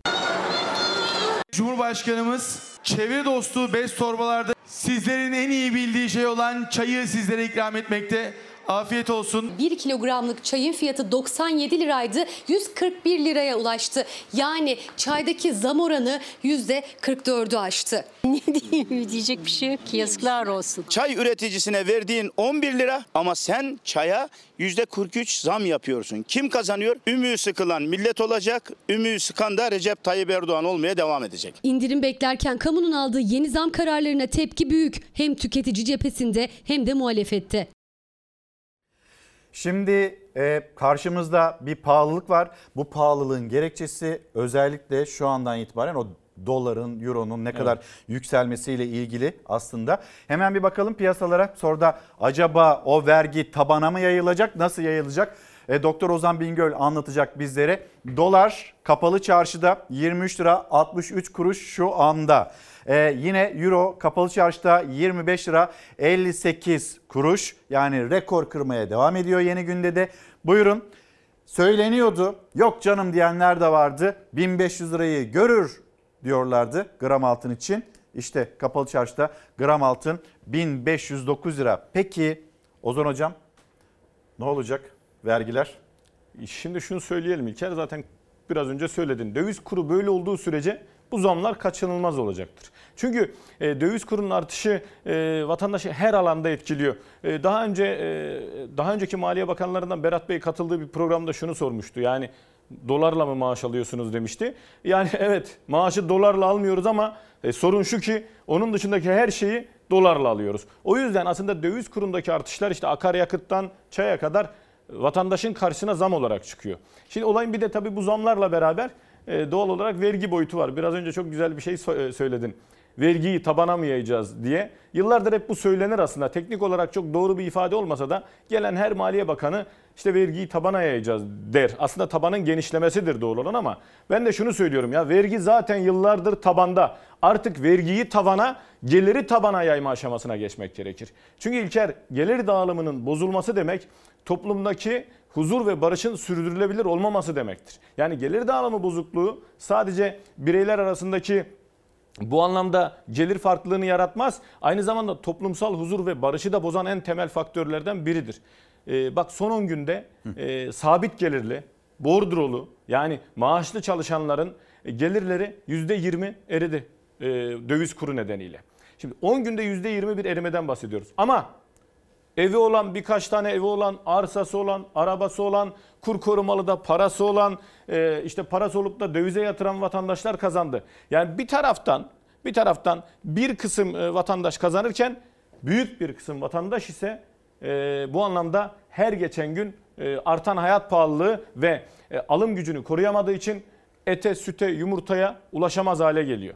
Cumhurbaşkanımız çevre dostu bez torbalarda sizlerin en iyi bildiği şey olan çayı sizlere ikram etmekte. Afiyet olsun. 1 kilogramlık çayın fiyatı 97 liraydı. 141 liraya ulaştı. Yani çaydaki zam oranı %44'ü aştı. Ne diyeyim diyecek bir şey yok ki yazıklar olsun. Çay üreticisine verdiğin 11 lira ama sen çaya %43 zam yapıyorsun. Kim kazanıyor? Ümüğü sıkılan millet olacak. Ümüğü sıkan da Recep Tayyip Erdoğan olmaya devam edecek. İndirim beklerken kamunun aldığı yeni zam kararlarına tepki büyük. Hem tüketici cephesinde hem de muhalefette. Şimdi e, karşımızda bir pahalılık var. Bu pahalılığın gerekçesi özellikle şu andan itibaren o doların, euronun ne kadar yükselmesiyle ilgili aslında. Hemen bir bakalım piyasalara. Sonra da acaba o vergi tabana mı yayılacak, nasıl yayılacak? E, Doktor Ozan Bingöl anlatacak bizlere. Dolar kapalı çarşıda 23 lira 63 kuruş şu anda. Ee, yine euro kapalı çarşıda 25 lira 58 kuruş yani rekor kırmaya devam ediyor yeni günde de. Buyurun söyleniyordu yok canım diyenler de vardı 1500 lirayı görür diyorlardı gram altın için. İşte kapalı çarşıda gram altın 1509 lira. Peki Ozan hocam ne olacak vergiler? Şimdi şunu söyleyelim İlker zaten biraz önce söyledin. Döviz kuru böyle olduğu sürece bu zamlar kaçınılmaz olacaktır. Çünkü e, döviz kurunun artışı e, vatandaşı her alanda etkiliyor. E, daha önce e, daha önceki Maliye Bakanlarından Berat Bey katıldığı bir programda şunu sormuştu. Yani dolarla mı maaş alıyorsunuz demişti. Yani evet maaşı dolarla almıyoruz ama e, sorun şu ki onun dışındaki her şeyi dolarla alıyoruz. O yüzden aslında döviz kurundaki artışlar işte akaryakıttan çaya kadar vatandaşın karşısına zam olarak çıkıyor. Şimdi olayın bir de tabii bu zamlarla beraber doğal olarak vergi boyutu var. Biraz önce çok güzel bir şey e, söyledin. Vergiyi tabana mı yayacağız diye. Yıllardır hep bu söylenir aslında. Teknik olarak çok doğru bir ifade olmasa da gelen her Maliye Bakanı işte vergiyi tabana yayacağız der. Aslında tabanın genişlemesidir doğru olan ama ben de şunu söylüyorum ya vergi zaten yıllardır tabanda. Artık vergiyi tavana, geliri tabana yayma aşamasına geçmek gerekir. Çünkü İlker gelir dağılımının bozulması demek toplumdaki huzur ve barışın sürdürülebilir olmaması demektir. Yani gelir dağılımı bozukluğu sadece bireyler arasındaki bu anlamda gelir farklılığını yaratmaz. Aynı zamanda toplumsal huzur ve barışı da bozan en temel faktörlerden biridir. Ee, bak son 10 günde e, sabit gelirli, bordrolu yani maaşlı çalışanların e, gelirleri %20 eridi e, döviz kuru nedeniyle. Şimdi 10 günde %20 bir erimeden bahsediyoruz. Ama evi olan birkaç tane evi olan, arsası olan, arabası olan, kur korumalı da parası olan, e, işte parası olup da dövize yatıran vatandaşlar kazandı. Yani bir taraftan bir taraftan bir kısım e, vatandaş kazanırken büyük bir kısım vatandaş ise e, bu anlamda her geçen gün e, artan hayat pahalılığı ve alım gücünü koruyamadığı için ete, süte, yumurtaya ulaşamaz hale geliyor.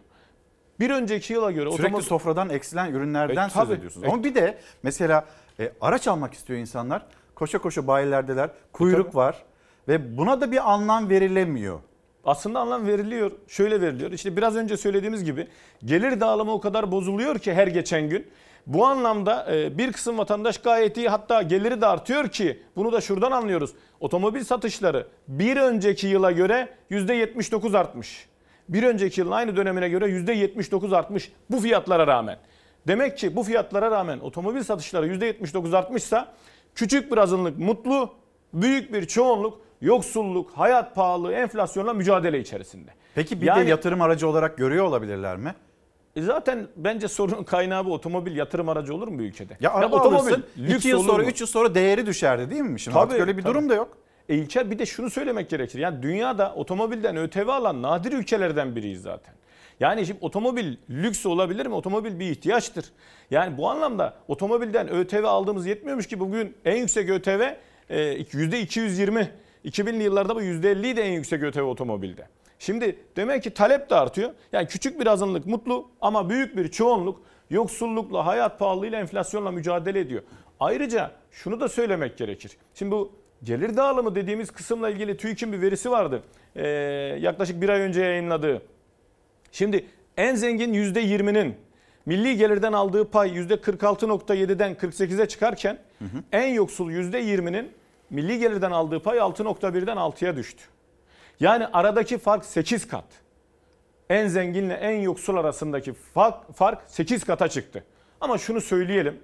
Bir önceki yıla göre Sürekli otomobil sofradan eksilen ürünlerden E, söz tabii. ediyorsunuz. E, Ama bir de mesela e, araç almak istiyor insanlar. Koşa koşa bayilerdeler. Kuyruk tabii. var ve buna da bir anlam verilemiyor. aslında anlam veriliyor. Şöyle veriliyor. İşte biraz önce söylediğimiz gibi gelir dağılımı o kadar bozuluyor ki her geçen gün. Bu anlamda e, bir kısım vatandaş gayet iyi hatta geliri de artıyor ki bunu da şuradan anlıyoruz. Otomobil satışları bir önceki yıla göre %79 artmış. Bir önceki yılın aynı dönemine göre %79 artmış bu fiyatlara rağmen. Demek ki bu fiyatlara rağmen otomobil satışları %79 artmışsa küçük bir azınlık mutlu, büyük bir çoğunluk yoksulluk, hayat pahalılığı, enflasyonla mücadele içerisinde. Peki bir Yani- de yatırım aracı olarak görüyor olabilirler mi? E zaten bence sorunun kaynağı bu. Otomobil yatırım aracı olur mu bu ülkede? Ya araba otomobil alırsın lüks 2 yıl sonra mu? 3 yıl sonra değeri düşerdi değil mi? Şimdi Tabii, artık öyle bir tabii. durum da yok. E İlker bir de şunu söylemek gerekir. Yani dünyada otomobilden ÖTV alan nadir ülkelerden biriyiz zaten. Yani şimdi otomobil lüks olabilir mi? Otomobil bir ihtiyaçtır. Yani bu anlamda otomobilden ÖTV aldığımız yetmiyormuş ki bugün en yüksek ÖTV e, %220. 2000'li yıllarda bu %50 de en yüksek ÖTV otomobilde. Şimdi demek ki talep de artıyor. Yani küçük bir azınlık mutlu ama büyük bir çoğunluk yoksullukla, hayat pahalılığıyla, enflasyonla mücadele ediyor. Ayrıca şunu da söylemek gerekir. Şimdi bu gelir dağılımı dediğimiz kısımla ilgili TÜİK'in bir verisi vardı. Ee, yaklaşık bir ay önce yayınladığı. Şimdi en zengin %20'nin milli gelirden aldığı pay %46.7'den 48'e çıkarken en yoksul %20'nin milli gelirden aldığı pay 6.1'den 6'ya düştü. Yani aradaki fark 8 kat. En zenginle en yoksul arasındaki fark, fark 8 kata çıktı. Ama şunu söyleyelim.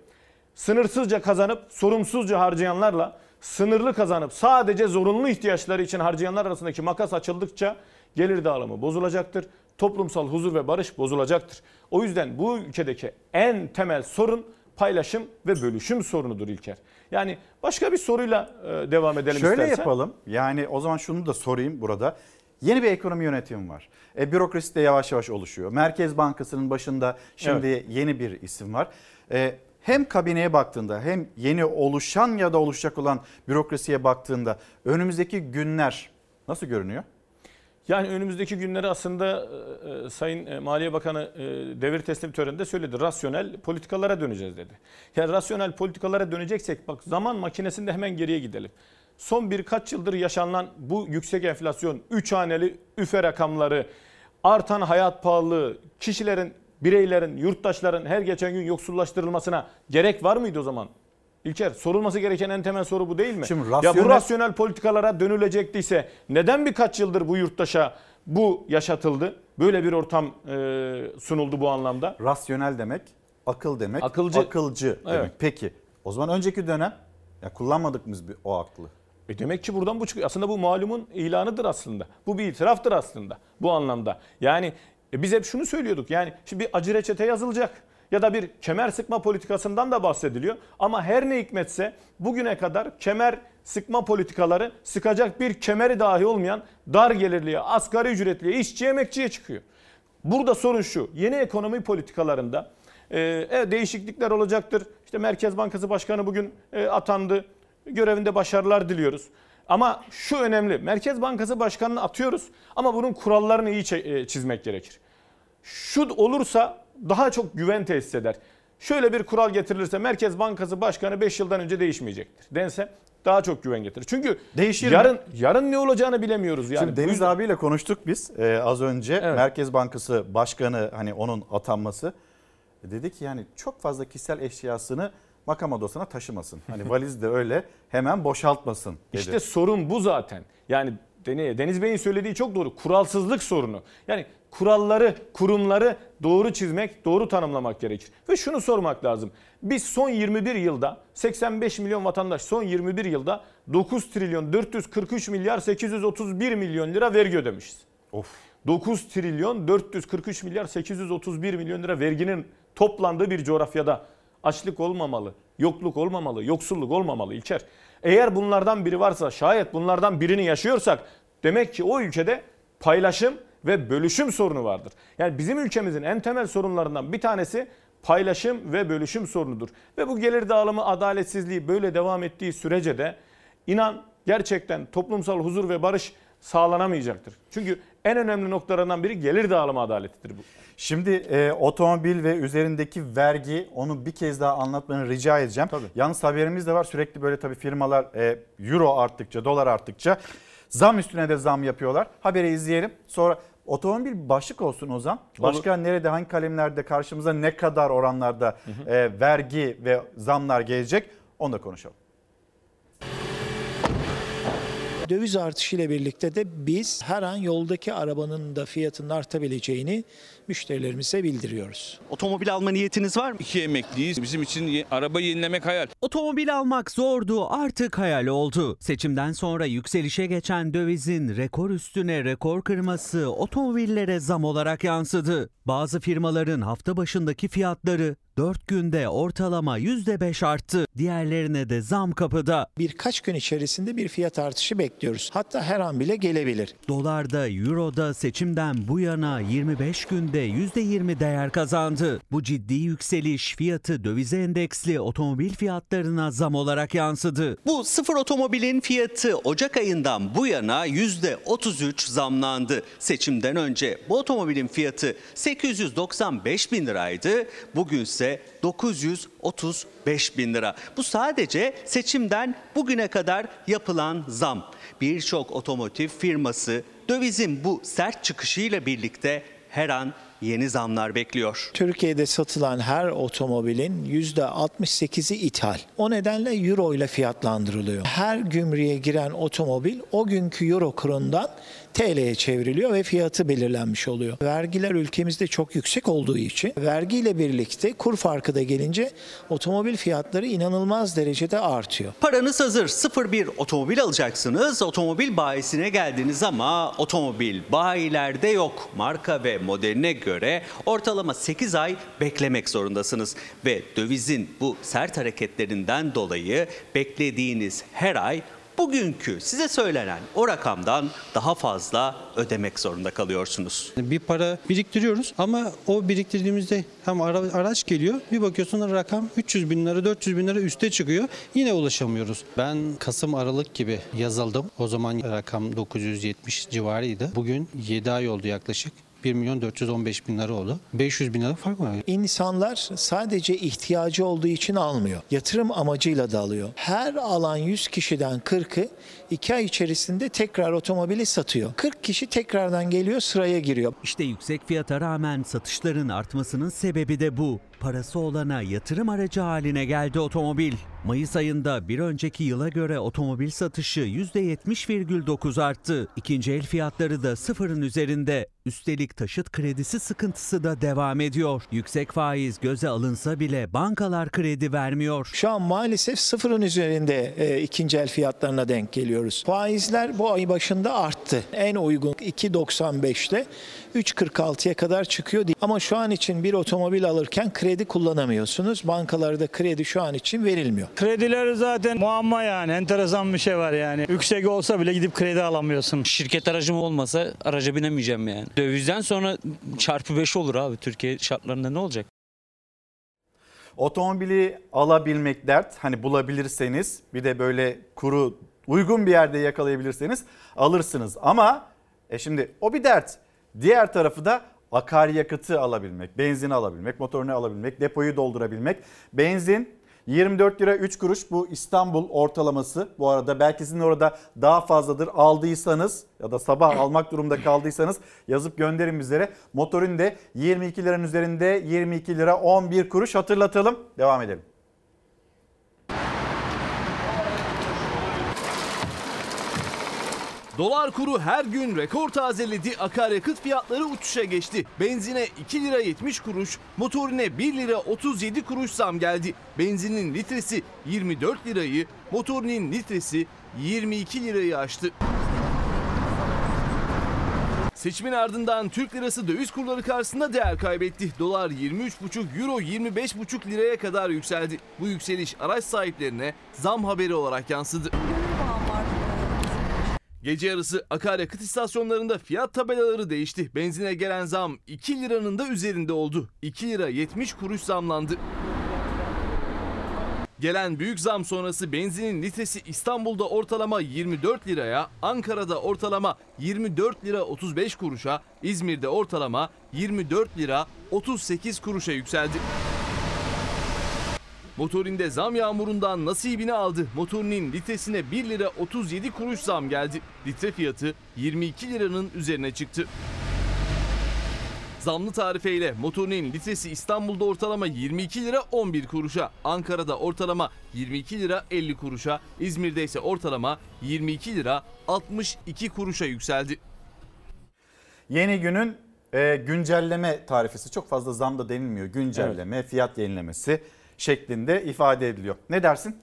Sınırsızca kazanıp sorumsuzca harcayanlarla sınırlı kazanıp sadece zorunlu ihtiyaçları için harcayanlar arasındaki makas açıldıkça gelir dağılımı bozulacaktır. Toplumsal huzur ve barış bozulacaktır. O yüzden bu ülkedeki en temel sorun paylaşım ve bölüşüm sorunudur İlker. Yani başka bir soruyla e, devam edelim Şöyle istersen. yapalım. Yani o zaman şunu da sorayım burada. Yeni bir ekonomi yönetimi var. E, bürokrasi de yavaş yavaş oluşuyor. Merkez Bankası'nın başında şimdi yeni bir isim var. E, hem kabineye baktığında hem yeni oluşan ya da oluşacak olan bürokrasiye baktığında önümüzdeki günler nasıl görünüyor? Yani önümüzdeki günleri aslında e, e, Sayın e, Maliye Bakanı e, devir teslim töreninde söyledi. Rasyonel politikalara döneceğiz dedi. Yani rasyonel politikalara döneceksek bak zaman makinesinde hemen geriye gidelim. Son birkaç yıldır yaşanan bu yüksek enflasyon, 3 haneli üfe rakamları, artan hayat pahalılığı, kişilerin, bireylerin, yurttaşların her geçen gün yoksullaştırılmasına gerek var mıydı o zaman? İlker sorulması gereken en temel soru bu değil mi? Şimdi Ya rasyonel- bu rasyonel politikalara dönülecektiyse neden birkaç yıldır bu yurttaşa bu yaşatıldı? Böyle bir ortam e, sunuldu bu anlamda. Rasyonel demek, akıl demek, Akılcı. akılcı demek. Evet. Peki o zaman önceki dönem ya kullanmadık mı biz o aklı? E demek ki buradan bu çıkıyor. Aslında bu malumun ilanıdır aslında. Bu bir itiraftır aslında bu anlamda. Yani e, biz hep şunu söylüyorduk. Yani şimdi bir acı reçete yazılacak ya da bir kemer sıkma politikasından da bahsediliyor. Ama her ne hikmetse bugüne kadar kemer sıkma politikaları sıkacak bir kemeri dahi olmayan dar gelirliye, asgari ücretliye, işçi emekçiye çıkıyor. Burada sorun şu. Yeni ekonomi politikalarında e, evet, değişiklikler olacaktır. İşte Merkez Bankası Başkanı bugün e, atandı. Görevinde başarılar diliyoruz. Ama şu önemli. Merkez Bankası Başkanı'nı atıyoruz ama bunun kurallarını iyi e, çizmek gerekir. Şu olursa daha çok güven tesis eder. Şöyle bir kural getirilirse Merkez Bankası Başkanı 5 yıldan önce değişmeyecektir dense daha çok güven getirir. Çünkü Değişir mi? yarın yarın ne olacağını bilemiyoruz yani. Şimdi Deniz yüzden- abiyle konuştuk biz e, az önce. Merkez Bankası Başkanı hani onun atanması. E, dedi ki yani çok fazla kişisel eşyasını makam odasına taşımasın. Hani valiz de öyle hemen boşaltmasın dedi. İşte sorun bu zaten. Yani Deniz Bey'in söylediği çok doğru. Kuralsızlık sorunu. Yani kuralları, kurumları doğru çizmek, doğru tanımlamak gerekir. Ve şunu sormak lazım. Biz son 21 yılda 85 milyon vatandaş son 21 yılda 9 trilyon 443 milyar 831 milyon lira vergi ödemişiz. Of. 9 trilyon 443 milyar 831 milyon lira verginin toplandığı bir coğrafyada açlık olmamalı, yokluk olmamalı, yoksulluk olmamalı İlker. Eğer bunlardan biri varsa şayet bunlardan birini yaşıyorsak demek ki o ülkede paylaşım ve bölüşüm sorunu vardır. Yani bizim ülkemizin en temel sorunlarından bir tanesi paylaşım ve bölüşüm sorunudur. Ve bu gelir dağılımı adaletsizliği böyle devam ettiği sürece de inan gerçekten toplumsal huzur ve barış sağlanamayacaktır. Çünkü en önemli noktalarından biri gelir dağılımı adaletidir bu. Şimdi e, otomobil ve üzerindeki vergi onu bir kez daha anlatmanı rica edeceğim. Yalnız haberimiz de var sürekli böyle tabii firmalar e, euro arttıkça dolar arttıkça zam üstüne de zam yapıyorlar. Haberi izleyelim sonra otomobil başlık olsun o zaman. Başka nerede hangi kalemlerde karşımıza ne kadar oranlarda e, vergi ve zamlar gelecek onu da konuşalım. Döviz artışıyla birlikte de biz her an yoldaki arabanın da fiyatının artabileceğini müşterilerimize bildiriyoruz. Otomobil alma niyetiniz var mı? İki emekliyiz. Bizim için ye- araba yenilemek hayal. Otomobil almak zordu artık hayal oldu. Seçimden sonra yükselişe geçen dövizin rekor üstüne rekor kırması otomobillere zam olarak yansıdı. Bazı firmaların hafta başındaki fiyatları 4 günde ortalama %5 arttı. Diğerlerine de zam kapıda. Birkaç gün içerisinde bir fiyat artışı bekliyoruz. Hatta her an bile gelebilir. Dolarda, Euro'da seçimden bu yana 25 günde %20 değer kazandı. Bu ciddi yükseliş fiyatı dövize endeksli otomobil fiyatlarına zam olarak yansıdı. Bu sıfır otomobilin fiyatı Ocak ayından bu yana %33 zamlandı. Seçimden önce bu otomobilin fiyatı 895 bin liraydı. Bugünse 935 bin lira. Bu sadece seçimden bugüne kadar yapılan zam. Birçok otomotiv firması dövizin bu sert çıkışıyla birlikte her an yeni zamlar bekliyor. Türkiye'de satılan her otomobilin %68'i ithal. O nedenle euro ile fiyatlandırılıyor. Her gümrüğe giren otomobil o günkü euro kurundan TL'ye çevriliyor ve fiyatı belirlenmiş oluyor. Vergiler ülkemizde çok yüksek olduğu için vergiyle birlikte kur farkı da gelince otomobil fiyatları inanılmaz derecede artıyor. Paranız hazır. 01 otomobil alacaksınız. Otomobil bayisine geldiniz ama otomobil bayilerde yok. Marka ve modeline göre ortalama 8 ay beklemek zorundasınız. Ve dövizin bu sert hareketlerinden dolayı beklediğiniz her ay bugünkü size söylenen o rakamdan daha fazla ödemek zorunda kalıyorsunuz. Bir para biriktiriyoruz ama o biriktirdiğimizde hem ara- araç geliyor bir bakıyorsun rakam 300 bin lira 400 bin lira üste çıkıyor yine ulaşamıyoruz. Ben Kasım Aralık gibi yazıldım o zaman rakam 970 civarıydı. Bugün 7 ay oldu yaklaşık 1 milyon 415 bin lira oldu. 500 bin lira fark var. İnsanlar sadece ihtiyacı olduğu için almıyor. Yatırım amacıyla da alıyor. Her alan 100 kişiden 40'ı 2 ay içerisinde tekrar otomobili satıyor. 40 kişi tekrardan geliyor sıraya giriyor. İşte yüksek fiyata rağmen satışların artmasının sebebi de bu. Parası olana yatırım aracı haline geldi otomobil. Mayıs ayında bir önceki yıla göre otomobil satışı %70,9 arttı. İkinci el fiyatları da sıfırın üzerinde. Üstelik taşıt kredisi sıkıntısı da devam ediyor. Yüksek faiz göze alınsa bile bankalar kredi vermiyor. Şu an maalesef sıfırın üzerinde e, ikinci el fiyatlarına denk geliyoruz. Faizler bu ay başında arttı. En uygun 2.95'te 3.46'ya kadar çıkıyor. Ama şu an için bir otomobil alırken kredi kullanamıyorsunuz. Bankalarda kredi şu an için verilmiyor. Krediler zaten muamma yani enteresan bir şey var yani. Yüksek olsa bile gidip kredi alamıyorsun. Şirket aracım olmasa araca binemeyeceğim yani. Dövizden sonra çarpı 5 olur abi Türkiye şartlarında ne olacak? Otomobili alabilmek dert. Hani bulabilirseniz bir de böyle kuru uygun bir yerde yakalayabilirseniz alırsınız. Ama e şimdi o bir dert. Diğer tarafı da akaryakıtı alabilmek, benzini alabilmek, motorunu alabilmek, depoyu doldurabilmek. Benzin 24 lira 3 kuruş bu İstanbul ortalaması. Bu arada belki sizin orada daha fazladır aldıysanız ya da sabah almak durumunda kaldıysanız yazıp gönderin bizlere. Motorun de 22 liranın üzerinde 22 lira 11 kuruş hatırlatalım. Devam edelim. Dolar kuru her gün rekor tazeledi. Akaryakıt fiyatları uçuşa geçti. Benzine 2 lira 70 kuruş, motorine 1 lira 37 kuruş zam geldi. Benzinin litresi 24 lirayı, motorinin litresi 22 lirayı aştı. Seçimin ardından Türk lirası döviz kurları karşısında değer kaybetti. Dolar 23,5, euro 25,5 liraya kadar yükseldi. Bu yükseliş araç sahiplerine zam haberi olarak yansıdı. Gece yarısı akaryakıt istasyonlarında fiyat tabelaları değişti. Benzine gelen zam 2 liranın da üzerinde oldu. 2 lira 70 kuruş zamlandı. Gelen büyük zam sonrası benzinin litresi İstanbul'da ortalama 24 liraya, Ankara'da ortalama 24 lira 35 kuruşa, İzmir'de ortalama 24 lira 38 kuruşa yükseldi. Motorinde zam yağmurundan nasibini aldı. Motorinin litresine 1 lira 37 kuruş zam geldi. Litre fiyatı 22 liranın üzerine çıktı. Zamlı tarifeyle motorinin litresi İstanbul'da ortalama 22 lira 11 kuruşa, Ankara'da ortalama 22 lira 50 kuruşa, İzmir'de ise ortalama 22 lira 62 kuruşa yükseldi. Yeni günün e, güncelleme tarifesi çok fazla zam da denilmiyor. Güncelleme, fiyat yenilemesi şeklinde ifade ediliyor. Ne dersin?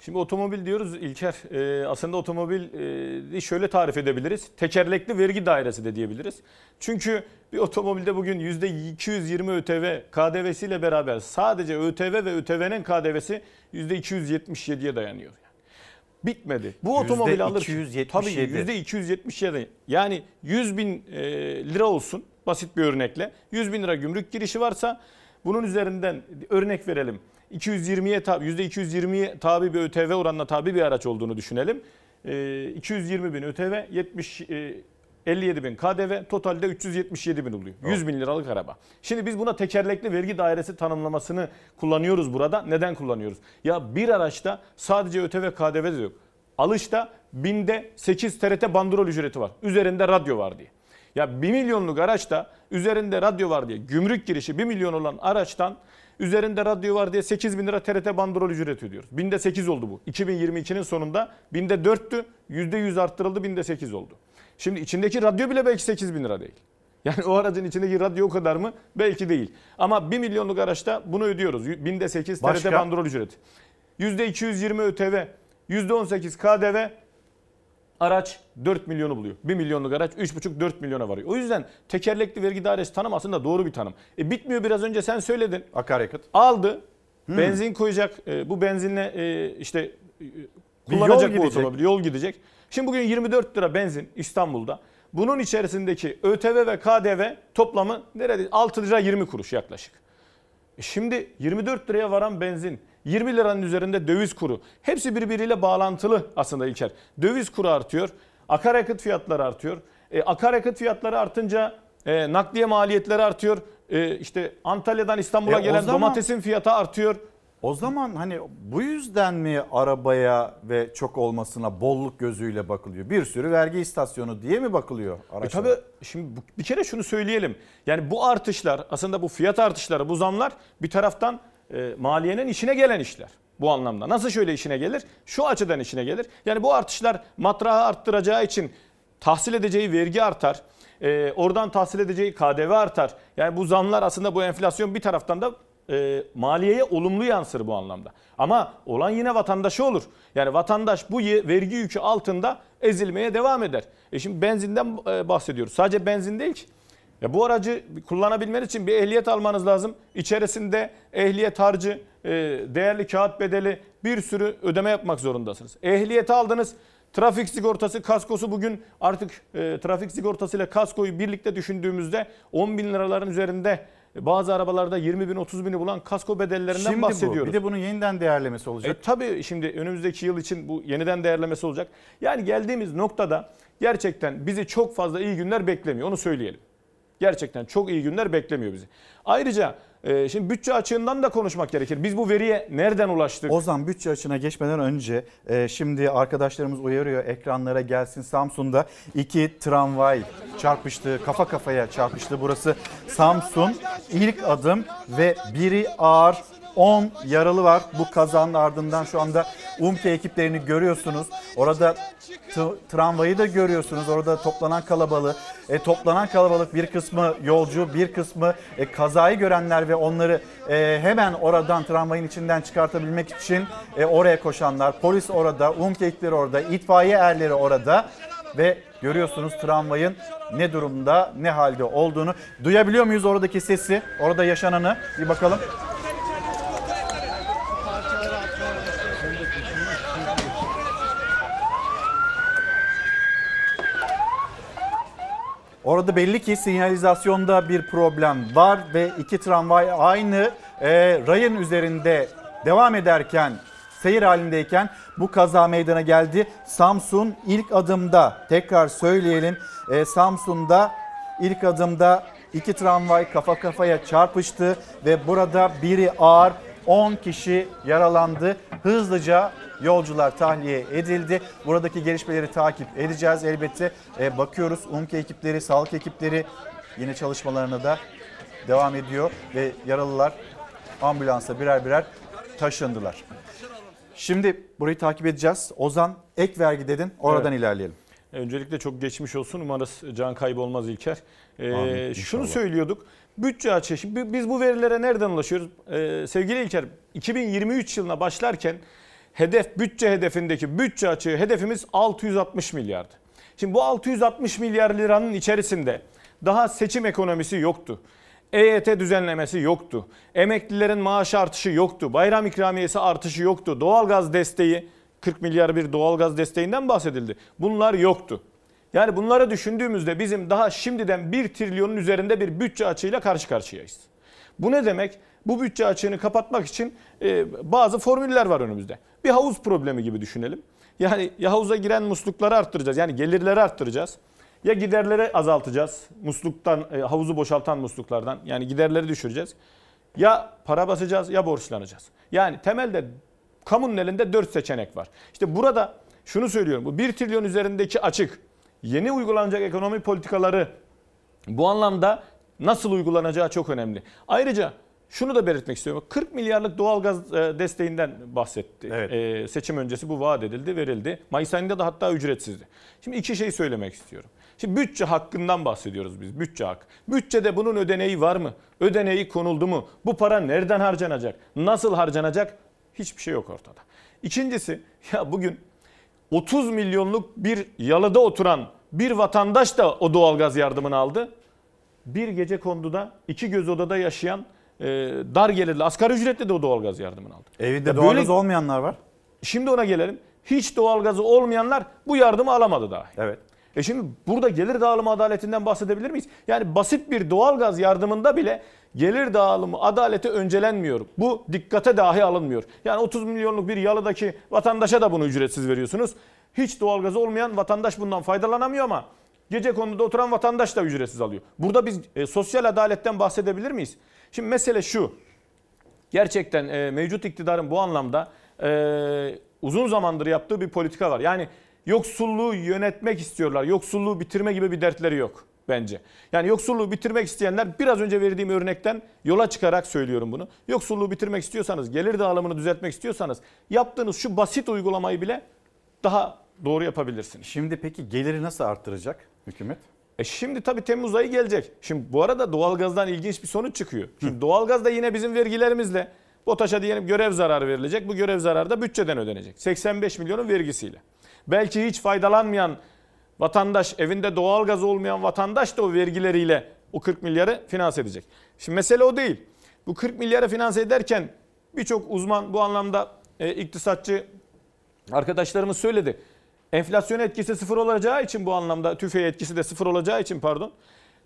Şimdi otomobil diyoruz İlker. E, aslında otomobili şöyle tarif edebiliriz. Tekerlekli vergi dairesi de diyebiliriz. Çünkü bir otomobilde bugün %220 ÖTV KDV'siyle beraber sadece ÖTV ve ÖTV'nin KDV'si %277'ye dayanıyor. Yani. Bitmedi. Bu otomobil alır. Tabii %277. Yani 100 bin e, lira olsun basit bir örnekle. 100 bin lira gümrük girişi varsa bunun üzerinden örnek verelim. 220'ye tabi %220'ye tabi bir ÖTV oranına tabi bir araç olduğunu düşünelim. E, 220 bin ÖTV 70 e, 57 bin KDV totalde 377 bin oluyor. 100 bin liralık araba. Şimdi biz buna tekerlekli vergi dairesi tanımlamasını kullanıyoruz burada. Neden kullanıyoruz? Ya bir araçta sadece ÖTV KDV de yok. Alışta binde 8 TRT bandrol ücreti var. Üzerinde radyo var diye. Ya 1 milyonluk araçta üzerinde radyo var diye gümrük girişi 1 milyon olan araçtan üzerinde radyo var diye 8 bin lira TRT bandrol ücreti ödüyoruz. Binde 8 oldu bu. 2022'nin sonunda binde 4'tü %100 arttırıldı binde 8 oldu. Şimdi içindeki radyo bile belki 8 bin lira değil. Yani o aracın içindeki radyo o kadar mı? Belki değil. Ama 1 milyonluk araçta bunu ödüyoruz. Binde 8 TRT bandrol ücreti. %220 ÖTV, %18 KDV, araç 4 milyonu buluyor. 1 milyonluk araç 3,5-4 milyona varıyor. O yüzden tekerlekli vergi dairesi tanım aslında doğru bir tanım. E bitmiyor biraz önce sen söyledin. Akaryakıt. Aldı. Hmm. Benzin koyacak. E, bu benzinle e, işte e, kullanacak bu otomobil. Yol gidecek. Şimdi bugün 24 lira benzin İstanbul'da. Bunun içerisindeki ÖTV ve KDV toplamı nerede? 6 lira 20 kuruş yaklaşık. Şimdi 24 liraya varan benzin, 20 liranın üzerinde döviz kuru. Hepsi birbiriyle bağlantılı aslında İlker. Döviz kuru artıyor, akaryakıt fiyatları artıyor. E, akaryakıt fiyatları artınca e, nakliye maliyetleri artıyor. E, işte Antalya'dan İstanbul'a E, gelen zaman- domatesin fiyatı artıyor. O zaman hani bu yüzden mi arabaya ve çok olmasına bolluk gözüyle bakılıyor? Bir sürü vergi istasyonu diye mi bakılıyor E araçlara? tabii şimdi bir kere şunu söyleyelim. Yani bu artışlar aslında bu fiyat artışları bu zamlar bir taraftan e, maliyenin işine gelen işler. Bu anlamda. Nasıl şöyle işine gelir? Şu açıdan işine gelir. Yani bu artışlar matrahı arttıracağı için tahsil edeceği vergi artar. E, oradan tahsil edeceği KDV artar. Yani bu zamlar aslında bu enflasyon bir taraftan da e, maliyeye olumlu yansır bu anlamda. Ama olan yine vatandaşı olur. Yani vatandaş bu vergi yükü altında ezilmeye devam eder. E şimdi benzinden e, bahsediyoruz. Sadece benzin değil ki. Ya bu aracı kullanabilmeniz için bir ehliyet almanız lazım. İçerisinde ehliyet harcı, e, değerli kağıt bedeli bir sürü ödeme yapmak zorundasınız. Ehliyeti aldınız. Trafik sigortası, kaskosu bugün artık e, trafik sigortası ile kaskoyu birlikte düşündüğümüzde 10 bin liraların üzerinde bazı arabalarda 20 bin 30 bini bulan kasko bedellerinden Şimdi bahsediyoruz. bu. Bir de bunun yeniden değerlemesi olacak. E, tabii şimdi önümüzdeki yıl için bu yeniden değerlemesi olacak. Yani geldiğimiz noktada gerçekten bizi çok fazla iyi günler beklemiyor onu söyleyelim. Gerçekten çok iyi günler beklemiyor bizi. Ayrıca e, şimdi bütçe açığından da konuşmak gerekir. Biz bu veriye nereden ulaştık? Ozan bütçe açığına geçmeden önce e, şimdi arkadaşlarımız uyarıyor ekranlara gelsin Samsun'da iki tramvay çarpıştı kafa kafaya çarpıştı burası Samsun ilk adım ve biri ağır 10 yaralı var. Bu kazanın ardından şu anda UMKE ekiplerini görüyorsunuz. Orada tramvayı da görüyorsunuz. Orada toplanan kalabalığı. E, toplanan kalabalık bir kısmı yolcu bir kısmı e, kazayı görenler ve onları e, hemen oradan tramvayın içinden çıkartabilmek için e, oraya koşanlar. Polis orada UMKE ekipleri orada itfaiye erleri orada ve görüyorsunuz tramvayın ne durumda ne halde olduğunu. Duyabiliyor muyuz oradaki sesi orada yaşananı? Bir bakalım. Orada belli ki sinyalizasyonda bir problem var ve iki tramvay aynı e, rayın üzerinde devam ederken seyir halindeyken bu kaza meydana geldi. Samsun ilk adımda tekrar söyleyelim e, Samsun'da ilk adımda iki tramvay kafa kafaya çarpıştı ve burada biri ağır 10 kişi yaralandı. Hızlıca yolcular tahliye edildi. Buradaki gelişmeleri takip edeceğiz elbette. E, bakıyoruz UMKE ekipleri, sağlık ekipleri yine çalışmalarına da devam ediyor ve yaralılar ambulansa birer birer taşındılar. Şimdi burayı takip edeceğiz. Ozan ek vergi dedin. Oradan Evet. ilerleyelim. Öncelikle çok geçmiş olsun. Umarız can kaybı olmaz İlker. Ee, Amin, şunu söylüyorduk. Bütçe açığı. Şimdi biz bu verilere nereden ulaşıyoruz? Ee, sevgili İlker 2023 yılına başlarken hedef bütçe hedefindeki bütçe açığı hedefimiz 660 milyardı. Şimdi bu 660 milyar liranın içerisinde daha seçim ekonomisi yoktu. EYT düzenlemesi yoktu. Emeklilerin maaş artışı yoktu. Bayram ikramiyesi artışı yoktu. Doğalgaz desteği 40 milyar bir doğalgaz desteğinden bahsedildi. Bunlar yoktu. Yani bunları düşündüğümüzde bizim daha şimdiden 1 trilyonun üzerinde bir bütçe açığıyla karşı karşıyayız. Bu ne demek? Bu bütçe açığını kapatmak için e, bazı formüller var önümüzde. Bir havuz problemi gibi düşünelim. Yani ya havuza giren muslukları arttıracağız. Yani gelirleri arttıracağız. Ya giderleri azaltacağız. Musluktan, e, havuzu boşaltan musluklardan. Yani giderleri düşüreceğiz. Ya para basacağız ya borçlanacağız. Yani temelde kamunun elinde 4 seçenek var. İşte burada şunu söylüyorum. Bu 1 trilyon üzerindeki açık yeni uygulanacak ekonomi politikaları bu anlamda nasıl uygulanacağı çok önemli. Ayrıca şunu da belirtmek istiyorum. 40 milyarlık doğalgaz e, desteğinden bahsetti. E, seçim öncesi bu vaat edildi, verildi. Mayıs ayında da hatta ücretsizdi. Şimdi iki şey söylemek istiyorum. Şimdi bütçe hakkından bahsediyoruz biz. Bütçe hakkı. Bütçede bunun ödeneği var mı? Ödeneği konuldu mu? Bu para nereden harcanacak? Nasıl harcanacak? Hiçbir şey yok ortada. İkincisi ya bugün 30 milyonluk bir yalıda oturan bir vatandaş da o doğalgaz yardımını aldı. Bir gece konduda iki göz odada yaşayan e, dar gelirli asgari ücretli de o doğalgaz yardımını aldı. Evinde Ya doğalgaz böyle- olmayanlar var. Şimdi ona gelelim. Hiç doğalgazı olmayanlar bu yardımı alamadı dahi. Evet. E şimdi burada gelir dağılımı adaletinden bahsedebilir miyiz? Yani basit bir doğalgaz yardımında bile gelir dağılımı adaleti öncelenmiyor. Bu dikkate dahi alınmıyor. Yani 30 milyonluk bir yalıdaki vatandaşa da bunu ücretsiz veriyorsunuz. Hiç doğalgazı olmayan vatandaş bundan faydalanamıyor ama gece konuda oturan vatandaş da ücretsiz alıyor. Burada biz e, sosyal adaletten bahsedebilir miyiz? Şimdi mesele şu. Gerçekten e, mevcut iktidarın bu anlamda e, uzun zamandır yaptığı bir politika var. Yani yoksulluğu yönetmek istiyorlar. Yoksulluğu bitirme gibi bir dertleri yok bence. Yani yoksulluğu bitirmek isteyenler biraz önce verdiğim örnekten yola çıkarak söylüyorum bunu. Yoksulluğu bitirmek istiyorsanız, gelir dağılımını düzeltmek istiyorsanız yaptığınız şu basit uygulamayı bile daha doğru yapabilirsiniz. Şimdi peki geliri nasıl arttıracak hükümet? E şimdi tabii Temmuz ayı gelecek. Şimdi bu arada doğalgazdan ilginç bir sonuç çıkıyor. Şimdi doğalgaz da yine bizim vergilerimizle BOTAŞ'a diyelim görev zararı verilecek. Bu görev zararı da bütçeden ödenecek. 85 milyonun vergisiyle. Belki hiç faydalanmayan vatandaş, evinde doğalgaz olmayan vatandaş da o vergileriyle o 40 milyarı finanse edecek. Şimdi mesele o değil. Bu 40 milyarı finanse ederken birçok uzman bu anlamda e, iktisatçı arkadaşlarımız söyledi. Enflasyon etkisi sıfır olacağı için bu anlamda tüfeği etkisi de sıfır olacağı için pardon.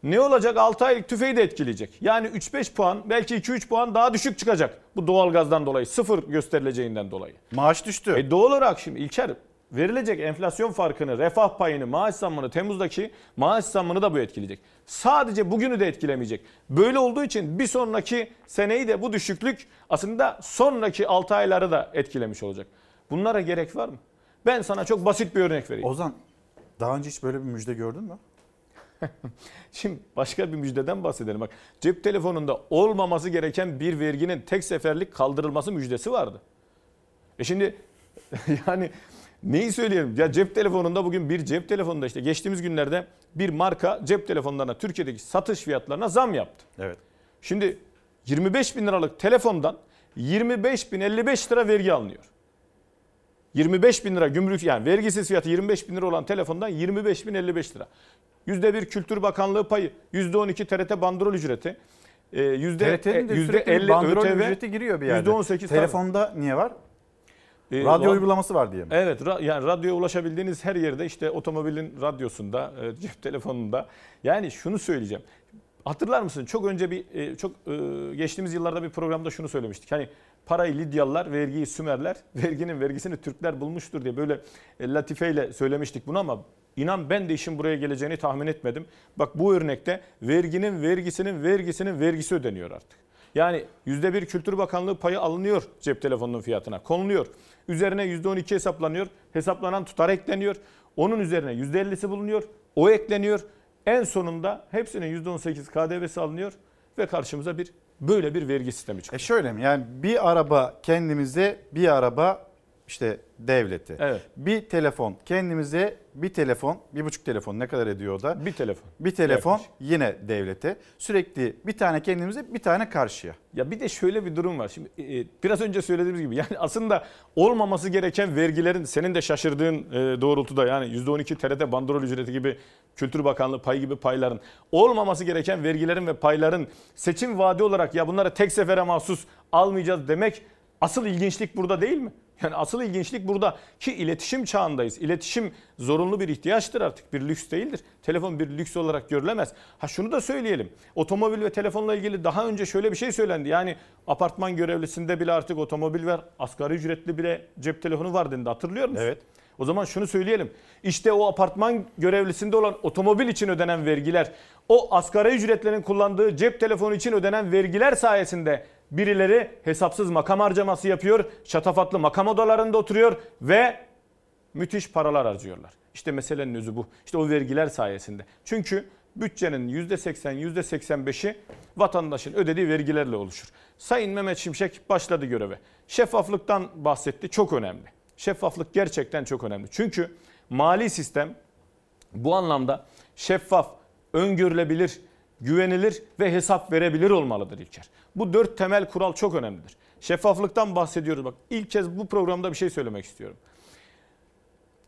Ne olacak? 6 aylık tüfeği de etkileyecek. Yani 3-5 puan belki 2-3 puan daha düşük çıkacak. Bu doğalgazdan dolayı sıfır gösterileceğinden dolayı. Maaş düştü. E doğal olarak şimdi İlker verilecek enflasyon farkını, refah payını, maaş zammını, Temmuz'daki maaş zammını da bu etkileyecek. Sadece bugünü de etkilemeyecek. Böyle olduğu için bir sonraki seneyi de bu düşüklük aslında sonraki 6 ayları da etkilemiş olacak. Bunlara gerek var mı? Ben sana çok basit bir örnek vereyim. Ozan daha önce hiç böyle bir müjde gördün mü? Şimdi başka bir müjdeden bahsedelim. Bak cep telefonunda olmaması gereken bir verginin tek seferlik kaldırılması müjdesi vardı. E şimdi yani neyi söyleyelim? Ya cep telefonunda bugün bir cep telefonunda işte geçtiğimiz günlerde bir marka cep telefonlarına Türkiye'deki satış fiyatlarına zam yaptı. Evet. Şimdi 25 bin liralık telefondan 25 bin 55 lira vergi alınıyor. 25 bin lira gümrük yani vergisiz fiyatı 25 bin lira olan telefondan 25 bin 55 lira. %1 Kültür Bakanlığı payı, %12 TRT bandrol ücreti, e, yüzde, TRT'nin de yüzde sürekli bir 50 bandrol ÖTV, ücreti giriyor bir yerde. %18 tabii. Telefonda niye var? E, Radyo va- uygulaması var diye mi? Evet ra- yani radyoya ulaşabildiğiniz her yerde işte otomobilin radyosunda, e, cep telefonunda. Yani şunu söyleyeceğim. Hatırlar mısın? Çok önce bir e, çok e, geçtiğimiz yıllarda bir programda şunu söylemiştik. Hani parayı Lidyalılar, vergiyi Sümerler, verginin vergisini Türkler bulmuştur diye böyle e, latifeyle söylemiştik bunu ama inan ben de işin buraya geleceğini tahmin etmedim. Bak bu örnekte verginin vergisinin vergisinin vergisi ödeniyor artık. Yani %1 Kültür Bakanlığı payı alınıyor cep telefonunun fiyatına konuluyor. Üzerine %12 hesaplanıyor. Hesaplanan tutar ekleniyor. Onun üzerine %50'si bulunuyor. O ekleniyor. En sonunda hepsinin %18 KDV'si alınıyor ve karşımıza bir böyle bir vergi sistemi çıkıyor. E şöyle mi? Yani bir araba kendimize, bir araba işte devleti. Evet. Bir telefon kendimize, bir telefon, bir buçuk telefon ne kadar ediyor o da? Bir telefon. Bir telefon Yaklaşık. yine devlete. Sürekli bir tane kendimize, bir tane karşıya. Ya bir de şöyle bir durum var. Şimdi e, biraz önce söylediğimiz gibi yani aslında olmaması gereken vergilerin senin de şaşırdığın e, doğrultuda yani %12 TRT bandrol ücreti gibi Kültür Bakanlığı payı gibi payların olmaması gereken vergilerin ve payların seçim vaadi olarak ya bunları tek sefere mahsus almayacağız demek asıl ilginçlik burada değil mi? Yani asıl ilginçlik burada ki iletişim çağındayız. İletişim zorunlu bir ihtiyaçtır artık bir lüks değildir. Telefon bir lüks olarak görülemez. Ha şunu da söyleyelim. Otomobil ve telefonla ilgili daha önce şöyle bir şey söylendi. Yani apartman görevlisinde bile artık otomobil var. Asgari ücretli bile cep telefonu var dendi hatırlıyor musun? Evet. O zaman şunu söyleyelim. İşte o apartman görevlisinde olan otomobil için ödenen vergiler, o asgari ücretlerin kullandığı cep telefonu için ödenen vergiler sayesinde birileri hesapsız makam harcaması yapıyor, şatafatlı makam odalarında oturuyor ve müthiş paralar harcıyorlar. İşte meselenin özü bu. İşte o vergiler sayesinde. Çünkü bütçenin %80, %85'i vatandaşın ödediği vergilerle oluşur. Sayın Mehmet Şimşek başladı göreve. Şeffaflıktan bahsetti. Çok önemli. Şeffaflık gerçekten çok önemli. Çünkü mali sistem bu anlamda şeffaf, öngörülebilir, güvenilir ve hesap verebilir olmalıdır İlker. Bu dört temel kural çok önemlidir. Şeffaflıktan bahsediyoruz. Bak ilk kez bu programda bir şey söylemek istiyorum.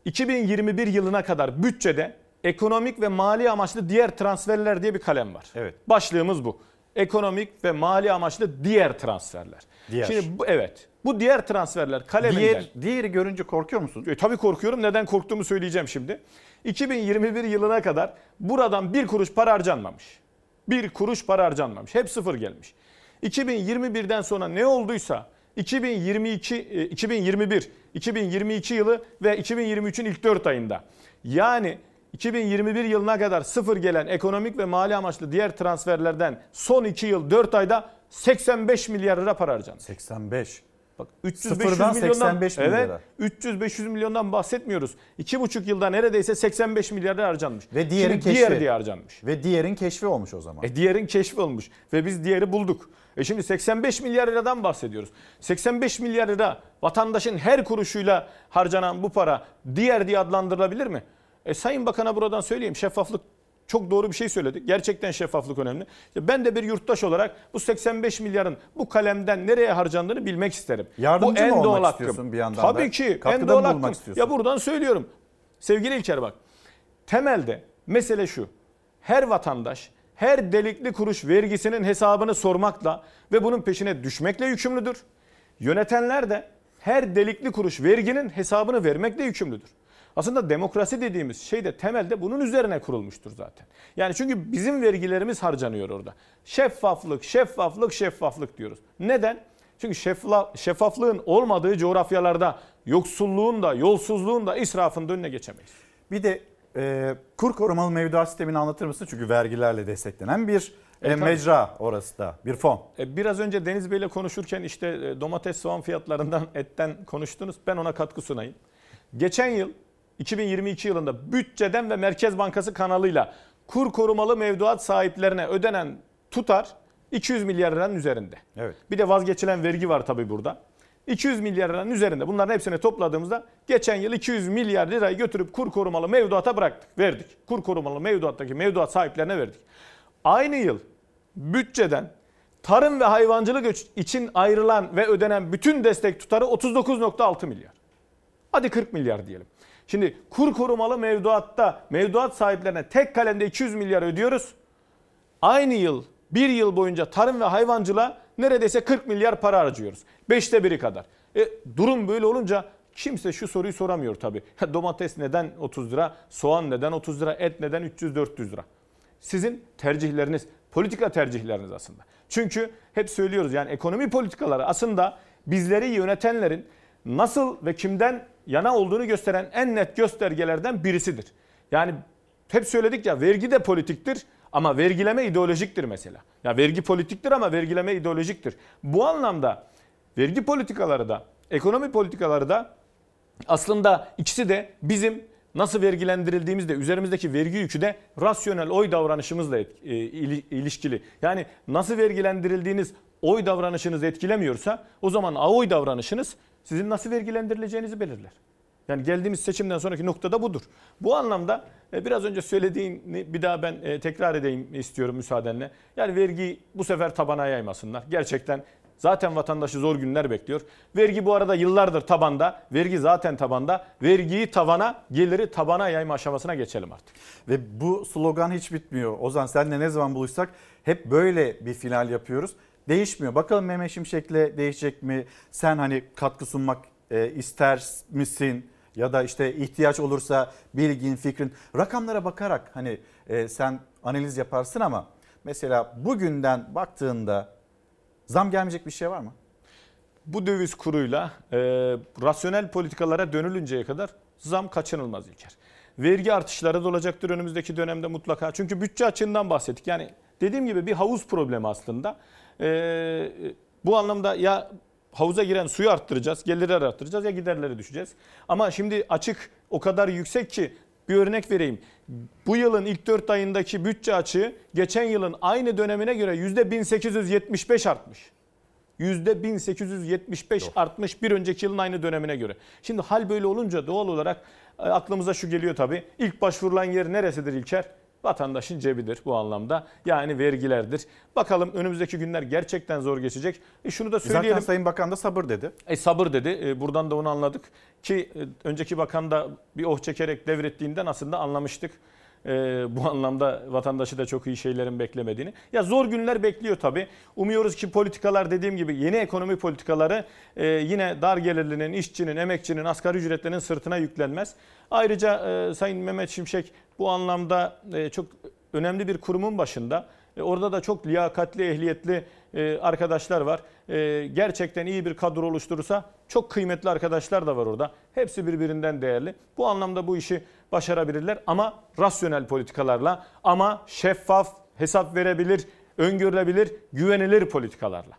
2021 yılına kadar bütçede ekonomik ve mali amaçlı diğer transferler diye bir kalem var. Evet. Başlığımız bu. Ekonomik ve mali amaçlı diğer transferler. Diğer. Şimdi bu, evet. Bu diğer transferler kaleminden. Diğer, diğeri görünce korkuyor musun? E, tabii korkuyorum. Neden korktuğumu söyleyeceğim şimdi. 2021 yılına kadar buradan bir kuruş para harcanmamış. Bir kuruş para harcanmamış. Hep sıfır gelmiş. 2021'den sonra ne olduysa 2022, e, 2021, 2022 yılı ve 2023'ün ilk 4 ayında. Yani 2021 yılına kadar sıfır gelen ekonomik ve mali amaçlı diğer transferlerden son 2 yıl 4 ayda 85 milyar lira para harcandı. 85. Bak 300 Sıfırdan 500 milyondan 85 milyara. Evet. 300 500 milyondan bahsetmiyoruz. 2,5 yılda neredeyse 85 milyar lira harcanmış. Ve diğerin Şimdi keşfi. diğer diye harcanmış. Ve diğerin keşfi olmuş o zaman. E diğerin keşfi olmuş ve biz diğeri bulduk. E şimdi 85 milyar liradan bahsediyoruz. 85 milyar lira vatandaşın her kuruşuyla harcanan bu para diğer diye adlandırılabilir mi? E Sayın Bakan'a buradan söyleyeyim şeffaflık çok doğru bir şey söyledi. Gerçekten şeffaflık önemli. İşte ben de bir yurttaş olarak bu 85 milyarın bu kalemden nereye harcandığını bilmek isterim. Yardımcı bu en mı olmak hakkım. istiyorsun bir yandan Tabii da? ki Katkıda en doğal hakkım. istiyorsun? Ya buradan söylüyorum. Sevgili İlker bak. Temelde mesele şu. Her vatandaş her delikli kuruş vergisinin hesabını sormakla ve bunun peşine düşmekle yükümlüdür. Yönetenler de her delikli kuruş verginin hesabını vermekle yükümlüdür. Aslında demokrasi dediğimiz şey de temelde bunun üzerine kurulmuştur zaten. Yani çünkü bizim vergilerimiz harcanıyor orada. Şeffaflık, şeffaflık, şeffaflık diyoruz. Neden? Çünkü şeffla, şeffaflığın olmadığı coğrafyalarda yoksulluğun da, yolsuzluğun da, israfın da önüne geçemeyiz. Bir de e, kur korumalı mevduat sistemini anlatır mısın? Çünkü vergilerle desteklenen bir e, E, tabii. mecra orası da, bir fon. E, Biraz önce Deniz Bey'le konuşurken işte e, domates, soğan fiyatlarından, etten konuştunuz. Ben ona katkı sunayım. Geçen yıl 2022 yılında bütçeden ve Merkez Bankası kanalıyla kur korumalı mevduat sahiplerine ödenen tutar 200 milyar liranın üzerinde. Evet. Bir de vazgeçilen vergi var tabii burada. 200 milyar liranın üzerinde. Bunların hepsini topladığımızda geçen yıl 200 milyar lirayı götürüp kur korumalı mevduata bıraktık, verdik. Kur korumalı mevduattaki mevduat sahiplerine verdik. Aynı yıl bütçeden tarım ve hayvancılık için ayrılan ve ödenen bütün destek tutarı 39.6 milyar. Hadi 40 milyar diyelim. Şimdi kur korumalı mevduatta mevduat sahiplerine tek kalemde 200 milyar ödüyoruz. Aynı yıl bir yıl boyunca tarım ve hayvancılığa neredeyse 40 milyar para harcıyoruz. Beşte biri kadar. E, durum böyle olunca kimse şu soruyu soramıyor tabii. Domates neden 30 lira, soğan neden 30 lira, et neden 300-400 lira. Sizin tercihleriniz, politika tercihleriniz aslında. Çünkü hep söylüyoruz yani ekonomi politikaları aslında bizleri yönetenlerin nasıl ve kimden yana olduğunu gösteren en net göstergelerden birisidir. Yani hep söyledik ya vergi de politiktir ama vergileme ideolojiktir mesela. Ya vergi politiktir ama vergileme ideolojiktir. Bu anlamda vergi politikaları da ekonomi politikaları da aslında ikisi de bizim nasıl vergilendirildiğimizde üzerimizdeki vergi yükü de rasyonel oy davranışımızla e, ili- ilişkili. Yani nasıl vergilendirildiğiniz oy davranışınızı etkilemiyorsa o zaman oy davranışınız sizin nasıl vergilendirileceğinizi belirler. Yani geldiğimiz seçimden sonraki noktada budur. Bu anlamda e, biraz önce söylediğini bir daha ben e, tekrar edeyim istiyorum müsaadenle. Yani vergi bu sefer tabana yaymasınlar. Gerçekten zaten vatandaşı zor günler bekliyor. Vergi bu arada yıllardır tabanda. Vergi zaten tabanda. Vergiyi tavana, geliri tabana yayma aşamasına geçelim artık. Ve bu slogan hiç bitmiyor. Ozan senle ne zaman buluşsak hep böyle bir final yapıyoruz. Değişmiyor. Bakalım Mehmet Şimşek'le değişecek mi? Sen hani katkı sunmak e, ister misin? Ya da işte ihtiyaç olursa bilgin, fikrin. Rakamlara bakarak hani e, sen analiz yaparsın ama mesela bugünden baktığında zam gelmeyecek bir şey var mı? Bu döviz kuruyla e, rasyonel politikalara dönülünceye kadar zam kaçınılmaz İlker. Vergi artışları da olacaktır önümüzdeki dönemde mutlaka. Çünkü bütçe açığından bahsettik. Yani dediğim gibi bir havuz problemi aslında. E, bu anlamda ya havuza giren suyu arttıracağız, gelirleri arttıracağız ya giderleri düşeceğiz. Ama şimdi açık o kadar yüksek ki bir örnek vereyim. Bu yılın ilk 4 ayındaki bütçe açığı geçen yılın aynı dönemine göre %1875 artmış. %1875 artmış bir önceki yılın aynı dönemine göre. Şimdi hal böyle olunca doğal olarak e, aklımıza şu geliyor tabii. İlk başvurulan yer neresidir İlker? Vatandaşın cebidir bu anlamda. Yani vergilerdir. Bakalım önümüzdeki günler gerçekten zor geçecek. E şunu da söyleyelim. Zaten Sayın Bakan da sabır dedi. E sabır dedi. E, buradan da onu anladık. Ki e, önceki bakan da bir oh çekerek devrettiğinden aslında anlamıştık. E, bu anlamda vatandaşı da çok iyi şeylerin beklemediğini. Ya zor günler bekliyor tabii. Umuyoruz ki politikalar dediğim gibi yeni ekonomi politikaları e, yine dar gelirlinin, işçinin, emekçinin, asgari ücretlinin sırtına yüklenmez. Ayrıca e, Sayın Mehmet Şimşek bu anlamda e, çok önemli bir kurumun başında. E, Orada da çok liyakatli, ehliyetli e, arkadaşlar var. E, Gerçekten iyi bir kadro oluşturursa çok kıymetli arkadaşlar da var orada. Hepsi birbirinden değerli. Bu anlamda bu işi başarabilirler ama rasyonel politikalarla ama şeffaf, hesap verebilir, öngörülebilir, güvenilir politikalarla.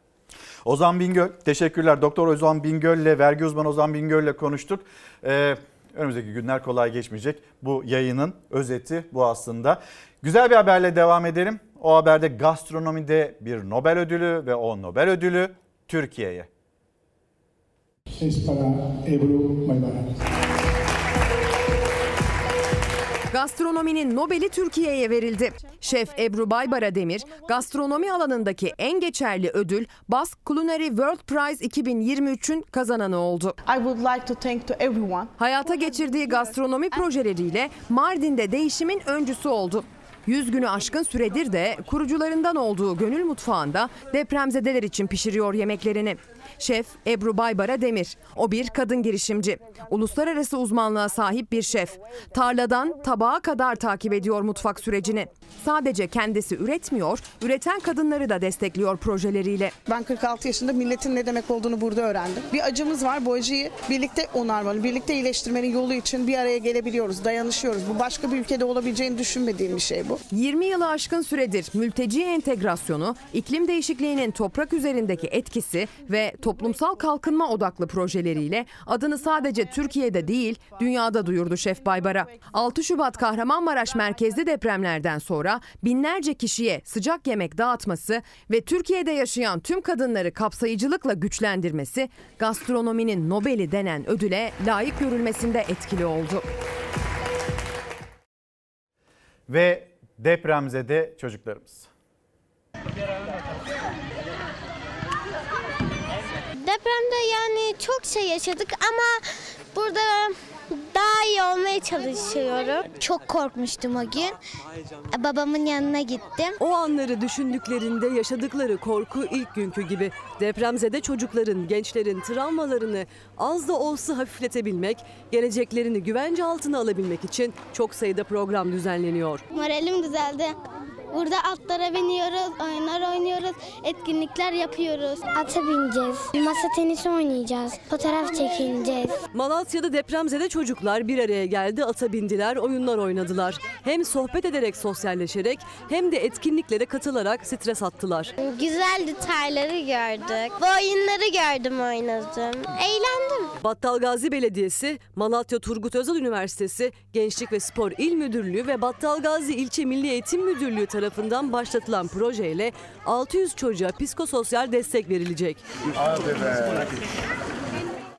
Ozan Bingöl, teşekkürler. Doktor Ozan Bingöl ile vergi uzmanı Ozan Bingöl ile konuştuk. Ee, önümüzdeki günler kolay geçmeyecek. Bu yayının özeti bu aslında. Güzel bir haberle devam edelim. O haberde gastronomide bir Nobel ödülü ve o Nobel ödülü Türkiye'ye. es para Ebru Maybara. Gastronominin Nobel'i Türkiye'ye verildi. Şef Ebru Baybara Demir, gastronomi alanındaki en geçerli ödül Basque Culinary World Prize 2023'ün kazananı oldu. I would like to thank to everyone. Hayata geçirdiği gastronomi projeleriyle Mardin'de değişimin öncüsü oldu. 100 günü aşkın süredir de kurucularından olduğu Gönül Mutfağı'nda depremzedeler için pişiriyor yemeklerini. Şef Ebru Baybara Demir. O bir kadın girişimci. Uluslararası uzmanlığa sahip bir şef. Tarladan tabağa kadar takip ediyor mutfak sürecini. Sadece kendisi üretmiyor, üreten kadınları da destekliyor projeleriyle. Ben 46 yaşında milletin ne demek olduğunu burada öğrendim. Bir acımız var. Bu acıyı birlikte onarmanın, birlikte iyileştirmenin yolu için bir araya gelebiliyoruz, dayanışıyoruz. Bu başka bir ülkede olabileceğini düşünmediğim bir şey bu. 20 yılı aşkın süredir mülteci entegrasyonu, iklim değişikliğinin toprak üzerindeki etkisi ve toplumsal kalkınma odaklı projeleriyle adını sadece Türkiye'de değil dünyada duyurdu Şef Baybara. 6 Şubat Kahramanmaraş merkezli depremlerden sonra binlerce kişiye sıcak yemek dağıtması ve Türkiye'de yaşayan tüm kadınları kapsayıcılıkla güçlendirmesi gastronominin Nobel'i denen ödüle layık görülmesinde etkili oldu. Ve depremzede çocuklarımız. Depremde yani çok şey yaşadık ama burada daha iyi olmaya çalışıyorum. Çok korkmuştum o gün. Babamın yanına gittim. O anları düşündüklerinde yaşadıkları korku ilk günkü gibi. Depremzede çocukların, gençlerin travmalarını az da olsa hafifletebilmek, geleceklerini güvence altına alabilmek için çok sayıda program düzenleniyor. Moralim güzeldi. Burada atlara biniyoruz, oyunlar oynuyoruz, etkinlikler yapıyoruz. Ata bineceğiz, masa tenisi oynayacağız, fotoğraf çekineceğiz. Malatya'da depremzede çocuklar bir araya geldi, ata bindiler, oyunlar oynadılar. Hem sohbet ederek sosyalleşerek hem de etkinliklere katılarak stres attılar. Güzel detayları gördük. Bu oyunları gördüm, oynadım. Eğlendim. Battal Gazi Belediyesi, Malatya Turgut Özal Üniversitesi, Gençlik ve Spor İl Müdürlüğü ve Battal Gazi İlçe Milli Eğitim Müdürlüğü tarafından başlatılan projeyle 600 çocuğa psikososyal destek verilecek.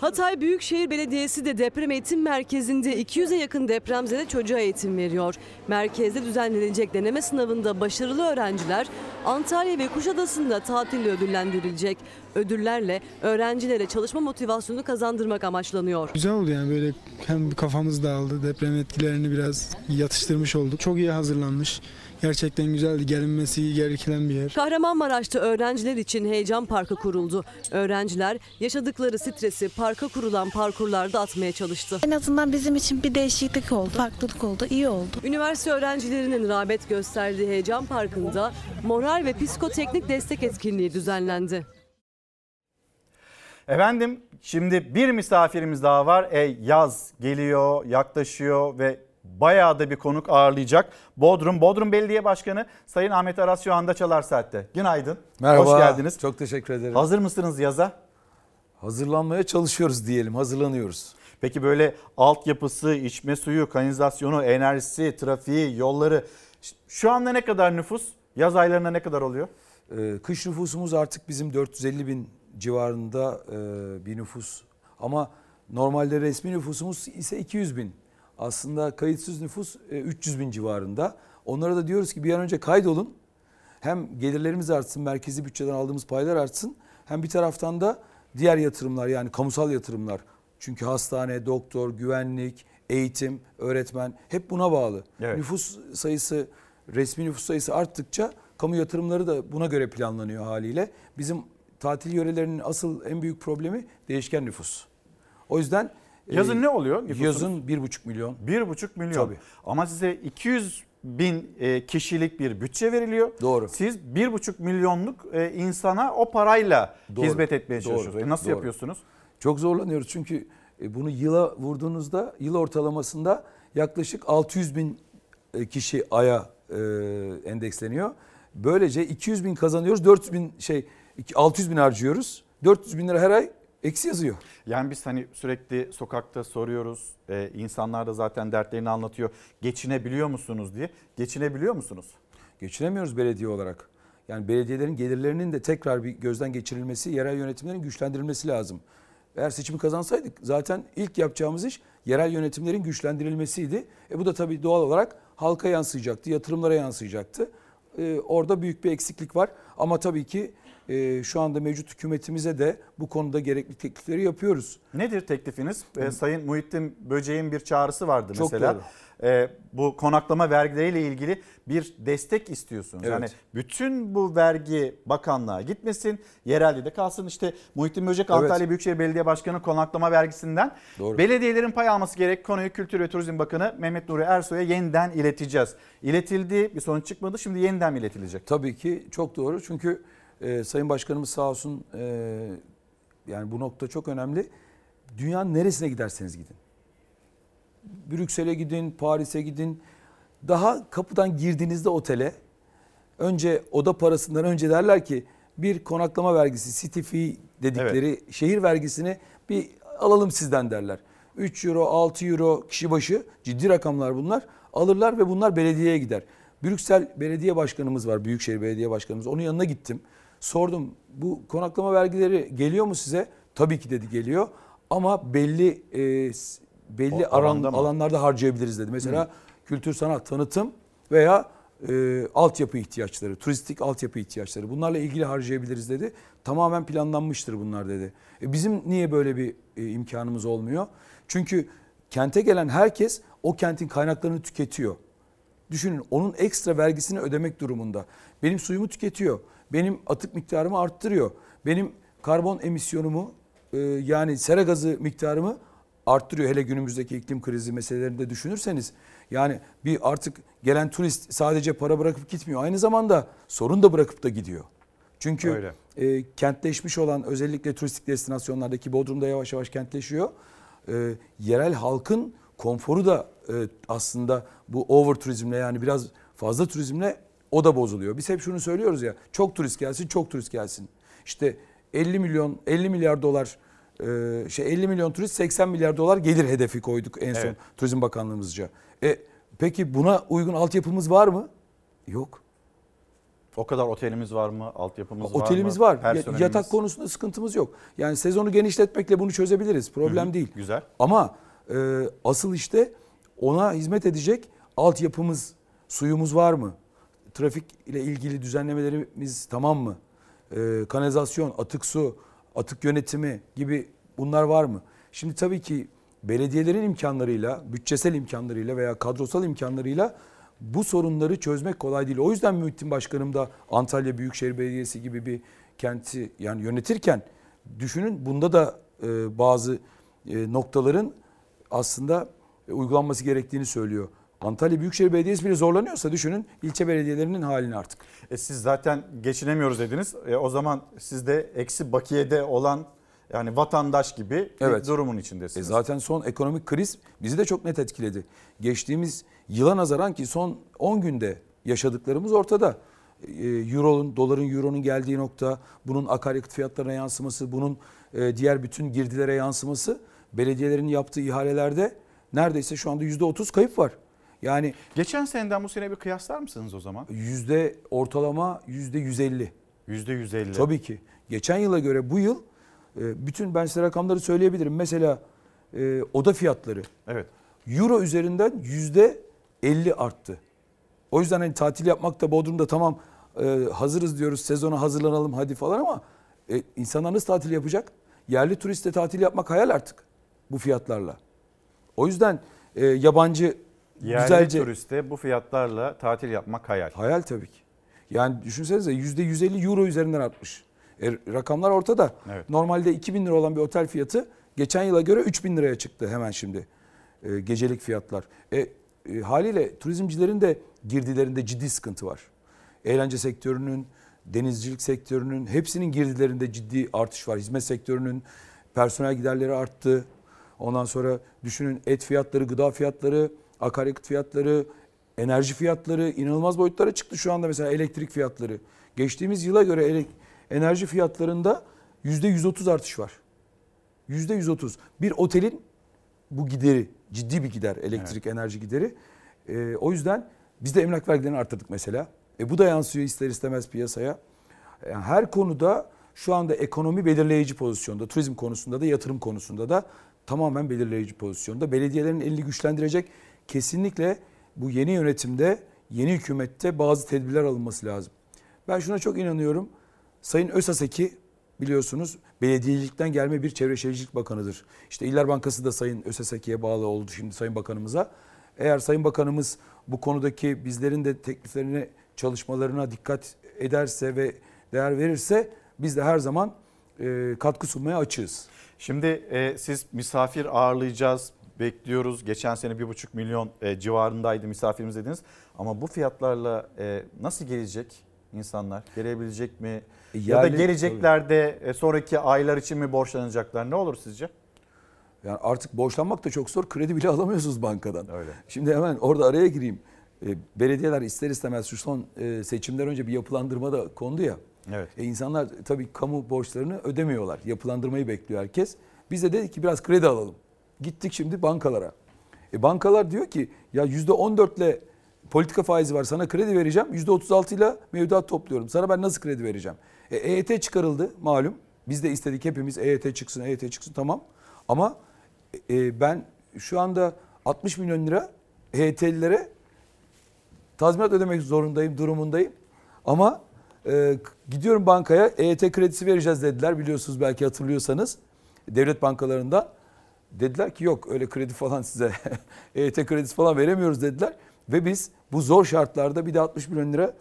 Hatay Büyükşehir Belediyesi de deprem eğitim merkezinde 200'e yakın depremzede çocuğa eğitim veriyor. Merkezde düzenlenecek deneme sınavında başarılı öğrenciler Antalya ve Kuşadası'nda tatille ödüllendirilecek. Ödüllerle öğrencilere çalışma motivasyonu kazandırmak amaçlanıyor. Güzel oldu yani böyle hem kafamız dağıldı deprem etkilerini biraz yatıştırmış olduk. Çok iyi hazırlanmış. Gerçekten güzeldi. Gelinmesi gereken bir yer. Kahramanmaraş'ta öğrenciler için heyecan parkı kuruldu. Öğrenciler yaşadıkları stresi parka kurulan parkurlarda atmaya çalıştı. En azından bizim için bir değişiklik oldu, farklılık oldu, iyi oldu. Üniversite öğrencilerinin rağbet gösterdiği heyecan parkında moral ve psikoteknik destek etkinliği düzenlendi. Efendim şimdi bir misafirimiz daha var. E, yaz geliyor, yaklaşıyor ve bayağı da bir konuk ağırlayacak. Bodrum, Bodrum Belediye Başkanı Sayın Ahmet Aras şu anda Çalar Saat'te. Günaydın. Merhaba. Hoş geldiniz. Çok teşekkür ederim. Hazır mısınız yaza? Hazırlanmaya çalışıyoruz diyelim, hazırlanıyoruz. Peki böyle altyapısı, içme suyu, kanalizasyonu, enerjisi, trafiği, yolları şu anda ne kadar nüfus? Yaz aylarında ne kadar oluyor? Ee, kış nüfusumuz artık bizim 450 bin civarında e, bir nüfus. Ama normalde resmi nüfusumuz ise 200 bin. Aslında kayıtsız nüfus e, 300 bin civarında. Onlara da diyoruz ki bir an önce kaydolun. Hem gelirlerimiz artsın, merkezi bütçeden aldığımız paylar artsın. Hem bir taraftan da diğer yatırımlar yani kamusal yatırımlar. Çünkü hastane, doktor, güvenlik, eğitim, öğretmen hep buna bağlı. Evet. Nüfus sayısı, resmi nüfus sayısı arttıkça kamu yatırımları da buna göre planlanıyor haliyle. Bizim tatil yörelerinin asıl en büyük problemi değişken nüfus. O yüzden Yazın e, ne oluyor nüfusunuz? Yazın 1,5 milyon. 1,5 milyon. Tabii. Ama size 200 bin e, kişilik bir bütçe veriliyor. Doğru. Siz 1,5 milyonluk e, insana o parayla Doğru. hizmet etmeye Doğru. çalışıyorsunuz. E, nasıl Doğru. yapıyorsunuz? Çok zorlanıyoruz çünkü e, bunu yıla vurduğunuzda yıl ortalamasında yaklaşık 600 bin kişi aya endeksleniyor. Böylece 200 bin kazanıyoruz 400 bin şey 600 bin harcıyoruz. 400 bin lira her ay eksi yazıyor. Yani biz hani sürekli sokakta soruyoruz. E, insanlar da zaten dertlerini anlatıyor. Geçinebiliyor musunuz diye. Geçinebiliyor musunuz? Geçinemiyoruz belediye olarak. Yani belediyelerin gelirlerinin de tekrar bir gözden geçirilmesi, yerel yönetimlerin güçlendirilmesi lazım. Eğer seçimi kazansaydık zaten ilk yapacağımız iş yerel yönetimlerin güçlendirilmesiydi. E bu da tabii doğal olarak halka yansıyacaktı, yatırımlara yansıyacaktı. E, orada büyük bir eksiklik var. Ama tabii ki e, şu anda mevcut hükümetimize de bu konuda gerekli teklifleri yapıyoruz. Nedir teklifiniz? E, Sayın Muhittin Böceğin bir çağrısı vardı Çok mesela. doğru. E, bu konaklama vergileriyle ilgili bir destek istiyorsunuz. Evet. Yani bütün bu vergi bakanlığa gitmesin, yerelde de kalsın. İşte Muhittin Böcek Evet. Antalya Büyükşehir Belediye Başkanı konaklama vergisinden Doğru. belediyelerin pay alması gerek. Konuyu Kültür ve Turizm Bakanı Mehmet Nuri Ersoy'a yeniden ileteceğiz. İletildi, bir sonuç çıkmadı. Şimdi yeniden mi iletilecek? Tabii ki çok doğru çünkü e, Sayın Başkanımız sağ olsun e, yani bu nokta çok önemli. Dünyanın neresine giderseniz gidin. Brüksel'e gidin, Paris'e gidin. Daha kapıdan girdiğinizde otele önce oda parasından önce derler ki bir konaklama vergisi, city fee dedikleri şehir vergisini bir alalım sizden derler. 3 euro, 6 euro kişi başı ciddi rakamlar bunlar. Alırlar ve bunlar belediyeye gider. Brüksel Belediye Başkanımız var, Büyükşehir Belediye Başkanımız. Onun yanına gittim. Sordum bu konaklama vergileri geliyor mu size? Tabii ki dedi geliyor. Ama belli e, belli O alan, alanlarda harcayabiliriz dedi. Mesela kültür sanat tanıtım veya e, altyapı ihtiyaçları, turistik altyapı ihtiyaçları bunlarla ilgili harcayabiliriz dedi. Tamamen planlanmıştır bunlar dedi. E, bizim niye böyle bir e, imkanımız olmuyor? Çünkü kente gelen herkes o kentin kaynaklarını tüketiyor. Düşünün onun ekstra vergisini ödemek durumunda. Benim suyumu tüketiyor. Benim atık miktarımı arttırıyor. Benim karbon emisyonumu e, yani sera gazı miktarımı arttırıyor. Hele günümüzdeki iklim krizi meselelerini de düşünürseniz yani bir artık gelen turist sadece para bırakıp gitmiyor. Aynı zamanda sorun da bırakıp da gidiyor. Çünkü Öyle. e, kentleşmiş olan özellikle turistik destinasyonlardaki Bodrum'da yavaş yavaş kentleşiyor. E, yerel halkın konforu da e, aslında bu over turizmle yani biraz fazla turizmle o da bozuluyor. Biz hep şunu söylüyoruz ya çok turist gelsin çok turist gelsin. İşte 50 milyon 50 milyar dolar e, şey 50 milyon turist 80 milyar dolar gelir hedefi koyduk en son Evet. Turizm Bakanlığımızca. E, peki buna uygun altyapımız var mı? Yok. O kadar otelimiz var mı? Altyapımız var mı? Otelimiz var. Yatak konusunda sıkıntımız yok. Yani sezonu genişletmekle bunu çözebiliriz. Problem Hı hı, değil. Güzel. Ama e, asıl işte ona hizmet edecek altyapımız, suyumuz var mı? Trafik ile ilgili düzenlemelerimiz tamam mı? E, kanalizasyon, atık su, atık yönetimi gibi bunlar var mı? Şimdi tabii ki belediyelerin imkanlarıyla, bütçesel imkanlarıyla veya kadrosal imkanlarıyla bu sorunları çözmek kolay değil. O yüzden Muhittin Başkanım da Antalya Büyükşehir Belediyesi gibi bir kenti yani yönetirken düşünün bunda da e, bazı e, noktaların aslında uygulanması gerektiğini söylüyor. Antalya Büyükşehir Belediyesi bile zorlanıyorsa düşünün ilçe belediyelerinin halini artık. E siz zaten geçinemiyoruz dediniz. E o zaman siz de eksi bakiyede olan yani vatandaş gibi Evet. bir durumun E içindesiniz. zaten son ekonomik kriz bizi de çok net etkiledi. Geçtiğimiz yıla nazaran ki son 10 günde yaşadıklarımız ortada. E, Euro'nun, doların, euronun geldiği nokta, bunun akaryakıt fiyatlarına yansıması, bunun e, diğer bütün girdilere yansıması belediyelerin yaptığı ihalelerde neredeyse şu anda %30 kayıp var. Yani Geçen seneden bu sene bir kıyaslar mısınız o zaman? yüzde ortalama yüzde 150. Yüzde 150. Tabii ki. Geçen yıla göre bu yıl e, bütün ben size rakamları söyleyebilirim. Mesela e, oda fiyatları Evet. Euro üzerinden yüzde 50 arttı. O yüzden hani tatil yapmak da Bodrum'da tamam e, hazırız diyoruz sezona hazırlanalım hadi falan ama e, insanlar nasıl tatil yapacak? Yerli turiste tatil yapmak hayal artık bu fiyatlarla. O yüzden e, yabancı Yerli güzelce turiste bu fiyatlarla tatil yapmak hayal. hayal tabii ki. Yani düşünsenize yüzde 150 euro üzerinden artmış. E, rakamlar ortada. Evet. Normalde 2000 lira olan bir otel fiyatı geçen yıla göre 3000 liraya çıktı hemen şimdi. E, gecelik fiyatlar. E, e, haliyle turizmcilerin de girdilerinde ciddi sıkıntı var. Eğlence sektörünün, denizcilik sektörünün hepsinin girdilerinde ciddi artış var. Hizmet sektörünün personel giderleri arttı. Ondan sonra düşünün et fiyatları, gıda fiyatları, akaryakıt fiyatları, enerji fiyatları inanılmaz boyutlara çıktı şu anda mesela elektrik fiyatları. Geçtiğimiz yıla göre enerji fiyatlarında %130 artış var. %130. Bir otelin bu gideri ciddi bir gider elektrik enerji gideri. Ee, o yüzden biz de emlak vergilerini arttırdık mesela. E, bu da yansıyor ister istemez piyasaya. Yani her konuda şu anda ekonomi belirleyici pozisyonda. Turizm konusunda da yatırım konusunda da tamamen belirleyici pozisyonda. Belediyelerin elini güçlendirecek kesinlikle bu yeni yönetimde, yeni hükümette bazı tedbirler alınması lazım. Ben şuna çok inanıyorum. Sayın Ösaseki biliyorsunuz belediyecilikten gelme bir çevre şehircilik bakanıdır. İşte İller Bankası da Sayın Ösaseki'ye bağlı oldu şimdi Sayın Bakanımıza. Eğer Sayın Bakanımız bu konudaki bizlerin de tekliflerine, çalışmalarına dikkat ederse ve değer verirse biz de her zaman katkı sunmaya açığız. Şimdi e, siz misafir ağırlayacağız, bekliyoruz. Geçen sene 1,5 milyon e, civarındaydı misafirimiz dediniz. Ama bu fiyatlarla e, nasıl gelecek insanlar? Gelebilecek mi? ya da yerli- gelecekler de e, sonraki aylar için mi borçlanacaklar? Ne olur sizce? Yani artık borçlanmak da çok zor. Kredi bile alamıyorsunuz bankadan. Öyle. Şimdi hemen orada araya gireyim. Belediyeler ister istemez şu son seçimden önce bir yapılandırma da kondu ya. Evet. E, insanlar tabii kamu borçlarını ödemiyorlar. Yapılandırmayı bekliyor herkes. Biz de dedik ki biraz kredi alalım. Gittik şimdi bankalara. E, bankalar diyor ki ya %14 ile politika faizi var sana kredi vereceğim. %36 ile mevduat topluyorum. Sana ben nasıl kredi vereceğim? E, EYT çıkarıldı malum. Biz de istedik hepimiz EYT çıksın, EYT çıksın tamam. Ama e, ben şu anda 60 milyon lira EYT'lilere tazminat ödemek zorundayım, durumundayım. Ama e, gidiyorum bankaya EYT kredisi vereceğiz dediler biliyorsunuz belki hatırlıyorsanız. Devlet bankalarından dediler ki yok öyle kredi falan size EYT kredisi falan veremiyoruz dediler. Ve biz bu zor şartlarda bir de 60 milyon lira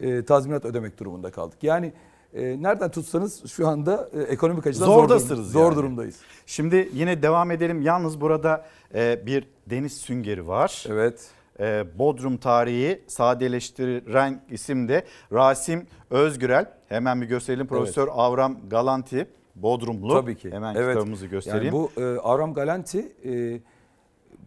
e, tazminat ödemek durumunda kaldık. Yani e, nereden tutsanız şu anda e, ekonomik açıdan zor, durum- zor yani. durumdayız. Şimdi yine devam edelim. Yalnız burada e, bir deniz süngeri var. Evet. E, Bodrum tarihi sadeleştiren isim de Rasim Özgürel. Hemen bir gösterelim. Profesör Avram Galanti. Bodrumlu. Tabii ki. Hemen Evet. kitabımızı göstereyim. Yani bu e, Avram Galanti e,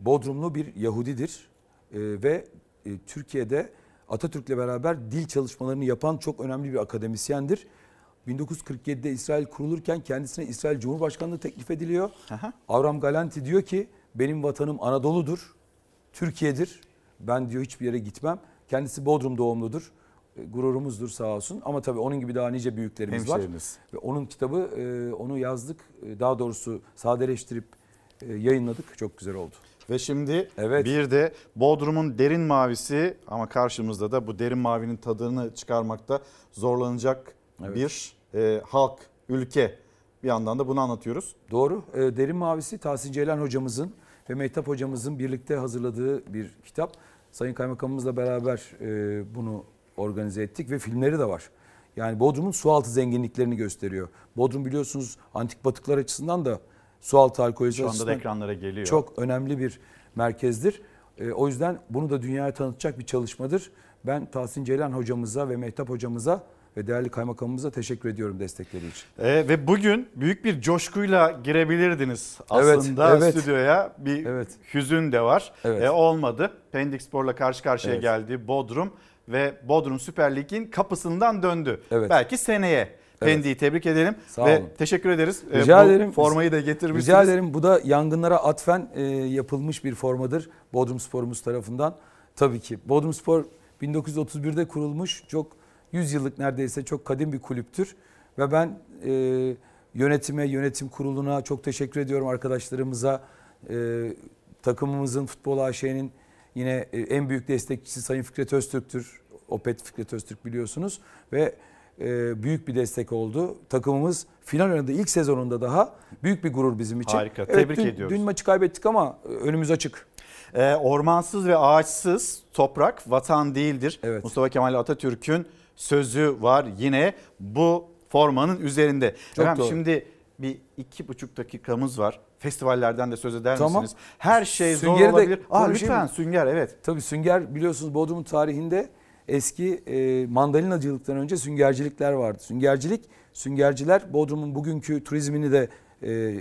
Bodrumlu bir Yahudidir E, ve e, Türkiye'de Atatürk'le beraber dil çalışmalarını yapan çok önemli bir akademisyendir. 1947'de İsrail kurulurken kendisine İsrail Cumhurbaşkanlığı teklif ediliyor. Avram Galanti diyor ki benim vatanım Anadolu'dur, Türkiye'dir. Ben diyor hiçbir yere gitmem. Kendisi Bodrum doğumludur. Gururumuzdur sağ olsun. Ama tabii onun gibi daha nice büyüklerimiz var. Hemşehrimiz. Ve onun kitabı e, onu yazdık. E, Daha doğrusu sadeleştirip e, yayınladık. Çok güzel oldu. Ve şimdi Evet. bir de Bodrum'un derin mavisi ama karşımızda da bu derin mavinin tadını çıkarmakta zorlanacak Evet. bir e, halk, ülke. Bir yandan da bunu anlatıyoruz. Doğru. E, Derin Mavisi Tahsin Ceylan hocamızın ve Mehtap hocamızın birlikte hazırladığı bir kitap. Sayın Kaymakamımızla beraber e, bunu organize ettik ve filmleri de var. Yani Bodrum'un sualtı zenginliklerini gösteriyor. Bodrum biliyorsunuz antik batıklar açısından da sualtı arkeolojisi anda da açısından ekranlara geliyor. Çok önemli bir merkezdir. E, o yüzden bunu da dünyaya tanıtacak bir çalışmadır. Ben Tahsin Ceylan hocamıza ve Mehtap hocamıza ve değerli kaymakamımıza teşekkür ediyorum destekleri için. E, ve bugün büyük bir coşkuyla girebilirdiniz Evet, aslında evet. stüdyoya. Bir hüzün de var. Evet. E, olmadı. Pendik Spor'la karşı karşıya Evet. geldi Bodrum ve Bodrum Süper Lig'in kapısından döndü. Evet. Belki seneye. Pendik'i tebrik edelim Sağ ve olun. teşekkür ederiz. E, Rica bu ederim. Formayı da getirmişsiniz. Rica ederim. Bu da yangınlara atfen e, yapılmış bir formadır. Bodrum Spor'umuz tarafından. Tabii ki. Bodrum Spor 1931'de kurulmuş. Çok 100 yıllık neredeyse çok kadim bir kulüptür. Ve ben e, yönetime, yönetim kuruluna çok teşekkür ediyorum arkadaşlarımıza. E, takımımızın Futbol AŞ'nin yine e, en büyük destekçisi Sayın Fikret Öztürk'tür. Opet Fikret Öztürk biliyorsunuz. Ve e, büyük bir destek oldu. Takımımız final oynadı ilk sezonunda daha. Büyük bir gurur bizim için. Harika, Evet, tebrik dün, ediyoruz. Dün maçı kaybettik ama e, önümüz açık. E, ormansız ve ağaçsız toprak vatan değildir. Mustafa Kemal Atatürk'ün sözü var yine bu formanın üzerinde. Çok Efendim, doğru. şimdi bir iki buçuk dakikamız var. Festivallerden de söz eder Tamam. misiniz? Her şey zor Sünger'i de olabilir. Aa, konuşayım lütfen mı? Sünger evet. Tabii sünger biliyorsunuz Bodrum'un tarihinde eski e, mandalinacılıktan önce süngercilikler vardı. Süngercilik, süngerciler Bodrum'un bugünkü turizmini de e,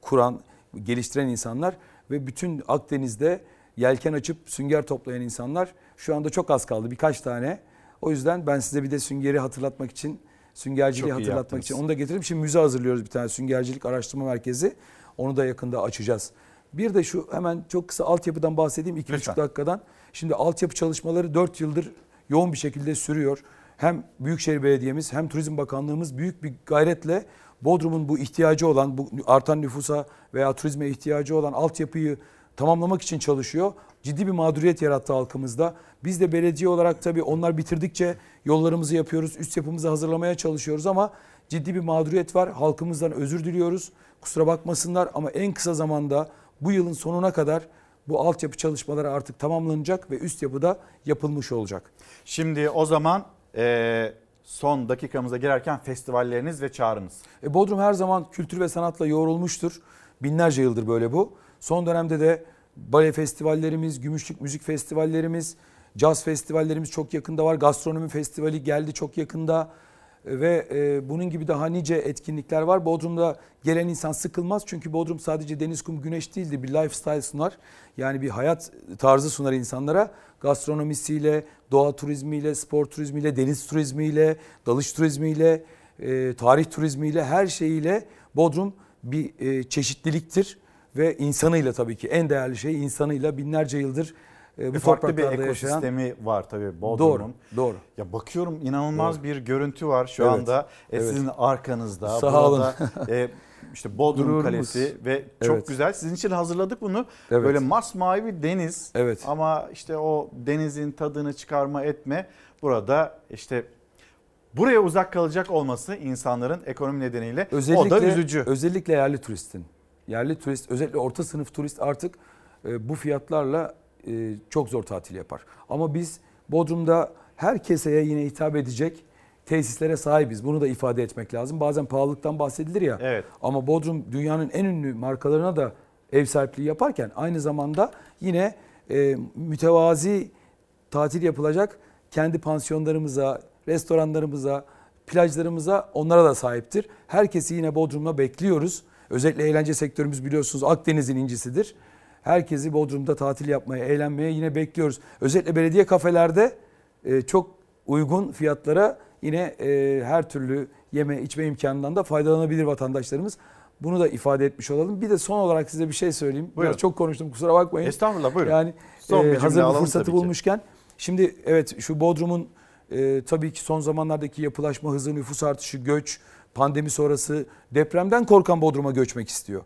kuran, geliştiren insanlar ve bütün Akdeniz'de yelken açıp sünger toplayan insanlar şu anda çok az kaldı birkaç tane. O yüzden ben size bir de süngeri hatırlatmak için, süngerciliği Çok hatırlatmak için onu da getirip şimdi müze hazırlıyoruz bir tane süngercilik araştırma merkezi. Onu da yakında açacağız. Bir de şu hemen çok kısa altyapıdan bahsedeyim 2,5 dakikadan. Şimdi altyapı çalışmaları 4 yıldır yoğun bir şekilde sürüyor. Hem Büyükşehir Belediye'miz hem Turizm Bakanlığımız büyük bir gayretle Bodrum'un bu ihtiyacı olan, bu artan nüfusa veya turizme ihtiyacı olan altyapıyı tamamlamak için çalışıyor. Ciddi bir mağduriyet yarattı halkımızda. Biz de belediye olarak tabii onlar bitirdikçe yollarımızı yapıyoruz, üst yapımızı hazırlamaya çalışıyoruz ama ciddi bir mağduriyet var. Halkımızdan özür diliyoruz. Kusura bakmasınlar ama en kısa zamanda bu yılın sonuna kadar bu altyapı çalışmaları artık tamamlanacak ve üst yapıda yapılmış olacak. Şimdi o zaman e, son dakikamıza girerken festivalleriniz ve çağrınız. E, Bodrum her zaman kültür ve sanatla yoğrulmuştur. Binlerce yıldır böyle bu. Son dönemde de bale festivallerimiz, gümüşlük müzik festivallerimiz, caz festivallerimiz çok yakında var. Gastronomi festivali geldi çok yakında. Ve e, bunun gibi daha nice etkinlikler var. Bodrum'da gelen insan sıkılmaz. Çünkü Bodrum sadece deniz, kum, güneş değildi. Bir lifestyle sunar. Yani bir hayat tarzı sunar insanlara. Gastronomisiyle, doğa turizmiyle, spor turizmiyle, deniz turizmiyle, dalış turizmiyle, e, tarih turizmiyle her şeyiyle Bodrum bir e, çeşitliliktir ve insanıyla tabii ki en değerli şey insanıyla binlerce yıldır e, bu Ve farklı bir topraklarda yaşayan. ekosistemi var tabii Bodrum'un. Doğru, doğru. Ya bakıyorum inanılmaz Doğru. bir görüntü var şu Evet, anda. E, evet. Sizin arkanızda. Sağ burada, olun. e, işte Bodrum Gururumuz. Kalesi ve çok Evet. güzel. Sizin için hazırladık bunu. Evet. Böyle masmavi deniz. Evet. Ama işte o denizin tadını çıkarma etme burada işte buraya uzak kalacak olması insanların ekonomi nedeniyle Özellikle, o da üzücü. Özellikle yerli turistin. Yerli turist, özellikle orta sınıf turist artık e, bu fiyatlarla e, çok zor tatil yapar. Ama biz Bodrum'da her keseye yine hitap edecek tesislere sahibiz. Bunu da ifade etmek lazım. Bazen pahalılıktan bahsedilir ya. Evet. Ama Bodrum dünyanın en ünlü markalarına da ev sahipliği yaparken aynı zamanda yine e, mütevazi tatil yapılacak kendi pansiyonlarımıza, restoranlarımıza, plajlarımıza onlara da sahiptir. Herkesi yine Bodrum'da bekliyoruz. Özellikle eğlence sektörümüz biliyorsunuz Akdeniz'in incisidir. Herkesi Bodrum'da tatil yapmaya, eğlenmeye yine bekliyoruz. Özellikle belediye kafelerde e, çok uygun fiyatlara yine e, her türlü yeme içme imkanından da faydalanabilir vatandaşlarımız. Bunu da ifade etmiş olalım. Bir de son olarak size bir şey söyleyeyim. Biraz çok konuştum kusura bakmayın. Estağfurullah buyurun. Yani Son bir e, hazır alalım fırsatı bulmuşken. Şimdi evet şu Bodrum'un e, tabii ki son zamanlardaki yapılaşma hızı, nüfus artışı, göç, pandemi sonrası depremden korkan Bodrum'a göçmek istiyor.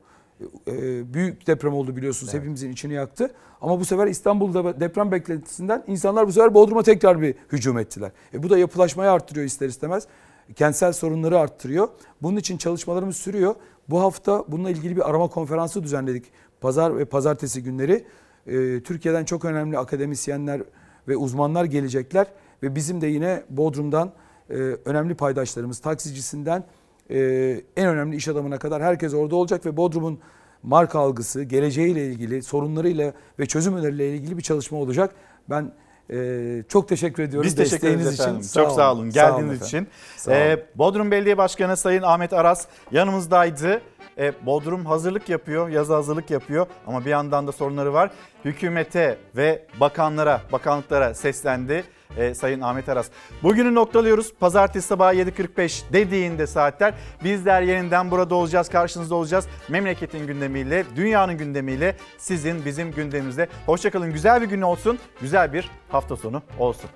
E, büyük deprem oldu biliyorsunuz hepimizin içini yaktı. Ama bu sefer İstanbul'da deprem beklentisinden insanlar bu sefer Bodrum'a tekrar bir hücum ettiler. E, bu da yapılaşmayı arttırıyor ister istemez. Kentsel sorunları arttırıyor. Bunun için çalışmalarımız sürüyor. Bu hafta bununla ilgili bir arama konferansı düzenledik. Pazar ve pazartesi günleri. E, Türkiye'den çok önemli akademisyenler ve uzmanlar gelecekler. Ve bizim de yine Bodrum'dan e, önemli paydaşlarımız taksicisinden e, en önemli iş adamına kadar herkes orada olacak ve Bodrum'un marka algısı, geleceğiyle ilgili, sorunlarıyla ve çözüm önerileriyle ilgili bir çalışma olacak. Ben e, çok teşekkür ediyorum Biz teşekkür desteğiniz için. Çok sağ olun geldiğiniz için. Sağ olun. Ee, Bodrum Belediye Başkanı Sayın Ahmet Aras yanımızdaydı. Ee, Bodrum hazırlık yapıyor, yazı hazırlık yapıyor ama bir yandan da sorunları var. Hükümete ve bakanlara, bakanlıklara seslendi ee, Sayın Ahmet Aras. Bugünü noktalıyoruz. Pazartesi sabahı 7.45 dediğinde saatler bizler yeniden burada olacağız, karşınızda olacağız. Memleketin gündemiyle, dünyanın gündemiyle, sizin bizim gündemimizde. Hoşçakalın, güzel bir gün olsun, güzel bir hafta sonu olsun.